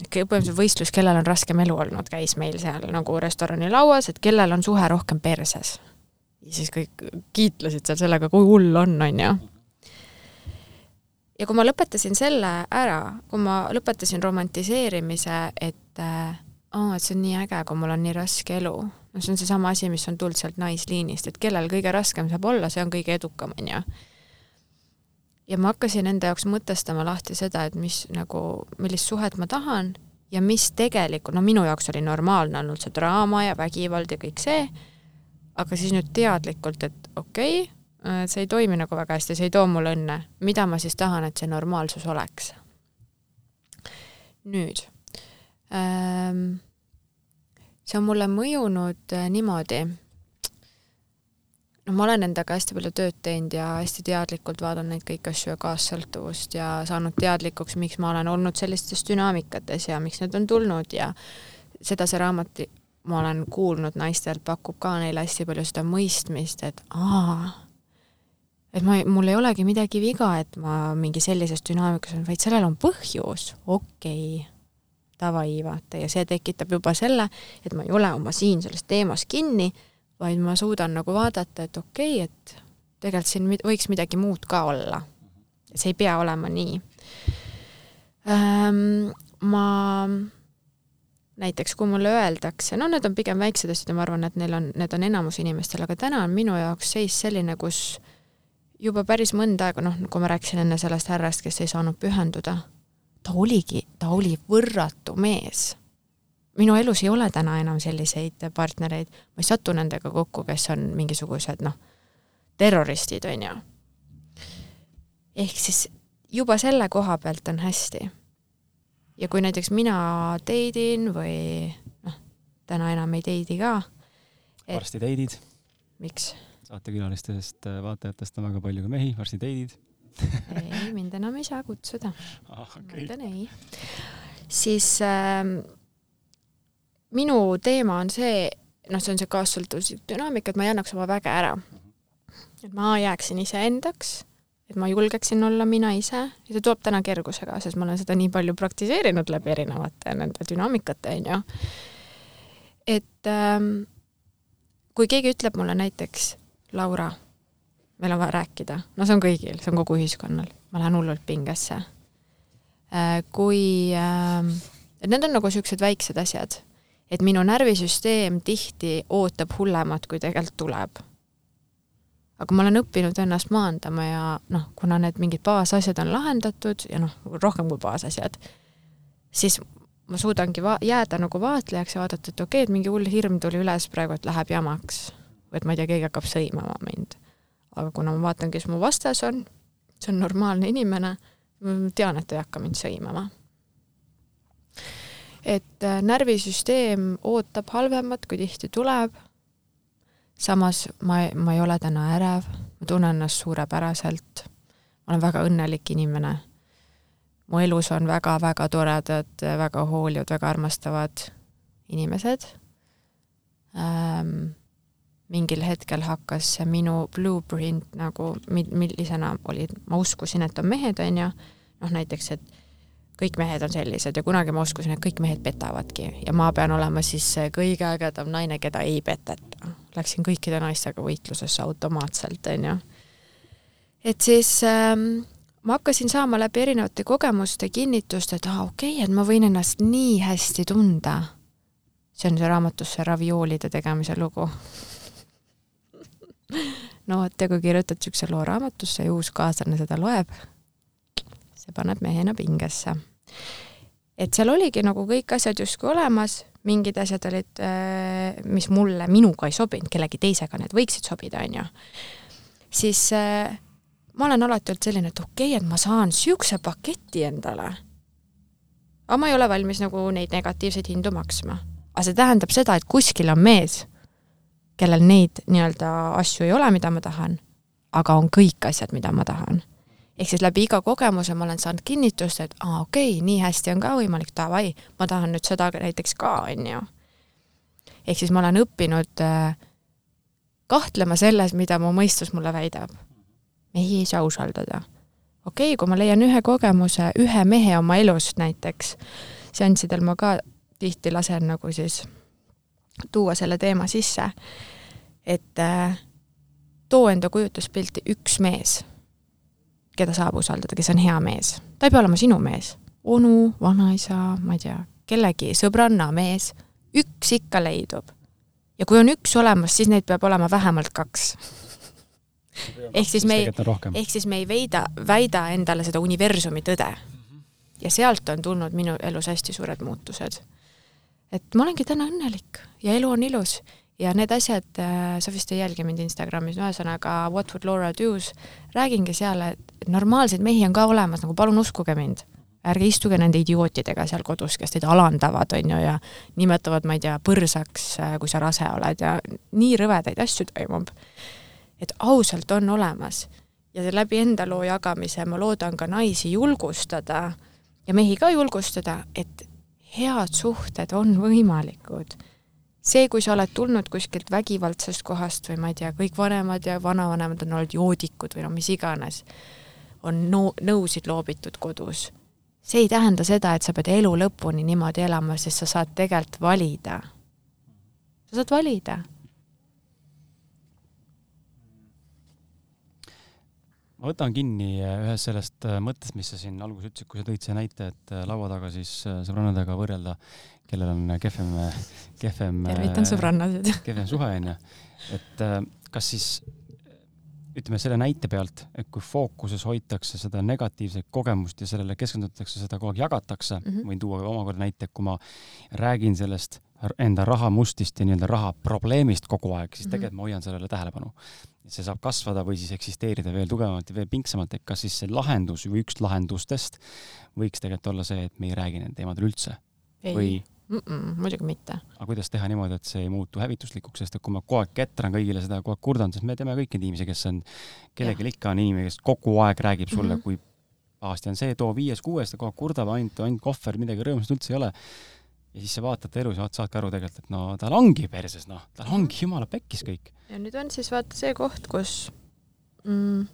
B: põhimõtteliselt võistlus, kellel on raskem elu olnud, käis meil seal nagu restorani lauas, et kellel on suhe rohkem perses. ja siis kõik kiitlesid seal sellega, kui hull on, on ju. ja kui ma lõpetasin selle ära, kui ma lõpetasin romantiseerimise, et oh, et see on nii äge, kui mul on nii raske elu, no see on seesama asi, mis on tulnud sealt naisliinist, et kellel kõige raskem saab olla, see on kõige edukam, on ju ja ma hakkasin enda jaoks mõtestama lahti seda, et mis nagu, millist suhet ma tahan ja mis tegelikult, no minu jaoks oli normaalne olnud see draama ja vägivald ja kõik see, aga siis nüüd teadlikult, et okei okay,, see ei toimi nagu väga hästi, see ei too mulle õnne, mida ma siis tahan, et see normaalsus oleks? nüüd ähm,, see on mulle mõjunud äh, niimoodi, noh, ma olen endaga hästi palju tööd teinud ja hästi teadlikult vaatan neid kõiki asju ja kaassõltuvust ja saanud teadlikuks, miks ma olen olnud sellistes dünaamikates ja miks need on tulnud ja seda see raamat, ma olen kuulnud naistelt, pakub ka neile hästi palju seda mõistmist, et aa, et ma, mul ei olegi midagi viga, et ma mingi sellises dünaamikas olen, vaid sellel on põhjus, okei okay davai, vaata, ja see tekitab juba selle, et ma ei ole oma siin selles teemas kinni, vaid ma suudan nagu vaadata, et okei okay,, et tegelikult siin võiks midagi muud ka olla. see ei pea olema nii ähm,. ma näiteks, kui mulle öeldakse, no need on pigem väiksed asjad ja ma arvan, et neil on, need on enamus inimestel, aga täna on minu jaoks seis selline, kus juba päris mõnda aega, noh, kui ma rääkisin enne sellest härrast, kes ei saanud pühenduda ta oligi, ta oli võrratu mees. Minu elus ei ole täna enam selliseid partnereid, ma ei satu nendega kokku, kes on mingisugused noh, terroristid, on ju. ehk siis juba selle koha pealt on hästi. ja kui näiteks mina teidin või noh, täna enam ei teidi ka
A: et.... varsti teidid.
B: miks?
A: saatekülalistest, vaatajatest on väga palju ka mehi, varsti teidid
B: ei, mind enam ei saa kutsuda
A: ah,. Okay.
B: ma ütlen ei. siis äh, minu teema on see, noh, see on see kaassõltuvuslik dünaamika, et ma ei annaks oma väge ära. et ma jääksin iseendaks, et ma julgeksin olla mina ise ja see tuleb täna kergusega, sest ma olen seda nii palju praktiseerinud läbi erinevate nende dünaamikate, on ju. et ähm, kui keegi ütleb mulle näiteks, Laura meil on vaja rääkida, no see on kõigil, see on kogu ühiskonnal, ma lähen hullult pingesse. Äh, kui, ähm, et need on nagu niisugused väiksed asjad, et minu närvisüsteem tihti ootab hullemat, kui tegelikult tuleb. aga ma olen õppinud ennast maandama ja noh, kuna need mingid baasasjad on lahendatud ja noh, rohkem kui baasasjad, siis ma suudangi va-, jääda nagu vaatlejaks ja vaadata, et okei okay,, et mingi hull hirm tuli üles praegu, et läheb jamaks. või et ma ei tea, keegi hakkab sõimama mind aga kuna ma vaatan, kes mu vastas on, see on normaalne inimene, ma tean, et ta ei hakka mind sõimama. Et äh, närvisüsteem ootab halvemat, kui tihti tuleb, samas ma, ma ei ole täna ärev, ma tunnen ennast suurepäraselt, ma olen väga õnnelik inimene, mu elus on väga-väga toredad, väga hoolivad, väga armastavad inimesed. Ähm, mingil hetkel hakkas see minu blueprint nagu, millisena olid, ma uskusin, et on mehed, on ju, noh näiteks, et kõik mehed on sellised ja kunagi ma uskusin, et kõik mehed petavadki ja ma pean olema siis kõige ägedam naine, keda ei peteta. Läksin kõikide naistega võitlusesse automaatselt, on ju. et siis ähm, ma hakkasin saama läbi erinevate kogemuste kinnitust, et aa, okei okay,, et ma võin ennast nii hästi tunda. see on see raamatus see ravioolide tegemise lugu no vot, ja kui kirjutad niisuguse loo raamatusse ja uus kaaslane seda loeb, see paneb mehena pingesse. et seal oligi nagu kõik asjad justkui olemas, mingid asjad olid, äh, mis mulle, minuga ei sobinud, kellegi teisega need võiksid sobida, on ju. siis äh, ma olen alati olnud selline, et okei okay,, et ma saan niisuguse paketi endale. aga ma ei ole valmis nagu neid negatiivseid hindu maksma. aga see tähendab seda, et kuskil on mees kellel neid nii-öelda asju ei ole, mida ma tahan, aga on kõik asjad, mida ma tahan. Ehk siis läbi iga kogemuse ma olen saanud kinnitust, et aa, okei okay,, nii hästi on ka võimalik, davai, ma tahan nüüd seda näiteks ka, on ju. ehk siis ma olen õppinud äh, kahtlema selles, mida mu mõistus mulle väidab. mehi ei saa usaldada. okei okay,, kui ma leian ühe kogemuse, ühe mehe oma elust näiteks, seanssidel ma ka tihti lasen nagu siis tuua selle teema sisse, et äh, too enda kujutluspilti üks mees, keda saab usaldada, kes on hea mees. ta ei pea olema sinu mees, onu, vanaisa, ma ei tea, kellegi sõbranna mees, üks ikka leidub. ja kui on üks olemas, siis neid peab olema vähemalt kaks ehk siis me ei, ehk siis me ei veida, väida endale seda universumi tõde. ja sealt on tulnud minu elus hästi suured muutused et ma olengi täna õnnelik ja elu on ilus ja need asjad äh,, sa vist ei jälgi mind Instagramis, ühesõnaga What would Laura do's, räägingi seal, et normaalseid mehi on ka olemas, nagu palun uskuge mind. ärge istuge nende idiootidega seal kodus, kes teid alandavad, on ju, ja nimetavad, ma ei tea, põrsaks, äh, kui sa rase oled ja nii rõvedaid asju toimub. et ausalt on olemas ja läbi enda loo jagamise ma loodan ka naisi julgustada ja mehi ka julgustada, et head suhted on võimalikud. See, kui sa oled tulnud kuskilt vägivaldsest kohast või ma ei tea, kõik vanemad ja vanavanemad on olnud joodikud või no mis iganes, on no nõusid loobitud kodus. see ei tähenda seda, et sa pead elu lõpuni niimoodi elama, sest sa saad tegelikult valida. sa saad valida
A: ma võtan kinni äh, ühest sellest äh, mõttest, mis sa siin alguses ütlesid, kui sa tõid see näite, et äh, laua taga siis sõbrannadega võrrelda, kellel on kehvem, kehvem.
B: tervitan sõbrannasid.
A: kehvem suhe onju, et kas siis ütleme selle näite pealt, et kui fookuses hoitakse seda negatiivset kogemust ja sellele keskendutakse, seda kogu aeg jagatakse mm, -hmm. võin tuua omakorda näite, kui ma räägin sellest enda rahamustist ja nii-öelda raha probleemist kogu aeg, siis mhm. tegelikult ma hoian sellele tähelepanu. see saab kasvada või siis eksisteerida veel tugevamalt ja veel pingsamalt, et kas siis see lahendus või üks lahendustest võiks tegelikult olla see, et me ei räägi nendel teemadel üldse
B: ei. või mm -mm, muidugi mitte.
A: aga kuidas teha niimoodi, et see ei muutu hävituslikuks, sest et kui ma kogu aeg ketran kõigile seda, kogu aeg kurdan, sest me teame kõik neid inimesi, kes on, kellelgi ikka on inimene, kes kogu aeg räägib sulle mm, -hmm. kui pahasti on see, too viies-kuues, ta kogu aeg kurdab ainult, ainult kohver, midagi rõõmsat üldse ei ole. ja siis sa vaatad ta elus ja saadki aru tegelikult, et no tal ongi perses, noh, tal ongi jumala pekkis kõik.
B: ja nüüd on siis vaata see koht, kus mm,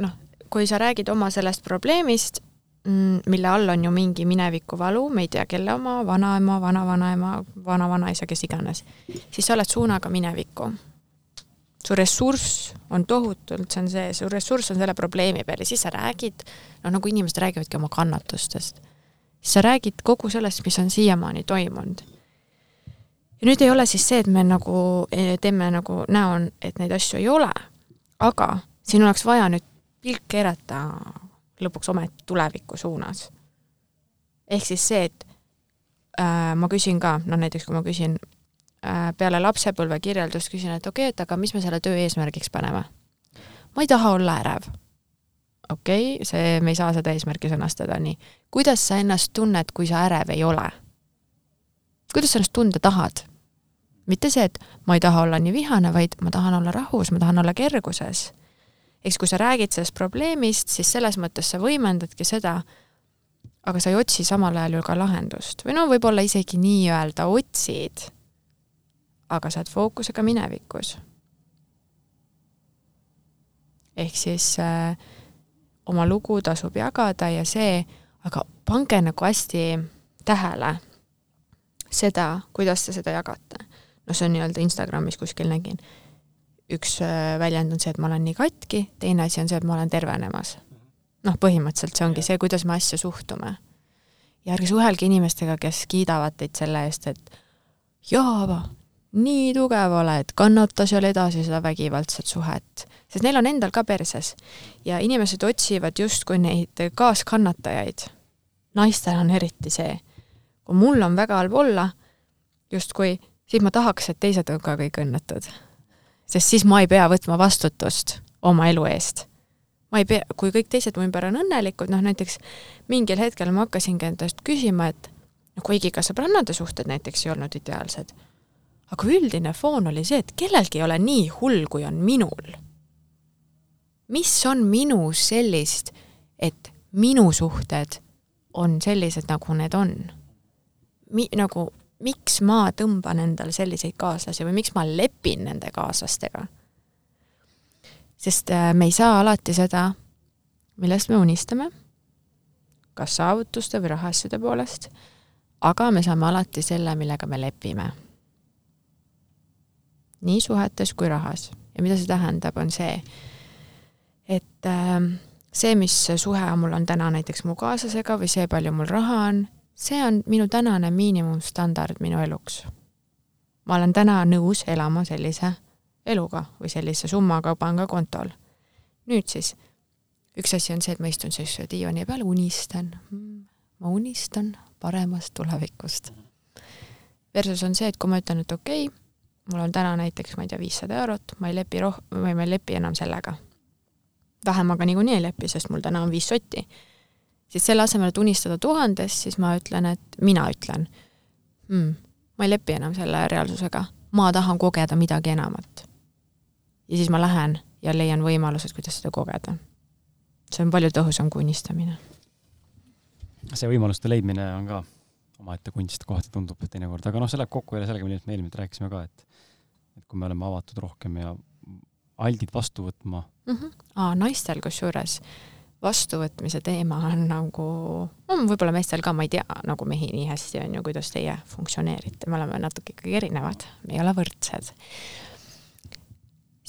B: noh, kui sa räägid oma sellest probleemist mille all on ju mingi minevikuvalu, me ei tea, kelle oma, vanaema, vanavanaema, vanavanaisa, kes iganes, siis sa oled suunaga minevikku. su ressurss on tohutult, see on see, su ressurss on selle probleemi peal ja siis sa räägid, noh nagu inimesed räägivadki oma kannatustest, siis sa räägid kogu sellest, mis on siiamaani toimunud. ja nüüd ei ole siis see, et me nagu eh, teeme nagu näo, et neid asju ei ole, aga siin oleks vaja nüüd pilk keerata lõpuks ometi tuleviku suunas. ehk siis see, et äh, ma küsin ka, no näiteks kui ma küsin äh, peale lapsepõlve kirjeldust, küsin, et okei okay,, et aga mis me selle töö eesmärgiks paneme? ma ei taha olla ärev. okei okay,, see, me ei saa seda eesmärki sõnastada nii. kuidas sa ennast tunned, kui sa ärev ei ole? kuidas sa ennast tunda tahad? mitte see, et ma ei taha olla nii vihane, vaid ma tahan olla rahus, ma tahan olla kerguses eks kui sa räägid sellest probleemist, siis selles mõttes sa võimendadki seda, aga sa ei otsi samal ajal ju ka lahendust või no võib-olla isegi nii-öelda otsid, aga sa oled fookusega minevikus. ehk siis äh, oma lugu tasub jagada ja see, aga pange nagu hästi tähele seda, kuidas te seda jagate. no see on nii-öelda Instagramis kuskil nägin üks äh, väljend on see, et ma olen nii katki, teine asi on see, et ma olen tervenemas. noh, põhimõtteliselt see ongi see, kuidas me asja suhtume. ja ärge suhelge inimestega, kes kiidavad teid selle eest, et jaa, nii tugev oled, kannata seal edasi seda vägivaldset suhet, sest neil on endal ka perses. ja inimesed otsivad justkui neid kaaskannatajaid. naistel on eriti see, kui mul on väga halb olla, justkui, siis ma tahaks, et teised on ka kõik õnnetud sest siis ma ei pea võtma vastutust oma elu eest. ma ei pea, kui kõik teised mu ümber on õnnelikud, noh näiteks mingil hetkel ma hakkasingi endast küsima, et noh, kuigi ka sõbrannade suhted näiteks ei olnud ideaalsed, aga üldine foon oli see, et kellelgi ei ole nii hull, kui on minul. mis on minus sellist, et minu suhted on sellised, nagu need on? Mi-, nagu miks ma tõmban endale selliseid kaaslasi või miks ma lepin nende kaaslastega? sest äh, me ei saa alati seda, millest me unistame, kas saavutuste või rahaasjade poolest, aga me saame alati selle, millega me lepime. nii suhetes kui rahas. ja mida see tähendab, on see, et äh, see, mis suhe mul on täna näiteks mu kaaslasega või see, palju mul raha on, see on minu tänane miinimumstandard minu eluks. ma olen täna nõus elama sellise eluga või sellise summaga pangakontol. nüüd siis, üks asi on see, et ma istun siis diivani peal, unistan. ma unistan paremast tulevikust. Versus on see, et kui ma ütlen, et okei okay,, mul on täna näiteks, ma ei tea, viissada eurot, ma ei lepi roh-, või ma ei lepi enam sellega. vähemaga niikuinii ei lepi, sest mul täna on viis sotti siis selle asemel, et unistada tuhandest, siis ma ütlen, et mina ütlen hmm,, ma ei lepi enam selle reaalsusega, ma tahan kogeda midagi enamat. ja siis ma lähen ja leian võimalused, kuidas seda kogeda. see on palju tõhusam kui unistamine.
A: see võimaluste leidmine on ka omaette kunst, kohati tundub teinekord, aga noh, see läheb kokku jälle sellega, millest me eelmine rääkisime ka, et et kui me oleme avatud rohkem ja aldid vastu võtma
B: mm. -hmm. Aa, naistel kusjuures vastuvõtmise teema on nagu, no võib-olla meestel ka, ma ei tea nagu mehi nii hästi, on ju, kuidas teie funktsioneerite, me oleme natuke ikkagi erinevad, me ei ole võrdsed.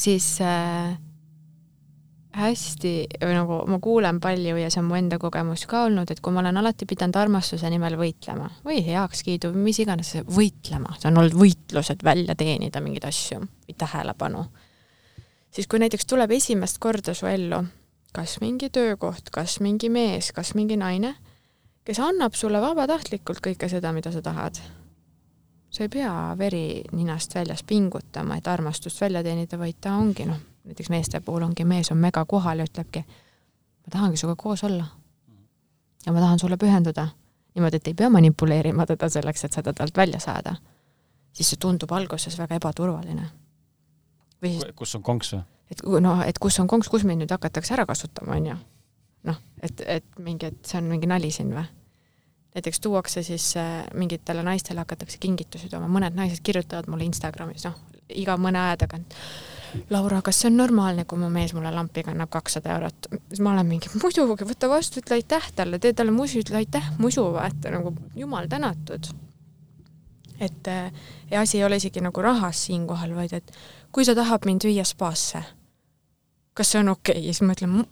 B: siis äh, hästi või nagu ma kuulen palju ja see on mu enda kogemus ka olnud, et kui ma olen alati pidanud armastuse nimel võitlema või heakskiidu või mis iganes, võitlema, see on olnud võitlus, et välja teenida mingeid asju või tähelepanu, siis kui näiteks tuleb esimest korda su ellu kas mingi töökoht, kas mingi mees, kas mingi naine, kes annab sulle vabatahtlikult kõike seda, mida sa tahad. sa ei pea veri ninast väljas pingutama, et armastust välja teenida, vaid ta ongi noh, näiteks meeste puhul ongi mees on mega kohal ja ütlebki, ma tahangi sinuga koos olla. ja ma tahan sulle pühenduda. niimoodi, et ei pea manipuleerima teda selleks, et seda talt välja saada. siis see tundub alguses väga ebaturvaline.
A: või siis kus on konks või?
B: Et noh, et kus on konks, kus mind nüüd hakatakse ära kasutama, on ju. noh, et, et mingi, et see on mingi nali siin või? näiteks tuuakse siis äh, mingitele naistele hakatakse kingitusi tooma, mõned naised kirjutavad mulle Instagramis, noh, iga mõne aja tagant. Laura, kas see on normaalne, kui mu mees mulle lampi kannab kakssada eurot? siis ma olen mingi, muidugi, võta vastu, ütle aitäh talle, tee talle musu, ütle aitäh, musu, vaata nagu jumal tänatud. et äh, ja asi ei ole isegi nagu rahas siinkohal, vaid et kui sa tahad mind viia spaasse kas see on okei okay? ja siis ma ütlen,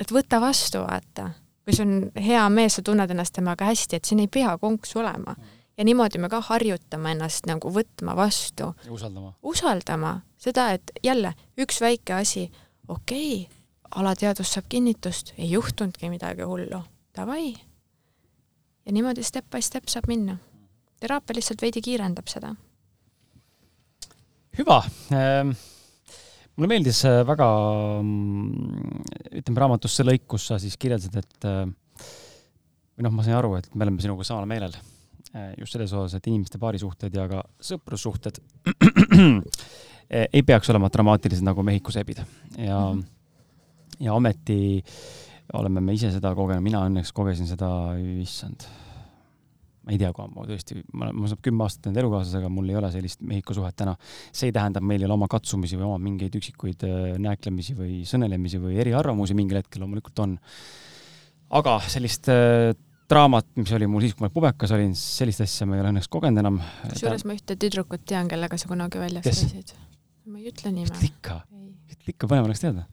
B: et võta vastu, vaata. kui see on hea mees, sa tunned ennast temaga hästi, et siin ei pea konks olema. ja niimoodi me ka harjutame ennast nagu võtma vastu.
A: usaldama.
B: usaldama seda, et jälle üks väike asi, okei okay,, alateadvus saab kinnitust, ei juhtunudki midagi hullu, davai. ja niimoodi step by step saab minna. teraapia lihtsalt veidi kiirendab seda.
A: hüva ähm mulle meeldis väga, mm, ütleme raamatus see lõik, kus sa siis kirjeldasid, et äh, või noh, ma sain aru, et me oleme sinuga samal meelel äh, just selles osas, et inimeste paarisuhted ja ka sõprussuhted ei peaks olema dramaatilised nagu Mehhiko sebid ja mm, -hmm. ja ometi oleme me ise seda kogenud, mina õnneks kogesin seda, issand ma ei tea, kui ammu tõesti, ma olen, ma olen kümme aastat teinud elukaaslasega, mul ei ole sellist Mehhiko suhet täna. see ei tähenda, meil ei ole oma katsumisi või oma mingeid üksikuid äh, nääklemisi või sõnelemisi või eriarvamusi mingil hetkel loomulikult on. aga sellist äh, draamat, mis oli mul siis, kui ma pubekas olin, sellist asja ma ei ole õnneks kogenud enam.
B: kusjuures ma ühte tüdrukut tean, kellega sa kunagi väljas Kes? käisid. ma ei ütle nime.
A: ütle ikka, ütle ikka, põnev oleks teada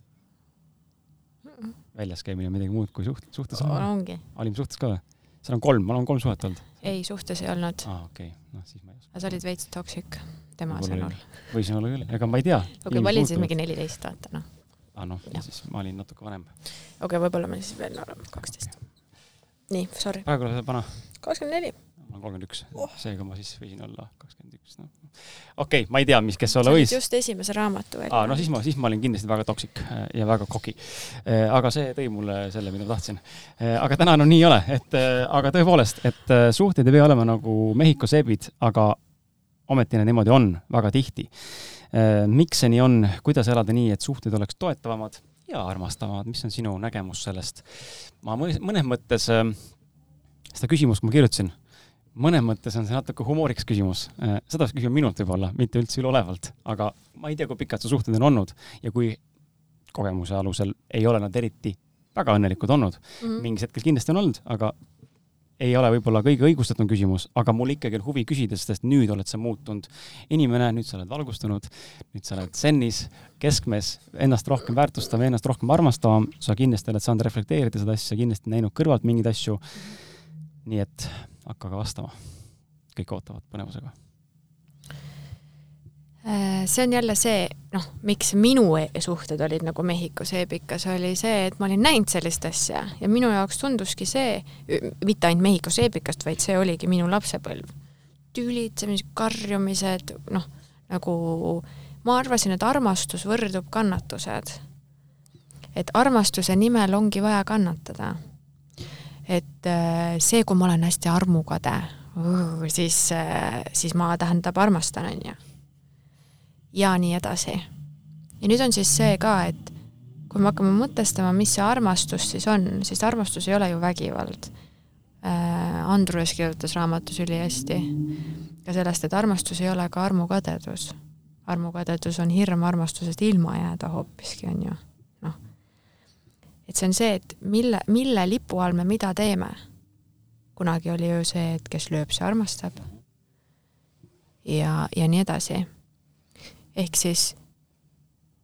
A: mm. -mm. väljas käimine on midagi muud kui suht-, suhtes
B: on. ongi.
A: olime suhtes ka või? seal on kolm, mul on kolm suhet olnud
B: ei, suhtes ei olnud.
A: aa, okei okay., noh siis ma ei oska.
B: aga sa olid veits toksik tema sõnul.
A: võisin olla küll, ega ma ei tea.
B: okei okay,, ma olin siis mingi neliteist, vaata noh.
A: aa ah, noh, siis ma olin natuke vanem.
B: okei okay,, võib-olla me siis veel oleme kaksteist. nii, sorry.
A: praegu oled vana?
B: kakskümmend neli
A: ma olen kolmkümmend üks, oh. seega ma siis võisin olla kakskümmend üks, noh. okei okay,, ma ei tea, mis, kes olla võis.
B: just esimese raamatu
A: välja. aa, no siis ma, siis ma olin kindlasti väga toksik äh, ja väga koki. Äh, aga see tõi mulle selle, mida ma tahtsin. Äh, aga täna no nii ei ole, et aga tõepoolest, et suhted ei pea olema nagu Mehhiko seebid, aga ometi need niimoodi on väga tihti. miks see nii on, kuidas elada nii, et suhted oleks toetavamad ja armastavamad, mis on sinu nägemus sellest? ma mõnes mõttes seda küsimust ma kirjutasin mõnes mõttes on see natuke humoorikas küsimus. Äh, seda peaks küsima minult võib-olla, mitte üldse üleolevalt, aga ma ei tea, kui pikad su suhted on olnud ja kui kogemuse alusel ei ole nad eriti väga õnnelikud olnud mm. -hmm. mingis hetkel kindlasti on olnud, aga ei ole võib-olla kõige õigustatum küsimus, aga mul ikkagi on huvi küsida, sest nüüd oled sa muutunud inimene, nüüd sa oled valgustunud, nüüd sa oled sennis, keskmes, ennast rohkem väärtustav, ennast rohkem armastavam, sa kindlasti oled saanud reflekteerida seda asja, kindlasti näinud kõrvalt mingeid asju. nii et hakake vastama. kõik ootavad põnevusega.
B: Äh, see on jälle see, noh, miks minu e-, suhted olid nagu Mehhikos eepikas, oli see, et ma olin näinud sellist asja ja minu jaoks tunduski see, mitte ainult Mehhikos eepikast, vaid see oligi minu lapsepõlv. tülitsemised, karjumised, noh, nagu ma arvasin, et armastus võrdub kannatused. et armastuse nimel ongi vaja kannatada et äh, see, kui ma olen hästi armukade, siis, äh, siis ma tähendab armastan, on ju. ja nii edasi. ja nüüd on siis see ka, et kui me hakkame mõtestama, mis see armastus siis on, siis armastus ei ole ju vägivald äh,. Andrus kirjutas raamatus ülihästi ka sellest, et armastus ei ole ka armukadedus. armukadedus on hirm armastusest ilma jääda hoopiski, on ju. Et see on see, et mille, mille lipu all me mida teeme. kunagi oli ju see, et kes lööb, see armastab. ja, ja nii edasi. ehk siis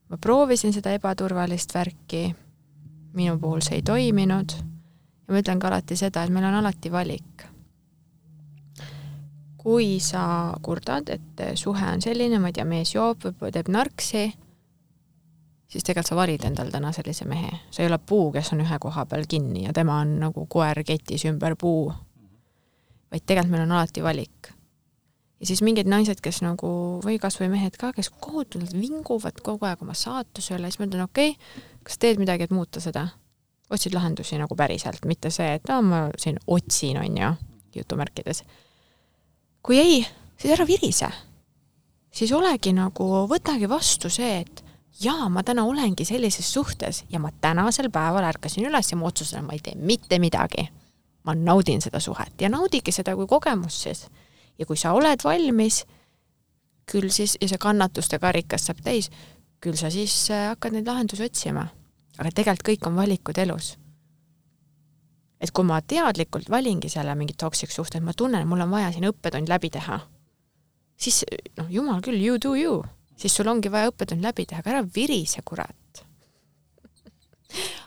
B: ma proovisin seda ebaturvalist värki, minu puhul see ei toiminud ja ma ütlen ka alati seda, et meil on alati valik. kui sa kurdad, et suhe on selline, ma ei tea, mees joob või teeb narksi, siis tegelikult sa valid endal täna sellise mehe, sa ei ole puu, kes on ühe koha peal kinni ja tema on nagu koer ketis ümber puu. vaid tegelikult meil on alati valik ja siis mingid naised, kes nagu või kasvõi mehed ka, kes kohutavalt vinguvad kogu aeg oma saatuse üle, siis ma ütlen, okei okay,, kas teed midagi, et muuta seda? otsid lahendusi nagu päriselt, mitte see, et no ma siin otsin, on ju, jutumärkides. kui ei, siis ära virise. siis olegi nagu, võtagi vastu see, et jaa, ma täna olengi sellises suhtes ja ma tänasel päeval ärkasin üles ja ma otsustasin, ma ei tee mitte midagi. ma naudin seda suhet ja naudigi seda kui kogemust siis ja kui sa oled valmis, küll siis, ja see kannatuste karikas saab täis, küll sa siis äh, hakkad neid lahendusi otsima. aga tegelikult kõik on valikud elus. et kui ma teadlikult valingi selle mingi toxic suhte, et ma tunnen, mul on vaja siin õppetund läbi teha, siis noh, jumal küll, you do you, siis sul ongi vaja õppetund läbi teha, aga ära virise, kurat.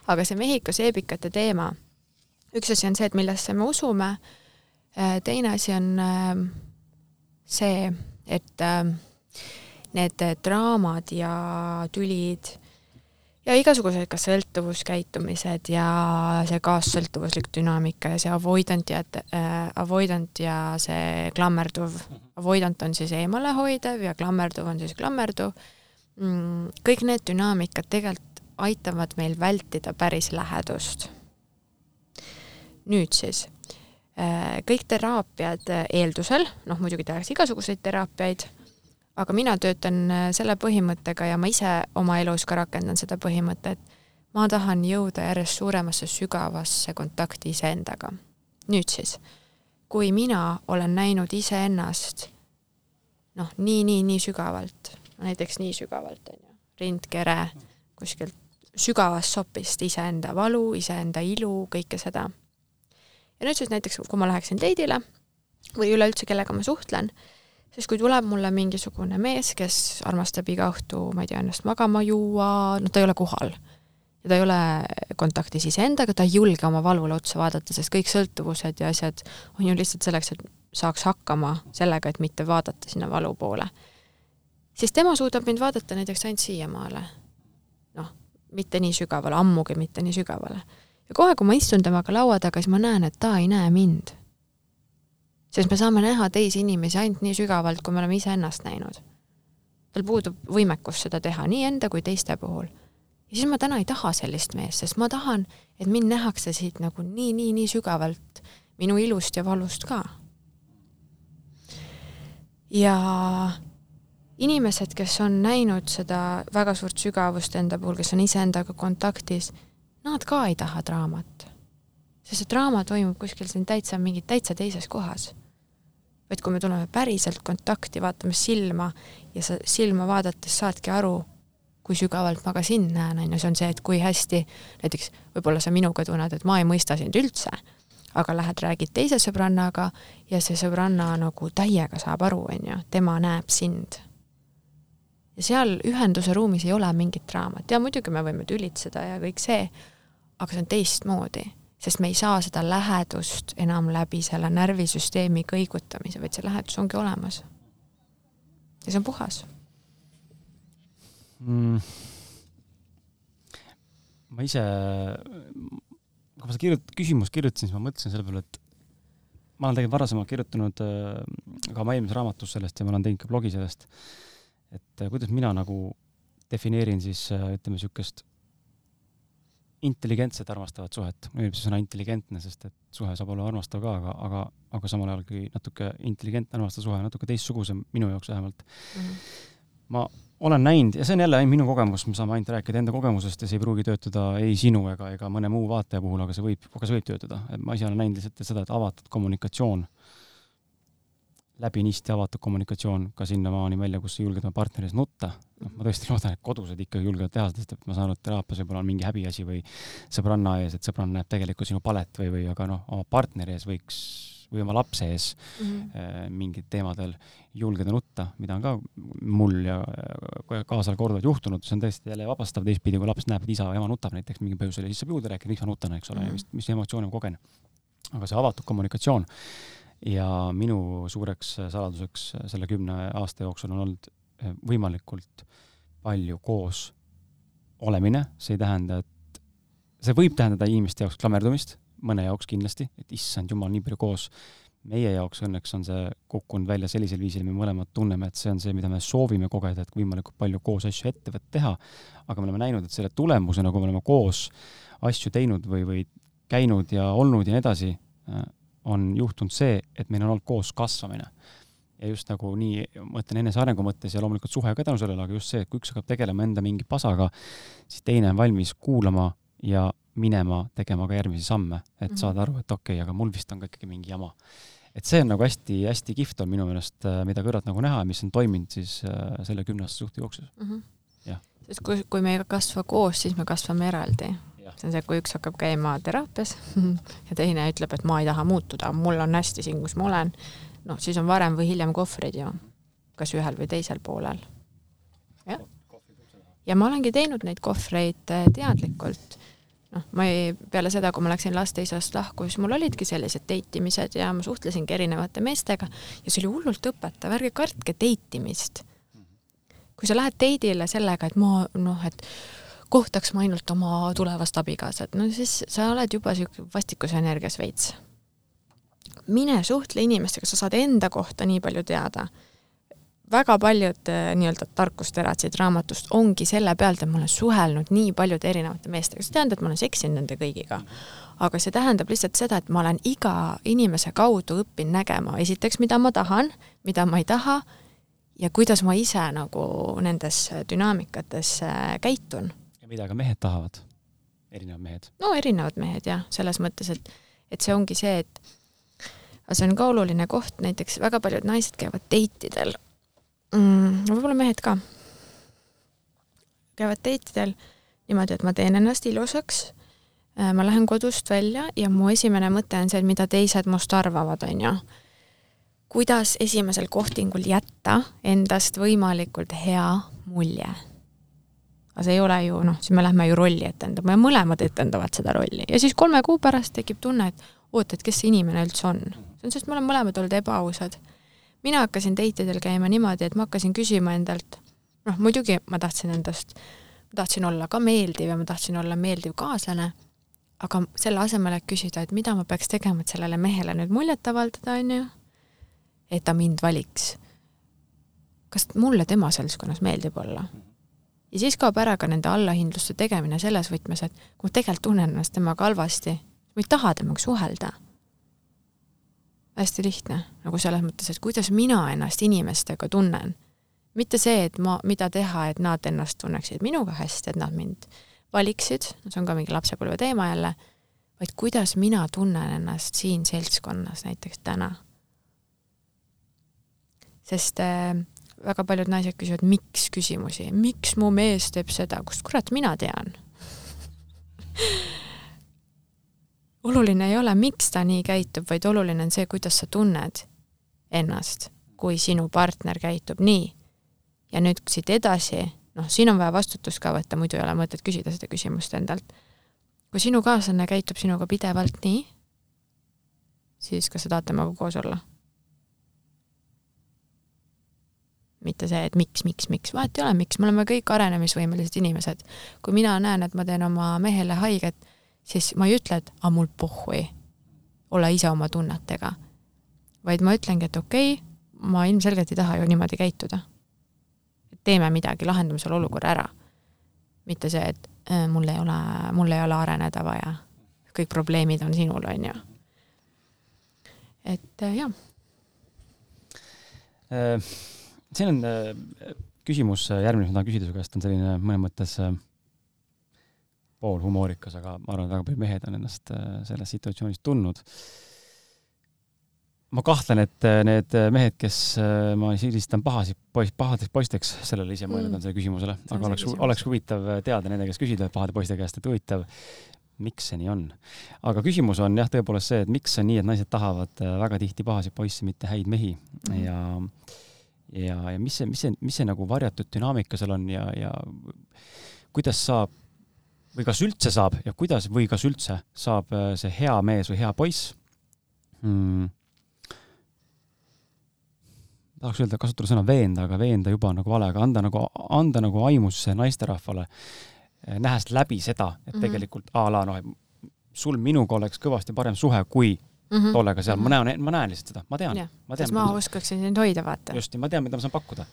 B: aga see Mehhiko seebikate teema, üks asi on see, et millesse me usume Äh, teine asi on ähm, see, et ähm, need draamad ja tülid ja igasugused ka sõltuvuskäitumised ja see kaassõltuvuslik dünaamika ja see avoidant ja äh, avoidant ja see klammerduv. Avoidant on siis eemalehoidev ja klammerduv on siis klammerduv mm,. kõik need dünaamikad tegelikult aitavad meil vältida päris lähedust. nüüd siis Äh, kõik teraapiad eeldusel, noh muidugi tehakse igasuguseid teraapiaid, aga mina töötan äh, selle põhimõttega ja ma ise oma elus ka rakendan seda põhimõtet, ma tahan jõuda järjest suuremasse sügavasse kontakti iseendaga. nüüd siis, kui mina olen näinud iseennast noh, nii, nii, nii sügavalt, näiteks nii sügavalt, on ju, rindkere kuskilt sügavast sopist iseenda valu, iseenda ilu, kõike seda ja nüüd siis näiteks, kui ma läheksin date'ile või üleüldse, kellega ma suhtlen, siis kui tuleb mulle mingisugune mees, kes armastab iga õhtu, ma ei tea, ennast magama juua, no ta ei ole kohal. ja ta ei ole kontaktis iseendaga, ta ei julge oma valule otsa vaadata, sest kõik sõltuvused ja asjad on ju lihtsalt selleks, et saaks hakkama sellega, et mitte vaadata sinna valu poole. siis tema suudab mind vaadata näiteks ainult siiamaale. noh, mitte nii sügavale, ammugi mitte nii sügavale ja kohe, kui ma istun temaga laua taga, siis ma näen, et ta ei näe mind. Sest me saame näha teisi inimesi ainult nii sügavalt, kui me oleme iseennast näinud. tal puudub võimekus seda teha nii enda kui teiste puhul. ja siis ma täna ei taha sellist meest, sest ma tahan, et mind nähakse siit nagu nii, nii, nii sügavalt minu ilust ja valust ka. ja inimesed, kes on näinud seda väga suurt sügavust enda puhul, kes on iseendaga kontaktis nad ka ei taha draamat. sest see draama toimub kuskil siin täitsa mingi täitsa teises kohas. Vaid kui me tuleme päriselt kontakti, vaatame silma ja sa silma vaadates saadki aru, kui sügavalt ma ka sind näen, on ju, see on see, et kui hästi, näiteks võib-olla sa minuga tunned, et ma ei mõista sind üldse, aga lähed, räägid teise sõbrannaga ja see sõbranna nagu täiega saab aru, on ju, tema näeb sind. Ja seal ühenduse ruumis ei ole mingit draamat. Ja muidugi me võime tülitseda ja kõik see, aga see on teistmoodi, sest me ei saa seda lähedust enam läbi selle närvisüsteemi kõigutamise, vaid see lähedus ongi olemas. ja see on puhas
A: mm.. ma ise, kui ma seda kirjut-, küsimust kirjutasin, siis ma mõtlesin selle peale, et ma olen tegelikult varasemalt kirjutanud äh, ka oma eelmises raamatus sellest ja ma olen teinud ka blogi sellest, et äh, kuidas mina nagu defineerin siis äh, ütleme niisugust intelligentset armastavat suhet. mulle meeldib see sõna intelligentne, sest et suhe saab olla armastav ka, aga, aga, aga samal ajal kui natuke intelligentne armastav suhe, natuke teistsugusem, minu jaoks vähemalt mm. -hmm. ma olen näinud ja see on jälle ainult minu kogemus, me saame ainult rääkida enda kogemusest ja see ei pruugi töötada ei sinu ega, ega mõne muu vaataja puhul, aga see võib, aga see võib töötada. et ma ise olen näinud lihtsalt seda, et avatud kommunikatsioon, läbinisti avatud kommunikatsioon ka sinnamaani välja, kus sa julged oma partneri ees nutta. Noh, ma tõesti loodan, et kodused ikkagi julgevad teha seda, sest et ma saan aru, et teraapias võib-olla on mingi häbiasi või sõbranna ees, et sõbranna näeb tegelikult sinu palet või, või aga noh, oma partneri ees võiks või oma lapse ees mm -hmm. mingid teemadel julgeda nutta, mida on ka mul ja kaasal korduvalt juhtunud, see on tõesti jälle vabastav teistpidi, kui laps näeb, et isa või ema nutab näiteks mingil põhjusel ja siis saab juurde rääkida, miks ma nutan, eks ole mm, -hmm. mis, mis emotsiooni ma kogen. aga see avatud kommunikatsioon ja minu suureks saladuseks selle kümne aasta jooksul on olnud võimalikult palju koos olemine, see ei tähenda, et see võib tähendada inimeste jaoks klammerdumist mõne jaoks kindlasti, et issand jumal, nii palju koos. meie jaoks õnneks on see kukkunud välja sellisel viisil, me mõlemad tunneme, et see on see, mida me soovime kogeda, et võimalikult palju koos asju ette teha. aga me oleme näinud, et selle tulemusena, kui me oleme koos asju teinud või, või käinud ja olnud ja nii edasi, äh, on juhtunud see, et meil on olnud koos kasvamine ja just nagu nii, ma ütlen enesearengu mõttes ja loomulikult suhe ka tänu sellele, aga just see, et kui üks hakkab tegelema enda mingi pasaga, siis teine on valmis kuulama ja minema tegema ka järgmisi samme, et mm -hmm. saada aru, et okei okay,, aga mul vist on ka ikkagi mingi jama. et see on nagu hästi-hästi kihvt on minu meelest, äh, mida kõrvalt nagu näha ja mis on toiminud siis äh, selle kümne aasta suhte jooksul mm. -hmm. jah.
B: sest kui, kui me ei kasva koos, siis me kasvame eraldi. see on see, kui üks hakkab käima teraapias ja teine ütleb, et ma ei taha muutuda, mul on hästi siin, kus ma olen, noh, siis on varem või hiljem kohvrid ju, kas ühel või teisel poolel. jah. ja ma olengi teinud neid kohvreid äh, teadlikult noh, ma ei, peale seda, kui ma läksin lasteisast lahku, siis mul olidki sellised date imised ja ma suhtlesingi erinevate meestega ja see oli hullult õpetav, ärge kartke date imist. kui sa lähed date'ile sellega, et ma noh, et kohtaks ma ainult oma tulevast abikaasat, no siis sa oled juba siuke vastikuse energias veits. Mine suhtle inimestega, sa saad enda kohta nii palju teada väga paljud äh, nii-öelda tarkusterad siit raamatust ongi selle pealt, et ma olen suhelnud nii paljude erinevate meestega, see tähendab, et ma olen seksinud nende kõigiga. aga see tähendab lihtsalt seda, et ma olen iga inimese kaudu õppinud nägema esiteks, mida ma tahan, mida ma ei taha ja kuidas ma ise nagu nendes dünaamikates äh, käitun.
A: ja mida ka mehed tahavad, erinevad mehed?
B: no erinevad mehed jah, selles mõttes, et, et see ongi see, et aga see on ka oluline koht, näiteks väga paljud naised käivad date idel mm,? võib-olla mehed ka. käivad date idel niimoodi, et ma teen ennast ilusaks, äh, ma lähen kodust välja ja mu esimene mõte on see, et mida teised must arvavad, on ju. kuidas esimesel kohtingul jätta endast võimalikult hea mulje aga see ei ole ju noh, siis me lähme ju rolli etendama ja mõlemad etendavad seda rolli ja siis kolme kuu pärast tekib tunne, et oot, et kes see inimene üldse on. On sest me oleme mõlemad olnud ebaausad mina hakkasin date idel käima niimoodi, et ma hakkasin küsima endalt, noh muidugi ma tahtsin endast, ma tahtsin olla ka meeldiv ja ma tahtsin olla meeldiv kaaslane, aga selle asemel, et küsida, et mida ma peaks tegema, et sellele mehele nüüd muljet avaldada, on ju, et ta mind valiks. kas mulle tema seltskonnas meeldib olla? ja siis kaob ära ka nende allahindluste tegemine selles võtmes, et kui ma tegelikult tunnen ennast temaga halvasti, ma ei taha temaga suhelda hästi lihtne, nagu selles mõttes, et kuidas mina ennast inimestega tunnen. mitte see, et ma, mida teha, et nad ennast tunneksid minuga hästi, et nad mind valiksid, see on ka mingi lapsepõlve teema jälle, vaid kuidas mina tunnen ennast siin seltskonnas näiteks täna. sest äh, väga paljud naised küsivad miks küsimusi, miks mu mees teeb seda, kust kurat mina tean oluline ei ole, miks ta nii käitub, vaid oluline on see, kuidas sa tunned ennast, kui sinu partner käitub nii. ja nüüd siit edasi, noh, siin on vaja vastutust ka võtta, muidu ei ole mõtet küsida seda küsimust endalt. kui sinu kaaslane käitub sinuga pidevalt nii, siis kas sa tahad temaga koos olla? mitte see, et miks, miks, miks, vahet ei ole, miks, me oleme kõik arenemisvõimelised inimesed. kui mina näen, et ma teen oma mehele haiget siis ma ei ütle, et aa, mul pohhui, ole ise oma tunnetega. vaid ma ütlengi, et okei okay,, ma ilmselgelt ei taha ju niimoodi käituda. teeme midagi, lahendame selle olukorra ära. mitte see, et äh, mul ei ole, mul ei ole areneda vaja. kõik probleemid on sinul, on ju. et äh, jah
A: äh,. siin on äh, küsimus, järgmine, mis ma tahan küsida su käest, on selline mõnes mõttes äh, poolhumoorikas, aga ma arvan, et väga paljud mehed on ennast äh, selles situatsioonis tundnud. ma kahtlen, et äh, need mehed, kes ma sildistan pahasi poiss, pahadeks poisteks, sellele ise mõelnud mm. on sellele küsimusele, aga oleks, oleks huvitav teada nende käest küsida, pahade poiste käest, et huvitav, miks see nii on. aga küsimus on jah, tõepoolest see, et miks on nii, et naised tahavad väga tihti pahasid poisse, mitte häid mehi mm. ja ja, ja mis see, mis see, mis see nagu varjatud dünaamika seal on ja, ja kuidas saab või kas üldse saab ja kuidas või kas üldse saab äh, see hea mees või hea poiss hmm,, tahaks öelda, kasutada sõna veenda, aga veenda juba nagu vale, aga anda nagu, anda nagu aimusse naisterahvale, äh, nähes läbi seda, et mm -hmm. tegelikult a la noh, sul minuga oleks kõvasti parem suhe, kui mm -hmm. tollega seal, ma näen, ma näen lihtsalt seda, ma tean.
B: ma tean, ma oskaksin sind hoida, vaata.
A: just, ja ma tean, mida ma saan pakkuda.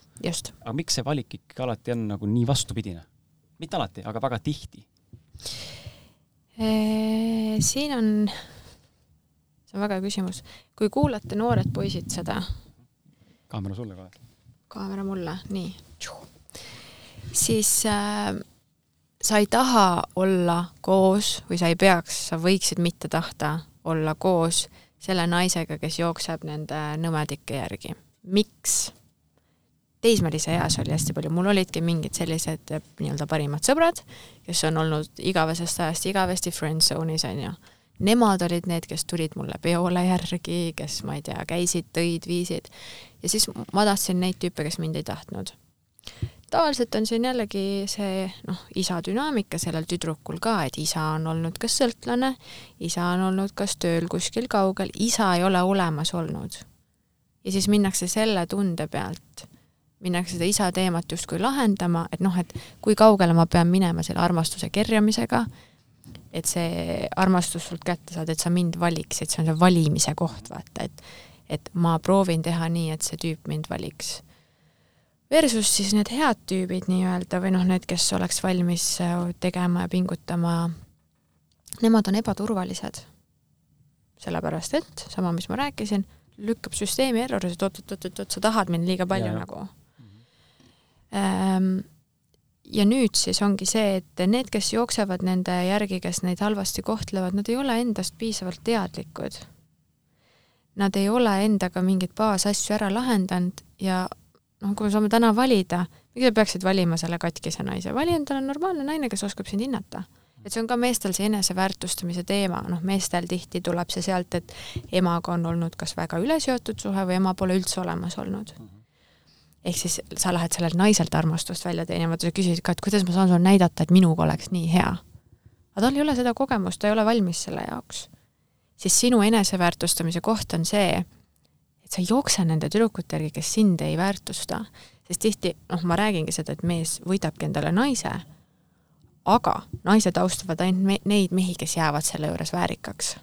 B: aga
A: miks see valik ikkagi alati on nagu nii vastupidine? mitte alati, aga väga tihti.
B: Siin on, see on väga hea küsimus. kui kuulate, noored poisid, seda.
A: kaamera sulle ka.
B: kaamera mulle, nii. siis äh, sa ei taha olla koos või sa ei peaks, sa võiksid mitte tahta olla koos selle naisega, kes jookseb nende nõmedike järgi. miks? Teismelise eas oli hästi palju, mul olidki mingid sellised eh, nii-öelda parimad sõbrad, kes on olnud igavesest ajast igavesti friend zone'is onju. Nemad olid need, kes tulid mulle peole järgi, kes ma ei tea, käisid, tõid, viisid ja siis ma tahtsin neid tüüpe, kes mind ei tahtnud tavaliselt on siin jällegi see noh, isa dünaamika sellel tüdrukul ka, et isa on olnud kas sõltlane, isa on olnud kas tööl kuskil kaugel, isa ei ole olemas olnud. ja siis minnakse selle tunde pealt, minnakse seda isa teemat justkui lahendama, et noh, et kui kaugele ma pean minema selle armastuse kerjamisega, et see armastus sult kätte saada, et sa mind valiksid, see on see valimise koht, vaata, et et ma proovin teha nii, et see tüüp mind valiks versus siis need head tüübid nii-öelda või noh, need, kes oleks valmis äh, tegema ja pingutama, nemad on ebaturvalised. sellepärast et, sama, mis ma rääkisin, lükkab süsteemi erroris, et oot-oot-oot-oot, sa tahad mind liiga palju ja, nagu. Ja nüüd siis ongi see, et need, kes jooksevad nende järgi, kes neid halvasti kohtlevad, nad ei ole endast piisavalt teadlikud. Nad ei ole endaga mingeid baasasju ära lahendanud ja noh, kui me saame täna valida, miks sa peaksid valima selle katkise naise, vali endale normaalne naine, kes oskab sind hinnata. et see on ka meestel see eneseväärtustamise teema, noh, meestel tihti tuleb see sealt, et emaga on olnud kas väga üleseotud suhe või ema pole üldse olemas olnud. Ehk siis sa lähed sellelt naiselt armastust välja teenima, sa küsid ka, et kuidas ma saan sulle näidata, et minuga oleks nii hea. aga tal ei ole seda kogemust, ta ei ole valmis selle jaoks. siis sinu eneseväärtustamise koht on see, sa ei jookse nende tüdrukute järgi, kes sind ei väärtusta, sest tihti, noh, ma räägingi seda, et mees võidabki endale naise, aga naised austavad ainult me neid mehi, kes jäävad selle juures väärikaks.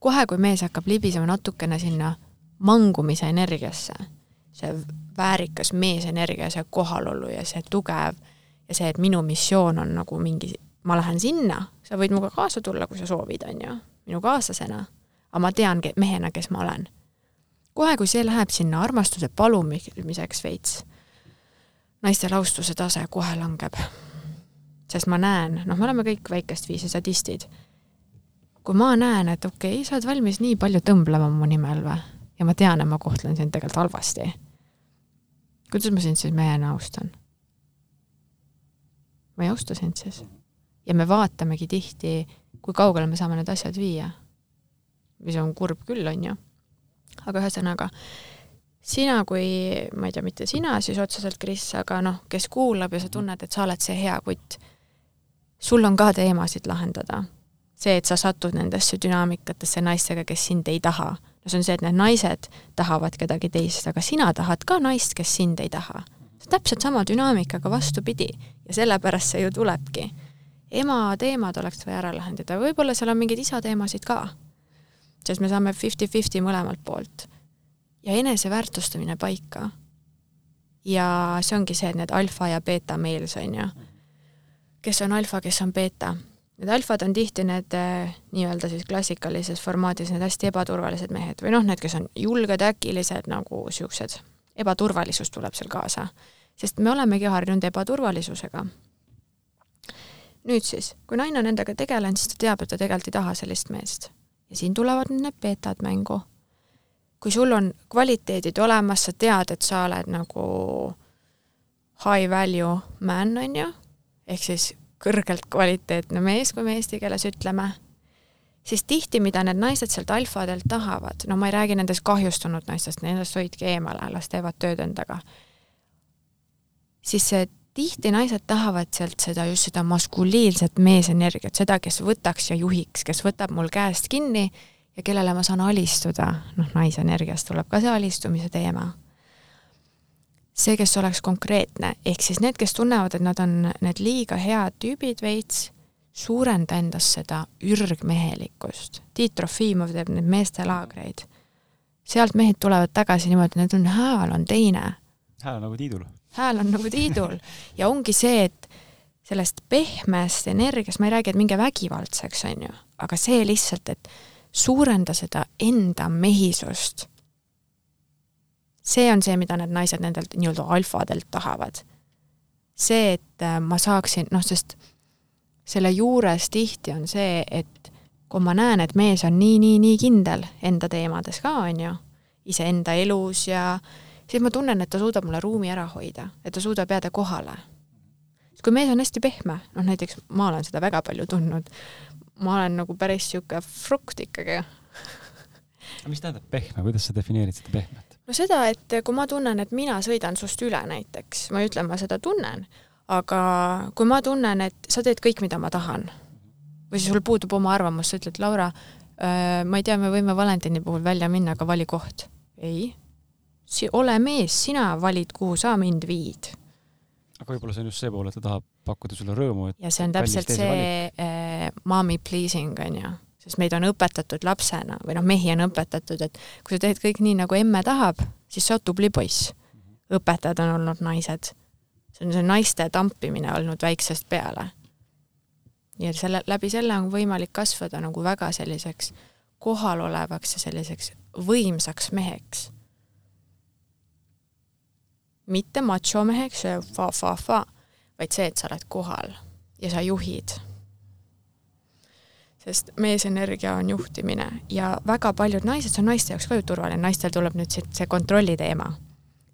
B: kohe, kui mees hakkab libisema natukene sinna mangumise energiasse, see väärikas meesenergia, see kohalolu ja see tugev ja see, et minu missioon on nagu mingi, ma lähen sinna, sa võid minuga kaasa tulla, kui sa soovid, on ju, minu kaaslasena, aga ma tean mehena, kes ma olen kohe, kui see läheb sinna armastuse palumiseks veits, naiste laustuse tase kohe langeb. sest ma näen, noh, me oleme kõik väikest viisi sadistid. kui ma näen, et okei okay,, sa oled valmis nii palju tõmblema mu nimel või, ja ma tean, et ma kohtlen sind tegelikult halvasti, kuidas ma sind siis mehena austan? ma ei austa sind siis. ja me vaatamegi tihti, kui kaugele me saame need asjad viia. mis on kurb küll, on ju aga ühesõnaga, sina kui, ma ei tea, mitte sina siis otseselt, Kris, aga noh, kes kuulab ja sa tunned, et sa oled see hea kutt, sul on ka teemasid lahendada. see, et sa satud nendesse dünaamikatesse naistega, kes sind ei taha, no see on see, et need naised tahavad kedagi teist, aga sina tahad ka naist, kes sind ei taha. see on täpselt sama dünaamikaga vastupidi ja sellepärast see ju tulebki. ema teemad oleks vaja ära lahendada, võib-olla seal on mingeid isa teemasid ka sest me saame fifty-fifty mõlemalt poolt. ja eneseväärtustamine paika. ja see ongi see, et need alfa ja beeta meels on ju, kes on alfa, kes on beeta. Need alfad on tihti need eh, nii-öelda siis klassikalises formaadis need hästi ebaturvalised mehed või noh, need, kes on julged, äkilised nagu siuksed, ebaturvalisus tuleb seal kaasa. sest me olemegi harjunud ebaturvalisusega. nüüd siis, kui naine on endaga tegelenud, siis ta teab, et ta tegelikult ei taha sellist meest. ja siin tulevad nüüd need beetad mängu. kui sul on kvaliteedid olemas, sa tead, et sa oled nagu high value man, on ju, ehk siis kõrgelt kvaliteetne mees, kui me eesti keeles ütleme, siis tihti, mida need naised sealt alfadelt tahavad, no ma ei räägi nendest kahjustunud naistest, nendest hoidke eemale, las teevad tööd endaga, siis see tihti naised tahavad sealt seda just seda maskuliinset meesenergiat, seda, kes võtaks ja juhiks, kes võtab mul käest kinni ja kellele ma saan alistuda, noh, naisenergiast tuleb ka see alistumise teema see, kes oleks konkreetne, ehk siis need, kes tunnevad, et nad on need liiga head tüübid veits, suurenda endas seda ürgmehelikkust. Tiit Trofimov teeb neid meestelaagreid. sealt mehed tulevad tagasi niimoodi, et need on, hääl on teine.
A: hääl on nagu tiidul.
B: hääl on nagu tiidul ja ongi see, et sellest pehmest energiast, ma ei räägi, et minge vägivaldseks, on ju, aga see lihtsalt, et suurenda seda enda mehisust see on see, mida need naised nendelt nii-öelda alfadelt tahavad. see, et äh, ma saaksin, noh, sest selle juures tihti on see, et kui ma näen, et mees on nii, nii, nii kindel enda teemades ka, on ju, iseenda elus ja siis ma tunnen, et ta suudab mulle ruumi ära hoida, et ta suudab jääda kohale. kui mees on hästi pehme, noh näiteks ma olen seda väga palju tundnud, ma olen nagu päris niisugune frukt ikkagi.
A: mis tähendab pehme, kuidas sa defineerid seda pehmet?
B: No seda, et kui ma tunnen, et mina sõidan sust üle näiteks, ma ei ütle, ma seda tunnen, aga kui ma tunnen, et sa teed kõik, mida ma tahan, või siis sul puudub oma arvamus, sa ütled, Laura äh,, ma ei tea, me võime Valentini puhul välja minna, aga vali koht. ei. ole mees, sina valid, kuhu sa mind viid.
A: aga võib-olla see on just see pool, et ta tahab pakkuda sulle rõõmu, et
B: ja see on täpselt see äh, mommy pleasing, on ju sest meid on õpetatud lapsena või noh, mehi on õpetatud, et kui sa teed kõik nii, nagu emme tahab, siis sa oled tubli poiss. õpetajad on olnud naised. see on see naiste tampimine olnud väiksest peale. ja selle, läbi selle on võimalik kasvada nagu väga selliseks kohalolevaks ja selliseks võimsaks meheks. mitte machomeheks, fa-fa-fa, vaid see, et sa oled kohal ja sa juhid sest meesenergia on juhtimine ja väga paljud naised, see on naiste jaoks ka ju turvaline, naistel tuleb nüüd see, see kontrolli teema.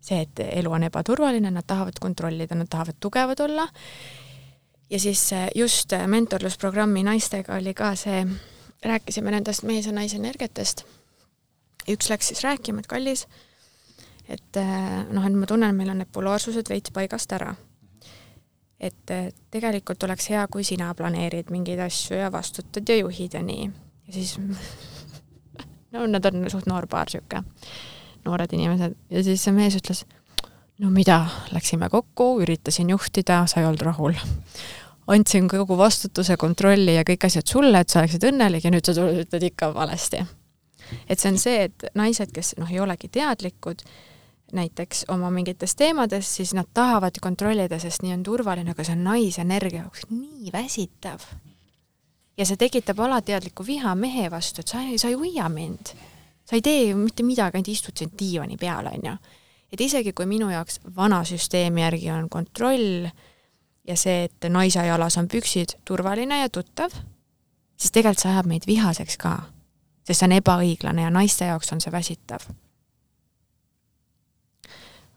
B: see, et elu on ebaturvaline, nad tahavad kontrollida, nad tahavad tugevad olla. ja siis just mentorlusprogrammi naistega oli ka see, rääkisime nendest mees ja naise energiatest. üks läks siis rääkima, et kallis, et noh, et ma tunnen, meil on need polaarsused veits paigast ära et tegelikult oleks hea, kui sina planeerid mingeid asju ja vastutad ja juhid ja nii. ja siis no nad on suht noor paar sihuke, noored inimesed ja siis see mees ütles, no mida, läksime kokku, üritasin juhtida, sa ei olnud rahul. andsin kogu vastutuse, kontrolli ja kõik asjad sulle, et sa oleksid õnnelik ja nüüd sa ütled ikka valesti. et see on see, et naised, kes noh, ei olegi teadlikud, näiteks oma mingites teemades, siis nad tahavad kontrollida, sest nii on turvaline, aga see on naisenergia jaoks nii väsitav. ja see tekitab alateadlikku viha mehe vastu, et sa, sa ei hoia mind. sa ei tee mitte midagi, ainult istud siin diivani peal, on ju. et isegi kui minu jaoks vana süsteemi järgi on kontroll ja see, et naise jalas on püksid, turvaline ja tuttav, siis tegelikult see ajab meid vihaseks ka. sest see on ebaõiglane ja naiste jaoks on see väsitav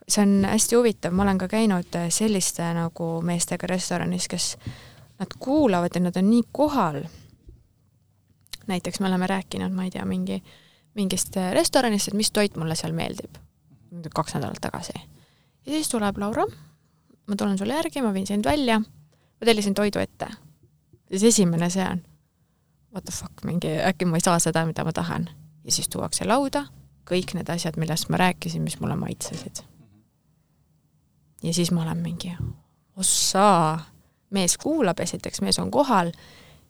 B: see on hästi huvitav, ma olen ka käinud äh, selliste nagu meestega restoranis, kes nad kuulavad ja nad on nii kohal. näiteks me oleme rääkinud, ma ei tea, mingi, mingist äh, restoranist, et mis toit mulle seal meeldib. kaks nädalat tagasi. ja siis tuleb Laura, ma tulen sulle järgi, ma viin sind välja, ma tellisin toidu ette. siis esimene see on, what the fuck, mingi äkki ma ei saa seda, mida ma tahan. ja siis tuuakse lauda kõik need asjad, millest ma rääkisin, mis mulle maitsesid ja siis ma olen mingi, ossaa, mees kuulab, esiteks mees on kohal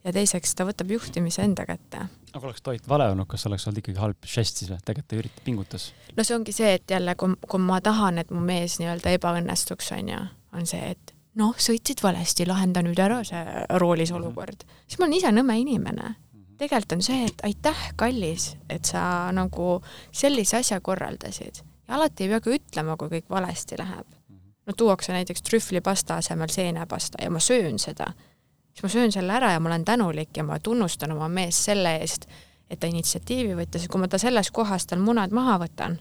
B: ja teiseks ta võtab juhtimise enda kätte.
A: aga oleks toit vale olnud, kas oleks olnud ikkagi halb žest siis või? tegelikult ta üritab, pingutas?
B: no see ongi see, et jälle, kui, kui ma tahan, et mu mees nii-öelda ebaõnnestuks, on ju, on see, et noh, sõitsid valesti, lahenda nüüd ära see roolis mhm. olukord. siis ma olen ise nõme inimene. Mhm. tegelikult on see, et aitäh, kallis, et sa nagu sellise asja korraldasid ja alati ei pea ka ütlema, kui kõik valesti läheb no tuuakse näiteks trühvlipasta asemel seenepasta ja ma söön seda, siis ma söön selle ära ja ma olen tänulik ja ma tunnustan oma meest selle eest, et ta initsiatiivi võttis, kui ma ta selles kohas tal munad maha võtan,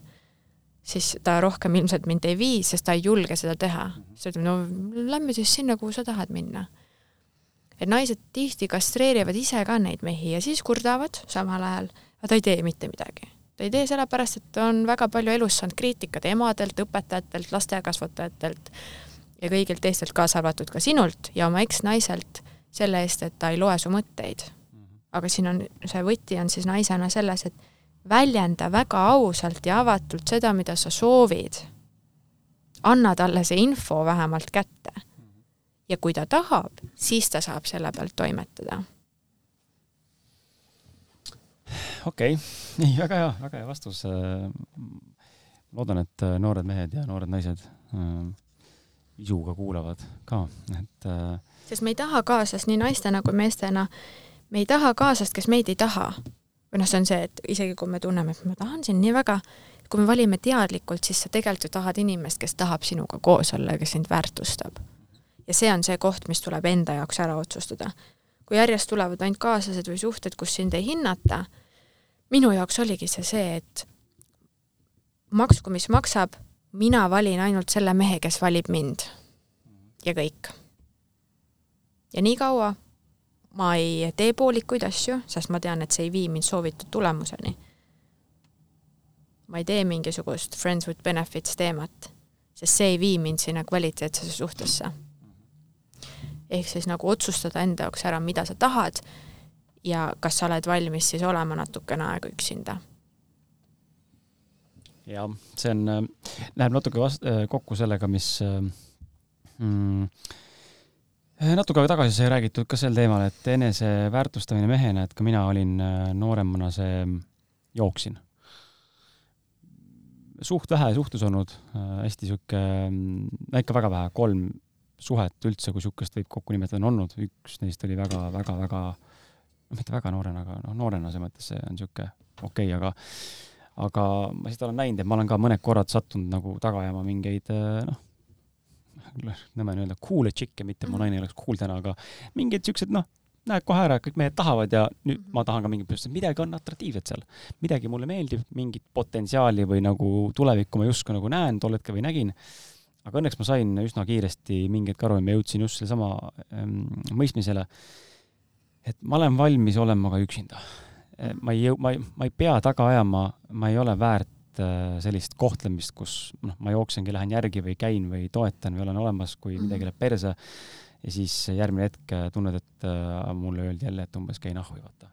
B: siis ta rohkem ilmselt mind ei vii, sest ta ei julge seda teha. siis ta ütleb, no lähme siis sinna, kuhu sa tahad minna. et naised tihti kastreerivad ise ka neid mehi ja siis kurdavad samal ajal, aga ta ei tee mitte midagi. Ta ei tee sellepärast, et ta on väga palju elus saanud kriitikat emadelt, õpetajatelt, lastekasvatajatelt ja kõigilt teistelt, kaasa arvatud ka sinult ja oma eksnaiselt, selle eest, et ta ei loe su mõtteid aga siin on, see võti on siis naisena selles, et väljenda väga ausalt ja avatult seda, mida sa soovid. anna talle see info vähemalt kätte. ja kui ta tahab, siis ta saab selle pealt toimetada.
A: Okei okay., nii väga hea, väga hea vastus. loodan, et noored mehed ja noored naised isuga kuulavad ka, et.
B: sest me ei taha kaasas nii naistena kui meestena me ei taha kaaslast, kes meid ei taha. või noh, see on see, et isegi kui me tunneme, et ma tahan sind nii väga, kui me valime teadlikult, siis sa tegelikult ju tahad inimest, kes tahab sinuga koos olla ja kes sind väärtustab. ja see on see koht, mis tuleb enda jaoks ära otsustada. Kui järjest tulevad ainult kaaslased või suhted, kus sind ei hinnata, minu jaoks oligi see see, et maksku, mis maksab, mina valin ainult selle mehe, kes valib mind. ja kõik. ja nii kaua, ma ei tee poolikuid asju, sest ma tean, et see ei vii mind soovitud tulemuseni. ma ei tee mingisugust friends with benefits teemat, sest see ei vii mind sinna kvaliteetsesse suhtesse. Ehk siis nagu otsustada enda jaoks ära, mida sa tahad ja kas sa oled valmis siis olema natukene aega üksinda.
A: jah, see on, läheb natuke vast-, kokku sellega, mis mm, Eh, natuke aega tagasi sai räägitud ka sel teemal, et eneseväärtustamine mehena, et ka mina olin nooremana see, jooksin. suht vähe suhtlus olnud, hästi sihuke, no ikka väga vähe, kolm suhet üldse, kui sihukest võib kokku nimetada, on olnud, üks neist oli väga, väga, väga, no mitte väga noorena, aga noh, noorena selles mõttes see on sihuke okei okay,, aga aga ma seda olen näinud, et ma olen ka mõned korrad sattunud nagu taga ajama mingeid noh, nõme on öelda cool'e tšikke, mitte mu mhm. naine ei oleks cool täna, aga mingid siuksed noh, näed kohe ära, kõik mehed tahavad ja nüüd mhm. ma tahan ka mingit põhjust, midagi on atraktiivset seal. midagi mulle meeldib, mingit potentsiaali või nagu tulevikku ma justkui nagu näen tol hetkel või nägin. Aga õnneks ma sain üsna kiiresti mingi hetk aru ja ma jõudsin just sellesama ähm, mõistmisele, et ma olen valmis olema ka üksinda. ma ei jõu-, ma ei, ma ei pea taga ajama, ma ei ole väärt Äh, sellist kohtlemist, kus noh, ma jooksengi, lähen järgi või käin või toetan või olen olemas, kui midagi mhm. läheb perse ja siis järgmine hetk äh, tunned, et mulle öeldi jälle, et umbes käi nahhu, vaata,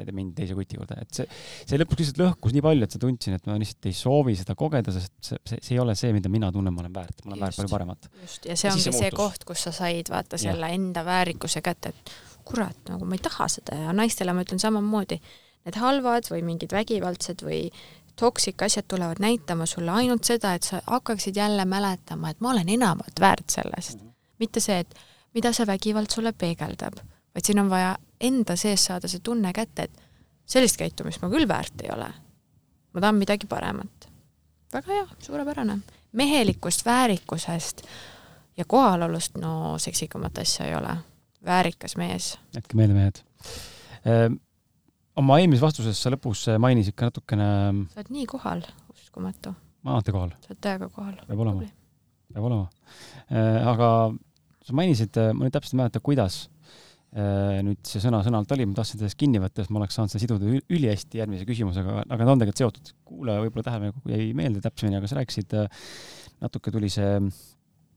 A: et mindi teise kuti juurde, et see, see lõpuks lihtsalt lõhkus nii palju, et sa tundsin, et ma lihtsalt ei soovi seda kogeda, sest see, see, see ei ole see, mida mina tunnen, ma olen väärt, ma olen just, väärt palju paremat.
B: just, ja see ja ongi see, see koht, kus sa said vaata selle ja. enda väärikuse kätte, et kurat, nagu ma ei taha seda. Ja naistele ma ütlen samamoodi, need halvad või mingid vägivaldsed või toksik asjad tulevad näitama sulle ainult seda, et sa hakkaksid jälle mäletama, et ma olen enamat väärt sellest. mitte see, et mida see vägivald sulle peegeldab, vaid siin on vaja enda sees saada see tunne kätte, et sellist käitumist ma küll väärt ei ole. ma tahan midagi paremat. väga hea, suurepärane. mehelikust, väärikusest ja kohalolust, no seksikamat asja ei ole. väärikas mees.
A: jätke meelde, mehed ehm, oma eelmises vastuses sa lõpus mainisid ka natukene.
B: sa oled nii kohal, uskumatu.
A: ma olen alati kohal.
B: sa oled täiega kohal.
A: peab olema, peab olema. Äh, aga sa mainisid, ma nüüd täpselt ei mäleta, kuidas nüüd see sõna-sõnalt oli, ma tahtsin sellest kinni võtta, sest ma oleks saanud seda siduda ülihästi järgmise küsimusega, aga ta on tegelikult seotud. kuulaja võib-olla tähelepaneku jäi meelde täpsemini, aga sa rääkisid, natuke tuli see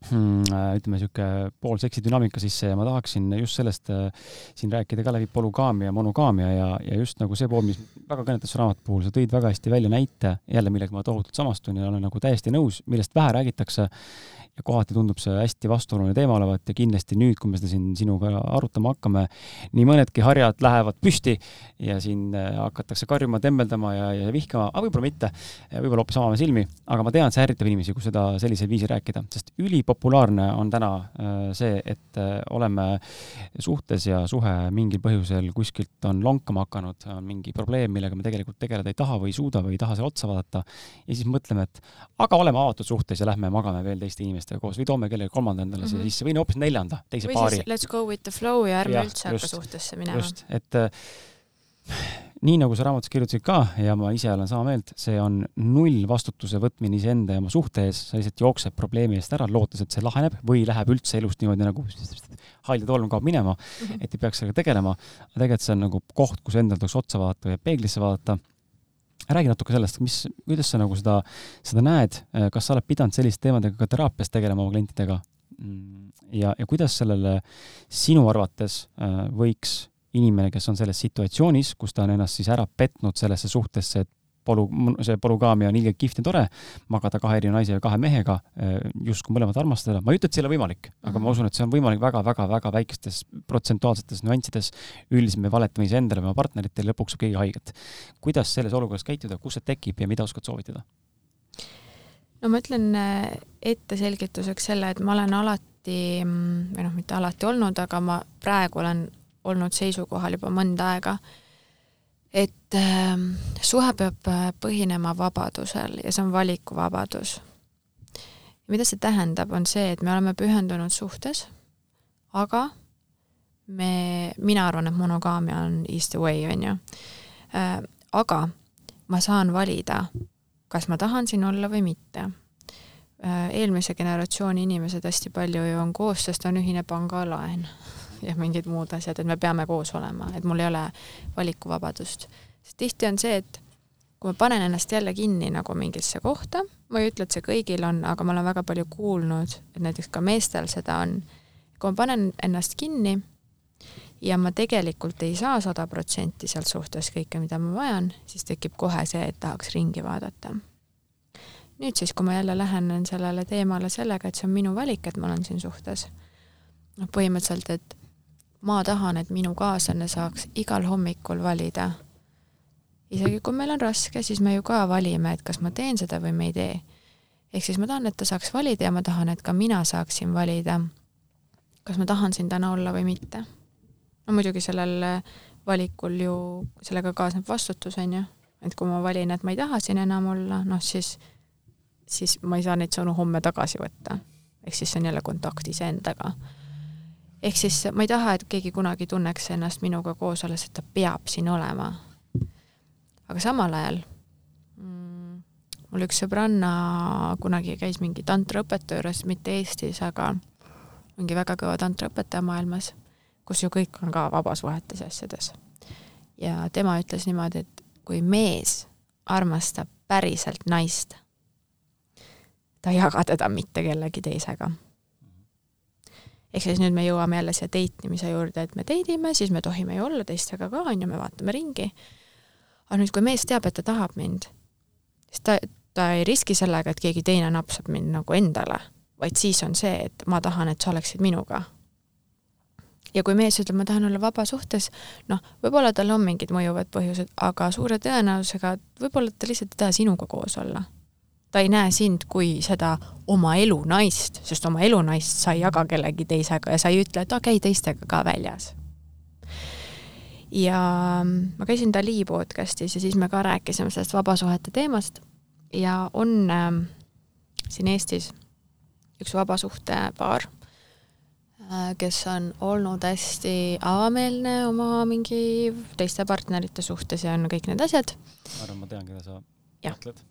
A: Hmm, äh, ütleme, niisugune poolseksi dünaamika sisse ja ma tahaksin just sellest äh, siin rääkida ka läbi polügaamia monogaamia ja, ja just nagu see pool, mis väga kõnetas su raamatu puhul, sa tõid väga hästi välja näite, jälle millega ma tohutult samastun ja olen nagu täiesti nõus, millest vähe räägitakse ja kohati tundub see hästi vastuoluline teema olevat ja kindlasti nüüd, kui me seda siin sinuga arutama hakkame, nii mõnedki harjad lähevad püsti ja siin äh, hakatakse karjuma, tembeldama ja, ja vihkama, aga võib-olla mitte, võib-olla hoopis avame silmi, aga ma tean, see ärritab inimesi, kui seda sellisel viisil rääkida, sest ülipopulaarne on täna äh, see, et äh, oleme suhtes ja suhe mingil põhjusel kuskilt on lonkama hakanud, on mingi probleem, millega me tegelikult tegeleda ei taha või ei suuda või ei taha selle otsa vaadata. Ja siis mõtleme, et aga oleme avatud suhtes ja lähme magame veel teiste inimestega inimestega koos või toome kellegi kolmanda endale mm -hmm. siia mhm. sisse või no hoopis neljanda, teise
B: või
A: paari.
B: let's go with the flow ja ärme ja, üldse hakka suhtesse minema. just,
A: et äh, nii nagu sa raamatus kirjutasid ka ja ma ise olen sama meelt, see on null vastutuse võtmine iseenda ja oma suhte ees, sa lihtsalt jooksed probleemi eest ära, lootes, et see laheneb või läheb üldse elust niimoodi nagu hall ja tolm kaob minema -hmm. et ei peaks sellega tegelema. aga tegelikult see on nagu koht, kus endal tuleks otsa vaadata ja peeglisse vaadata. Räägi natuke sellest, mis, kuidas sa nagu seda, seda näed, kas sa oled pidanud selliste teemadega ka teraapias tegelema oma klientidega? Mm, ja, ja kuidas sellele sinu arvates äh, võiks inimene, kes on selles situatsioonis, kus ta on ennast siis ära petnud sellesse suhtesse, et polu-, see polügaamia on ilgelt kihvt ja tore, magada kahe eri naise ja kahe mehega, eh, justkui mõlemat armastada, ma ei ütle, et see ei ole võimalik, aga ma mhm. usun, et see on võimalik väga-väga-väga väikestes protsentuaalsetes nüanssides. üldiselt me valetame iseendale või oma partneritele, lõpuks saab keegi haiget. kuidas selles olukorras käituda, kus see tekib ja mida oskad soovitada?
B: no ma ütlen eh, ette selgituseks selle, et ma olen alati, mm, või noh, mitte alati olnud, aga ma praegu olen olnud seisukohal juba mõnda aega, et äh, suhe peab äh, põhinema vabadusel ja see on valikuvabadus. mida see tähendab, on see, et me oleme pühendunud suhtes, aga me, mina arvan, et monogaamia on is the way, on ju äh,. aga ma saan valida, kas ma tahan siin olla või mitte äh,. eelmise generatsiooni inimesed hästi palju ju on koos, sest on ühine pangalaen ja mingid muud asjad, et me peame koos olema, et mul ei ole valikuvabadust. sest tihti on see, et kui ma panen ennast jälle kinni nagu mingisse kohta, ma ei ütle, et see kõigil on, aga ma olen väga palju kuulnud, et näiteks ka meestel seda on, kui ma panen ennast kinni ja ma tegelikult ei saa sada protsenti sealt suhtes kõike, mida ma vajan, siis tekib kohe see, et tahaks ringi vaadata. nüüd siis, kui ma jälle lähenen sellele teemale sellega, et see on minu valik, et ma olen siin suhtes, noh, põhimõtteliselt, et ma tahan, et minu kaaslane saaks igal hommikul valida. isegi kui meil on raske, siis me ju ka valime, et kas ma teen seda või me ei tee. ehk siis ma tahan, et ta saaks valida ja ma tahan, et ka mina saaksin valida, kas ma tahan siin täna olla või mitte. no muidugi sellel valikul ju, sellega kaasneb vastutus, on ju, et kui ma valin, et ma ei taha siin enam olla, noh siis, siis ma ei saa neid sõnu homme tagasi võtta. ehk siis see on jälle kontakt iseendaga ehk siis ma ei taha, et keegi kunagi tunneks ennast minuga koos olles, et ta peab siin olema. aga samal ajal mm, mul üks sõbranna kunagi käis mingi tantraõpetaja juures, mitte Eestis, aga mingi väga kõva tantraõpetaja maailmas, kus ju kõik on ka vabasuhetes ja asjades. ja tema ütles niimoodi, et kui mees armastab päriselt naist, ta ei jaga teda mitte kellegi teisega ehk siis nüüd me jõuame jälle siia date imise juurde, et me date ime, siis me tohime ju olla teistega ka, on ju, me vaatame ringi. aga nüüd, kui mees teab, et ta tahab mind, siis ta, ta ei riski sellega, et keegi teine napsab mind nagu endale, vaid siis on see, et ma tahan, et sa oleksid minuga. ja kui mees ütleb, ma tahan olla vabas suhtes, noh, võib-olla tal on mingid mõjuvad põhjused, aga suure tõenäosusega võib-olla ta lihtsalt ei taha sinuga koos olla ta ei näe sind kui seda oma elunaist, sest oma elunaist sa ei jaga kellegi teisega ja sa ei ütle, et okei okay,, teistega ka väljas. ja ma käisin Dali podcastis ja siis me ka rääkisime sellest vabasuhete teemast ja on äh, siin Eestis üks vabasuhtepaar äh,, kes on olnud hästi avameelne oma mingi teiste partnerite suhtes ja on kõik need asjad.
A: ma arvan, ma tean, keda sa
B: mõtled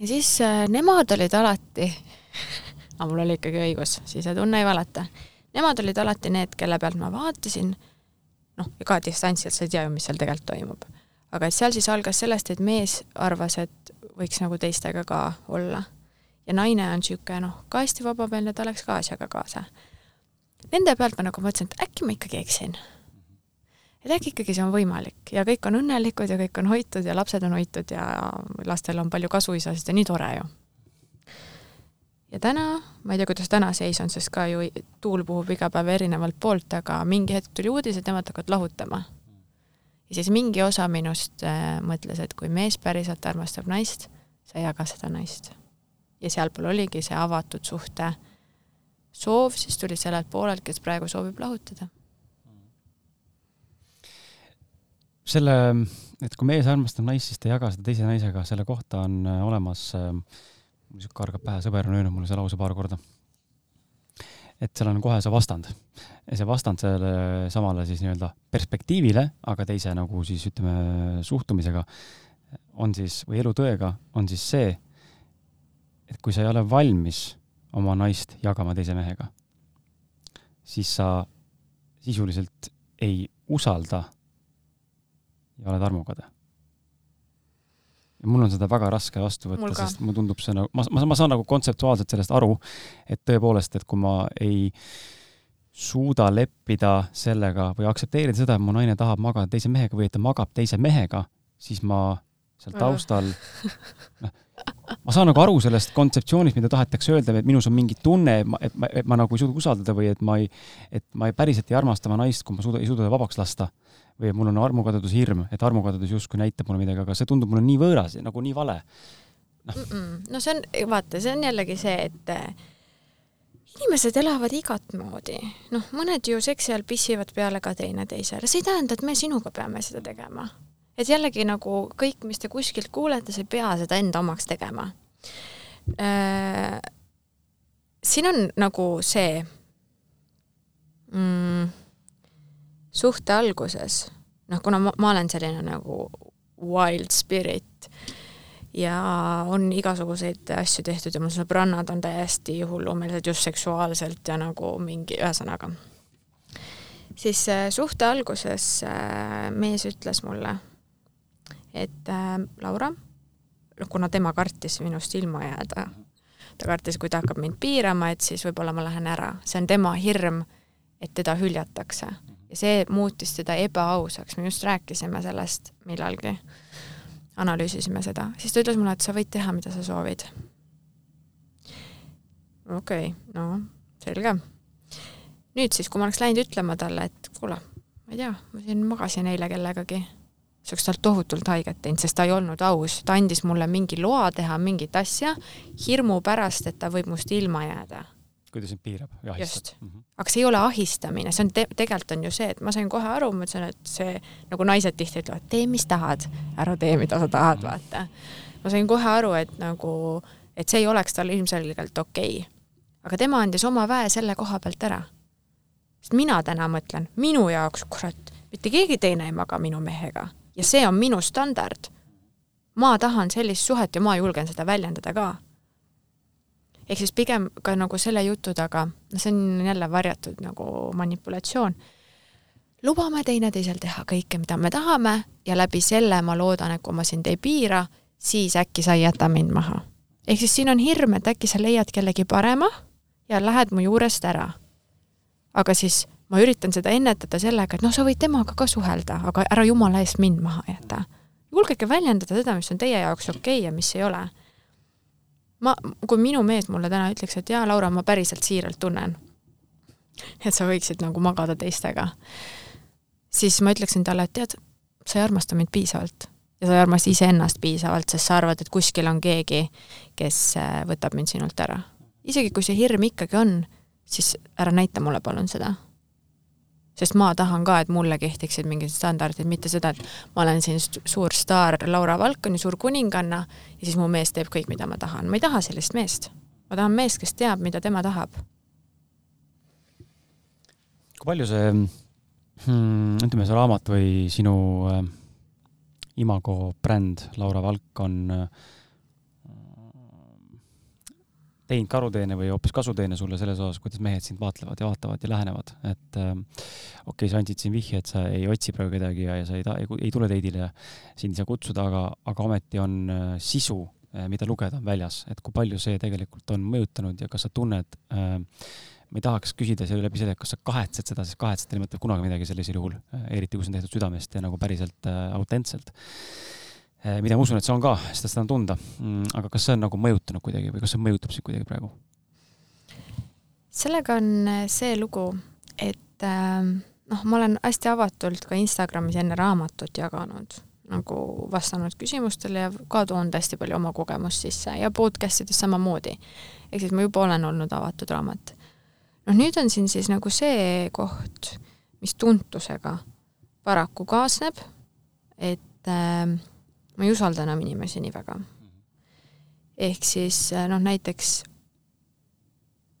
B: ja siis äh, nemad olid alati aga mul oli ikkagi õigus, sisetunne ei valeta. Nemad olid alati need, kelle pealt ma vaatasin, noh, ka distantsilt, sa ei tea ju, mis seal tegelikult toimub. aga seal siis algas sellest, et mees arvas, et võiks nagu teistega ka olla. ja naine on niisugune noh, ka hästi vabameelne, ta läks ka asjaga kaasa. Nende pealt ma nagu mõtlesin, et äkki ma ikkagi eksin et äkki ikkagi see on võimalik ja kõik on õnnelikud ja kõik on hoitud ja lapsed on hoitud ja lastel on palju kasuisasid ja nii tore ju. ja täna, ma ei tea, kuidas täna seis on, sest ka ju tuul puhub iga päev erinevalt poolt, aga mingi hetk tuli uudis, et nemad hakkavad lahutama. ja siis mingi osa minust äh, mõtles, et kui mees päriselt armastab naist, sa ei jaga seda naist. ja sealpool oligi see avatud suhte soov, siis tuli sellelt poolelt, kes praegu soovib lahutada
A: selle, et kui mees armastab naist, siis ta ei jaga seda teise naisega, selle kohta on äh, olemas äh,, mul sihuke kargab pähe, sõber on öelnud mulle see lause paar korda. et seal on kohe see vastand. ja see vastand sellele samale siis nii-öelda perspektiivile, aga teise nagu siis ütleme suhtumisega on siis, või elutõega on siis see, et kui sa ei ole valmis oma naist jagama teise mehega, siis sa sisuliselt ei usalda ja oled armukade. Ja mul on seda väga raske vastu võtta, sest mulle tundub see nagu, ma, ma, ma saan nagu kontseptuaalselt sellest aru, et tõepoolest, et kui ma ei suuda leppida sellega või aktsepteerida seda, et mu naine tahab magada teise mehega või et ta magab teise mehega, siis ma seal taustal, noh, ma saan nagu aru sellest kontseptsioonist, mida tahetakse öelda, et minus on mingi tunne, et ma, et ma, et ma nagu ei suuda usaldada või et ma ei, et ma ei päriselt ei armasta oma naist, kui ma suuda, ei suuda teda vabaks lasta või mul on armukadeduse hirm, et armukadedus justkui näitab mulle midagi, aga see tundub mulle nii võõras ja nagu nii vale.
B: No.. no see on, vaata, see on jällegi see, et eh, inimesed elavad igat moodi, noh, mõned ju seksi all pissivad peale ka teineteisele, see ei tähenda, et me sinuga peame seda tegema. et jällegi nagu kõik, mis te kuskilt kuulete, sa ei pea seda enda omaks tegema. Äh,. siin on nagu see mm, suhte alguses, noh, kuna ma, ma olen selline nagu wild spirit ja on igasuguseid asju tehtud ja mul sõbrannad on täiesti hullumeelsed just seksuaalselt ja nagu mingi, ühesõnaga. siis äh, suhte alguses äh, mees ütles mulle, et äh, Laura, noh, kuna tema kartis minust ilma jääda, ta kartis, kui ta hakkab mind piirama, et siis võib-olla ma lähen ära, see on tema hirm, et teda hüljatakse ja see muutis teda ebaausaks, me just rääkisime sellest millalgi, analüüsisime seda, siis ta ütles mulle, et sa võid teha, mida sa soovid. okei okay,, no selge. nüüd siis, kui ma oleks läinud ütlema talle, et kuule, ma ei tea, ma siin magasin eile kellegagi, see oleks talt tohutult haiget teinud, sest ta ei olnud aus, ta andis mulle mingi loa teha mingit asja hirmu pärast, et ta võib must ilma jääda
A: kui ta sind piirab ja ahistab.
B: Mm -hmm. aga see ei ole ahistamine, see on te-, tegelikult on ju see, et ma sain kohe aru, ma ütlesin, et see, nagu naised tihti ütlevad, tee, mis tahad, ära tee, mida sa tahad, vaata. ma sain kohe aru, et nagu, et see ei oleks talle ilmselgelt okei okay.. aga tema andis oma väe selle koha pealt ära. sest mina täna mõtlen, minu jaoks, kurat, mitte keegi teine ei maga minu mehega ja see on minu standard. ma tahan sellist suhet ja ma julgen seda väljendada ka ehk siis pigem ka nagu selle jutu taga, no see on jälle varjatud nagu manipulatsioon, lubame teineteisel teha kõike, mida me tahame ja läbi selle ma loodan, et kui ma sind ei piira, siis äkki sa ei jäta mind maha. ehk siis siin on hirm, et äkki sa leiad kellegi parema ja lähed mu juurest ära. aga siis ma üritan seda ennetada sellega, et noh, sa võid temaga ka suhelda, aga ära jumala eest mind maha jäta. julgege väljendada seda, mis on teie jaoks okei okay ja mis ei ole ma, kui minu mees mulle täna ütleks, et jaa, Laura, ma päriselt siiralt tunnen, et sa võiksid nagu magada teistega, siis ma ütleksin talle, et tead, sa ei armasta mind piisavalt ja sa ei armasta iseennast piisavalt, sest sa arvad, et kuskil on keegi, kes äh, võtab mind sinult ära. isegi kui see hirm ikkagi on, siis ära näita mulle palun seda sest ma tahan ka, et mulle kehtiksid mingid standardid, mitte seda, et ma olen siin suur staar Laura Valkoni, suur kuninganna ja siis mu mees teeb kõik, mida ma tahan. ma ei taha sellist meest. ma tahan meest, kes teab, mida tema tahab.
A: kui palju see hmm,, ütleme, see raamat või sinu äh, imago bränd Laura Valk on äh, teinud karuteene või hoopis kasuteene sulle selles osas, kuidas mehed sind vaatlevad ja vaatavad ja lähenevad, et äh, okei okay,, sa andsid siin vihje, et sa ei otsi praegu kedagi ja, ja sa ei, ei, ei tule teidile ja sind ei saa kutsuda, aga, aga ometi on äh, sisu äh,, mida lugeda väljas, et kui palju see tegelikult on mõjutanud ja kas sa tunned äh, ma ei tahaks küsida selle läbi selle, kas sa kahetsed seda, sest kahetseda ei mõtle kunagi midagi sellisel juhul, äh, eriti kui see on tehtud südamest ja nagu päriselt äh, autentselt. Eh, mida ma usun, et see on ka, sest seda on tunda. Mm, aga kas see on nagu mõjutanud kuidagi või kas see mõjutab sind kuidagi praegu?
B: sellega on eh, see lugu, et ähm, noh, ma olen hästi avatult ka Instagramis enne raamatut jaganud, nagu vastanud küsimustele ja ka toonud hästi palju oma kogemust sisse ja podcast ides samamoodi. ehk siis ma juba olen olnud avatud raamat. noh, nüüd on siin siis nagu see koht, mis tuntusega paraku kaasneb, et äh, ma ei usalda enam inimesi nii väga. ehk siis noh, näiteks ma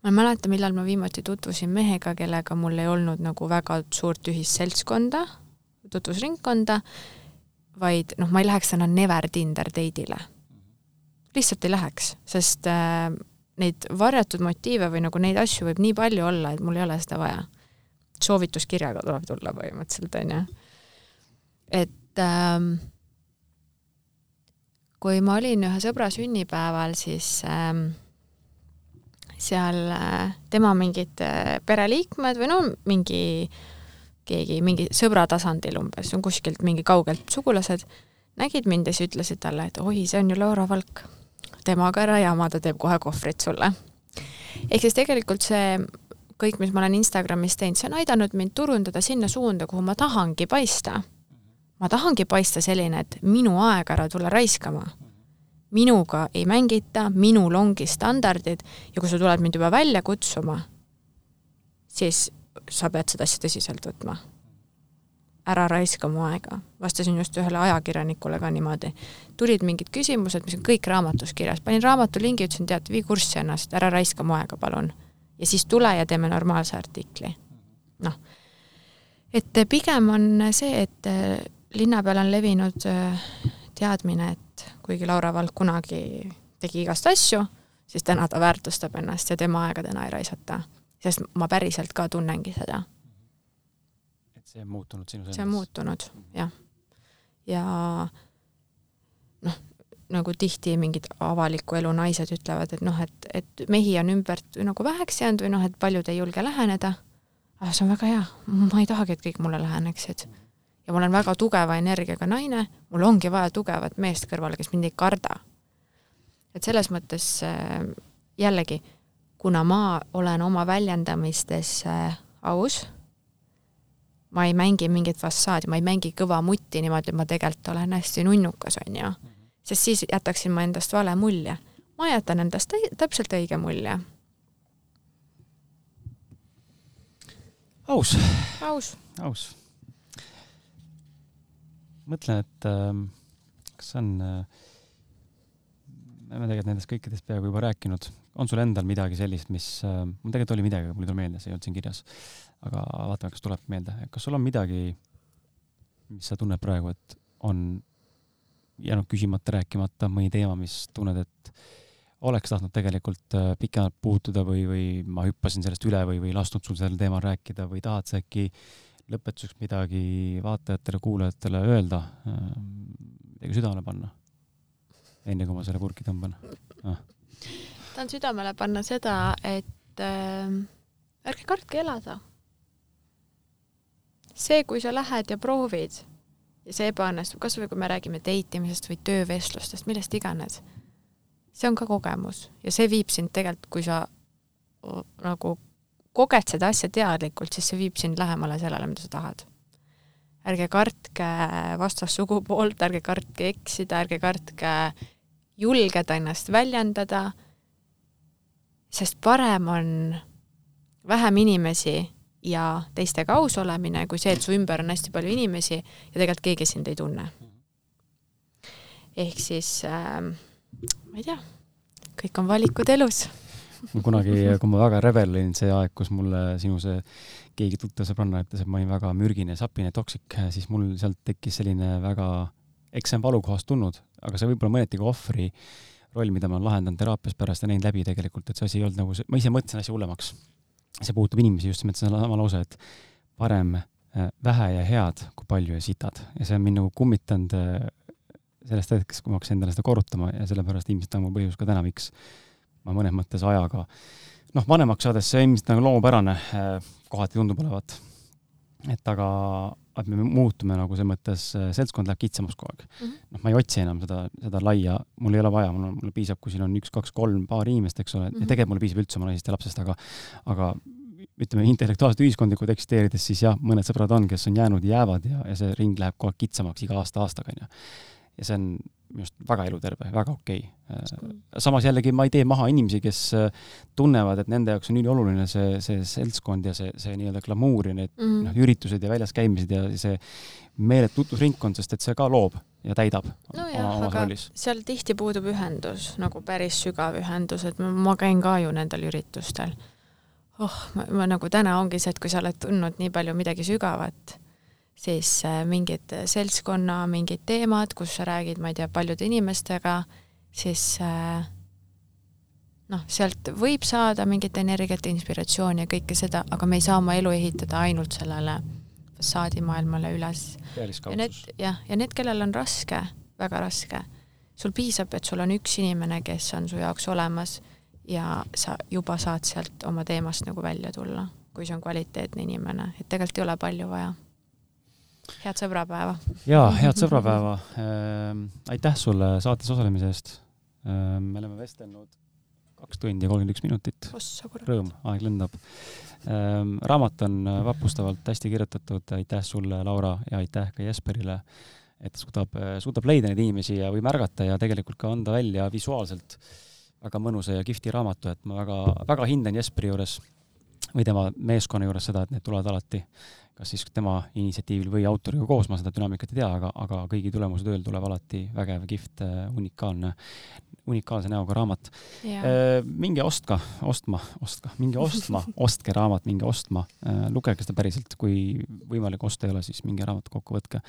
B: ma ei mäleta, millal ma viimati tutvusin mehega, kellega mul ei olnud nagu väga suurt ühist seltskonda, tutvusringkonda, vaid noh, ma ei läheks täna never Tinder date'ile. lihtsalt ei läheks, sest äh, neid varjatud motiive või nagu neid asju võib nii palju olla, et mul ei ole seda vaja. soovituskirjaga tuleb tulla põhimõtteliselt, on ju. et ähm, kui ma olin ühe sõbra sünnipäeval, siis ähm, seal äh, tema mingid äh, pereliikmed või no mingi keegi, mingi sõbra tasandil umbes, kuskilt mingi kaugelt sugulased, nägid mind ja siis ütlesid talle, et oi, see on ju Laura Valk. temaga ära jama, ta teeb kohe kohvrid sulle. ehk siis tegelikult see kõik, mis ma olen Instagramis teinud, see on aidanud mind turundada sinna suunda, kuhu ma tahangi paista. Ma tahangi paista selline, et minu aeg ära tulla raiskama minuga ei mängita, minul ongi standardid ja kui sa tuled mind juba välja kutsuma, siis sa pead seda asja tõsiselt võtma. ära raiska mu aega. vastasin just ühele ajakirjanikule ka niimoodi. tulid mingid küsimused, mis on kõik raamatus kirjas, panin raamatu lingi, ütlesin, tead, vii kurssi ennast, ära raiska mu aega, palun. ja siis tule ja teeme normaalse artikli. noh, et pigem on see, et linna peal on levinud äh, teadmine, et kuigi Laura Valk kunagi tegi igast asju, siis täna ta väärtustab ennast ja tema aega täna ei raisata. sest ma päriselt ka tunnengi seda.
A: et see on muutunud sinu
B: see on muutunud, jah. ja noh, nagu tihti mingid avaliku elu naised ütlevad, et noh, et, et mehi on ümbert nagu väheks jäänud või noh, et paljud ei julge läheneda. aga see on väga hea, ma ei tahagi, et kõik mulle läheneksid mm ja ma olen väga tugeva energiaga naine, mul ongi vaja tugevat meest kõrvale, kes mind ei karda. et selles mõttes äh, jällegi, kuna ma olen oma väljendamistes äh, aus, ma ei mängi mingit fassaadi, ma ei mängi kõva mutti niimoodi, et ma tegelikult olen hästi nunnukas, on ju. sest siis jätaksin ma endast vale mulje. ma jätan endast täpselt õige mulje.
A: aus.
B: aus.
A: aus mõtlen, et äh, kas on äh,, me oleme tegelikult nendest kõikidest peaaegu juba rääkinud, on sul endal midagi sellist, mis äh,, mul tegelikult oli midagi, aga mul ei tule meelde, see ei olnud siin kirjas. aga vaatame, kas tuleb meelde, kas sul on midagi, mis sa tunned praegu, et on jäänud küsimata, rääkimata, mõni teema, mis tunned, et oleks tahtnud tegelikult äh, pikemalt puutuda või, või ma hüppasin sellest üle või, või lasknud sul sellel teemal rääkida või tahad sa äkki äh, lõpetuseks midagi vaatajatele-kuulajatele öelda, midagi südamele panna? enne kui ma selle purki tõmban ah.?
B: tahan südamele panna seda, et äh, ärge kartke elada. see, kui sa lähed ja proovid ja see ebaõnnestub, kas või kui me räägime date imisest või töövestlustest, millest iganes, see on ka kogemus ja see viib sind tegelikult, kui sa nagu koged seda asja teadlikult, siis see viib sind lähemale sellele, mida sa tahad. ärge kartke vastassugupoolt, ärge kartke eksida, ärge kartke julgeda ennast väljendada, sest parem on vähem inimesi ja teistega aus olemine, kui see, et su ümber on hästi palju inimesi ja tegelikult keegi sind ei tunne. ehk siis äh, ma ei tea, kõik on valikud elus
A: kunagi, kui ma väga rebel olin, see aeg, kus mulle sinu see keegi tuttav sõbranna ütles, et ma olin väga mürgine, sapine, toksik, siis mul sealt tekkis selline väga, eks see on valukohast tulnud, aga see võib olla mõneti ka ohvri roll, mida ma olen lahendanud teraapias pärast ja näinud läbi tegelikult, et see asi ei olnud nagu see, ma ise mõtlesin asja hullemaks. see puudutab inimesi just nimelt sedasama lause, et parem äh, vähe ja head kui palju ja sitad ja see on mind nagu kummitanud äh, sellest hetkest, kui ma hakkasin endale seda korrutama ja sellepärast ilmselt on mul põhjus ka täna, miks ma mõnes mõttes ajaga, noh, vanemaks saades see ilmselt nagu loomupärane eh, kohati tundub olevat. et aga, et me muutume nagu selles mõttes, eh, seltskond läheb kitsamaks kogu aeg mm. -hmm. noh, ma ei otsi enam seda, seda laia, mul ei ole vaja, mul on, mulle piisab, kui siin on üks, kaks, kolm, paar inimest, eks ole mm, -hmm. ja mhm. tegelikult mulle piisab üldse oma naisest ja lapsest, aga, aga ütleme, intellektuaalselt ühiskondlikult eksisteerides, siis jah, mõned sõbrad on, kes on jäänud, jäävad ja, ja see ring läheb kogu aeg kitsamaks iga aasta aastaga, onju. Ja see on minu arust väga eluterve, väga okei okay.. samas jällegi ma ei tee maha inimesi, kes äh, tunnevad, et nende jaoks on ülioluline see, see seltskond ja see, see nii-öelda glamuur ja need mm -hmm. noh, üritused ja väljas käimised ja see meeletu tutvusringkond, sest et see ka loob ja täidab
B: no jah, oma, rollis. seal tihti puudub ühendus, nagu päris sügav ühendus, et ma, ma käin ka ju nendel üritustel oh, ma nagu täna ongi see, et kui sa oled tundnud nii palju midagi sügavat, siis äh, mingid seltskonna mingid teemad, kus sa räägid, ma ei tea, paljude inimestega, siis äh, noh, sealt võib saada mingit energiat, inspiratsiooni ja kõike seda, aga me ei saa oma elu ehitada ainult sellele fassaadimaailmale üles. ja need, jah, ja need, kellel on raske, väga raske, sul piisab, et sul on üks inimene, kes on su jaoks olemas ja sa juba saad sealt oma teemast nagu välja tulla, kui see on kvaliteetne inimene, et tegelikult ei ole palju vaja. Head sõbrapäeva!
A: jaa, head sõbrapäeva äh,! aitäh sulle saates osalemise eest äh,! me oleme vestelnud kaks tundi ja kolmkümmend üks minutit. Rõõm, aeg lendab ähm,. raamat on vapustavalt hästi kirjutatud, aitäh sulle, Laura, ja aitäh ka Jesperile, et suudab, suudab leida neid inimesi ja, või märgata ja tegelikult ka anda välja visuaalselt äh, väga mõnusa ja kihvti raamatu, et ma väga, väga hindan Jesperi juures või tema meeskonna juures seda, et need tulevad alati kas siis tema initsiatiivil või autoriga koos, ma seda dünaamikat ei tea, aga, aga kõigi tulemustööl tuleb alati vägev, kihvt, unikaalne, unikaalse näoga raamat. minge ostke, ostma, ostke, minge ostma, ostke raamat, minge ostma, lugege seda päriselt, kui võimalik osta ei ole, siis minge raamat kokku võtke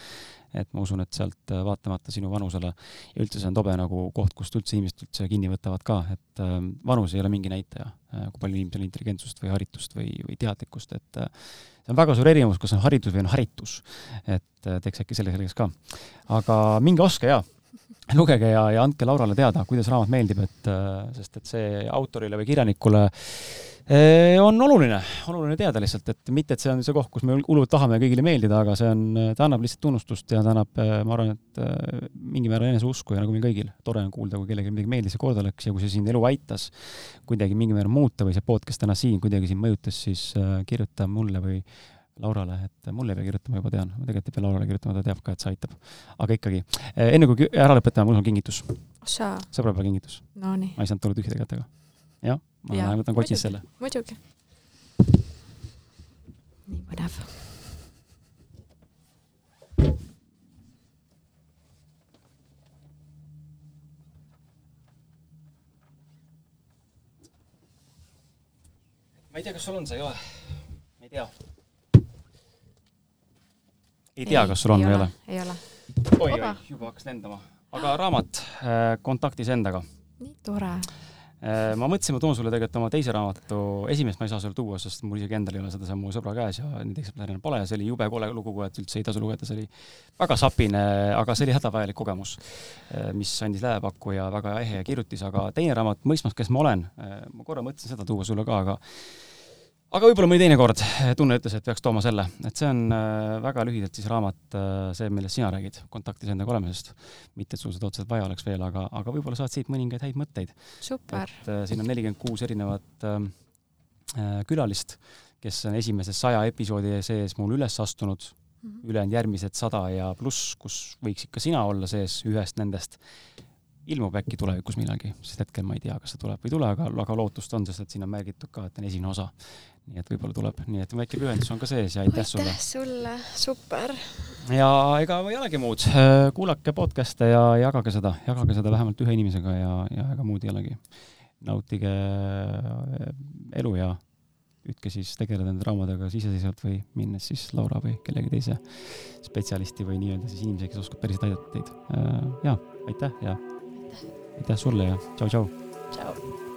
A: et ma usun, et sealt äh, vaatamata sinu vanusele ja üldse see on tobe nagu koht, kust üldse inimesed üldse kinni võtavad ka, et äh, vanus ei ole mingi näitaja, äh, kui palju inimesel intelligentsust või haritust või, või teadlikkust, et see on väga suur erinevus, kas on haridus või on haritus. et teeks äkki selle selgeks ka. aga minge ostke ja lugege ja, ja andke Laurale teada, kuidas raamat meeldib, et sest et see autorile või kirjanikule on oluline, oluline teada lihtsalt, et mitte, et see on see koht, kus me hullult tahame kõigile meeldida, aga see on, ta annab lihtsalt tunnustust ja ta annab, ma arvan, et mingil määral eneseusku ja nagu meil kõigil, tore on kuulda, kui kellelegi midagi meeldis ja korda läks ja kui see sind elu aitas kuidagi mingil määral muuta või see podcast täna siin kuidagi sind mõjutas, siis kirjuta mulle või Laurale, et mulle ei pea kirjutama, juba tean, ma tegelikult ei pea Laurale kirjutama, ta teab ka, et see aitab. aga ikkagi, enne kui ära lõpetame, mul on kingitus. sõbrapäeva kingitus.
B: ma
A: ei saanud tulla tühjade kätega. jah ma ja, võtan kotist selle.
B: muidugi. nii põnev.
A: ma ei tea, kas sul on see, ei ole? ma ei tea. ei tea, kas sul on või ei ole?
B: ei ole.
A: oi-oi, juba hakkas lendama. aga raamat äh, Kontaktis endaga.
B: nii tore
A: ma mõtlesin, ma toon sulle tegelikult oma teise raamatu, esimest ma ei saa sulle tuua, sest mul isegi endal ei ole seda, see on mu sõbra käes ja neid eksemplare pole. Ja see oli jube kole lugu, et üldse ei tasu lugeda, see oli väga sapine, aga see oli hädavajalik kogemus, äh, mis andis lävepakku ja väga ehe kirjutis, aga teine raamat, Mõistmas, kes ma olen, äh, ma korra mõtlesin seda tuua sulle ka, aga aga võib-olla mõni teine kord tunne ütles, et peaks tooma selle, et see on äh, väga lühidalt siis raamat, äh, see, millest sina räägid, kontaktis endaga olemisest. mitte, et sul seda otseselt vaja oleks veel, aga, aga võib-olla saad siit mõningaid häid mõtteid. et äh, siin on nelikümmend kuus erinevat äh, külalist, kes on esimese saja episoodi sees mul üles astunud mm -hmm., ülejäänud järgmised sada ja pluss, kus võiks ikka sina olla sees ühest nendest ilmub äkki tulevikus millalgi, sest hetkel ma ei tea, kas see tuleb või ei tule, aga, aga lootust on, sest et siin on märgitud ka, et on esimene osa nii et võib-olla tuleb, nii et väike pühendus on ka sees ja aitäh sulle.
B: aitäh sulle, super.
A: ja ega ei olegi muud, kuulake podcast'e ja jagage seda, jagage seda vähemalt ühe inimesega ja, ja ega muud ei olegi. nautige äh, elu ja püüdke siis tegeleda nende traumadega iseseisvalt või minnes siis Laura või kellegi teise spetsialisti või nii-öelda siis inimesega, kes oskab päriselt aidata teid. Äh, ja aitäh ja aitäh sulle ja tšau-tšau.
B: tšau, tšau..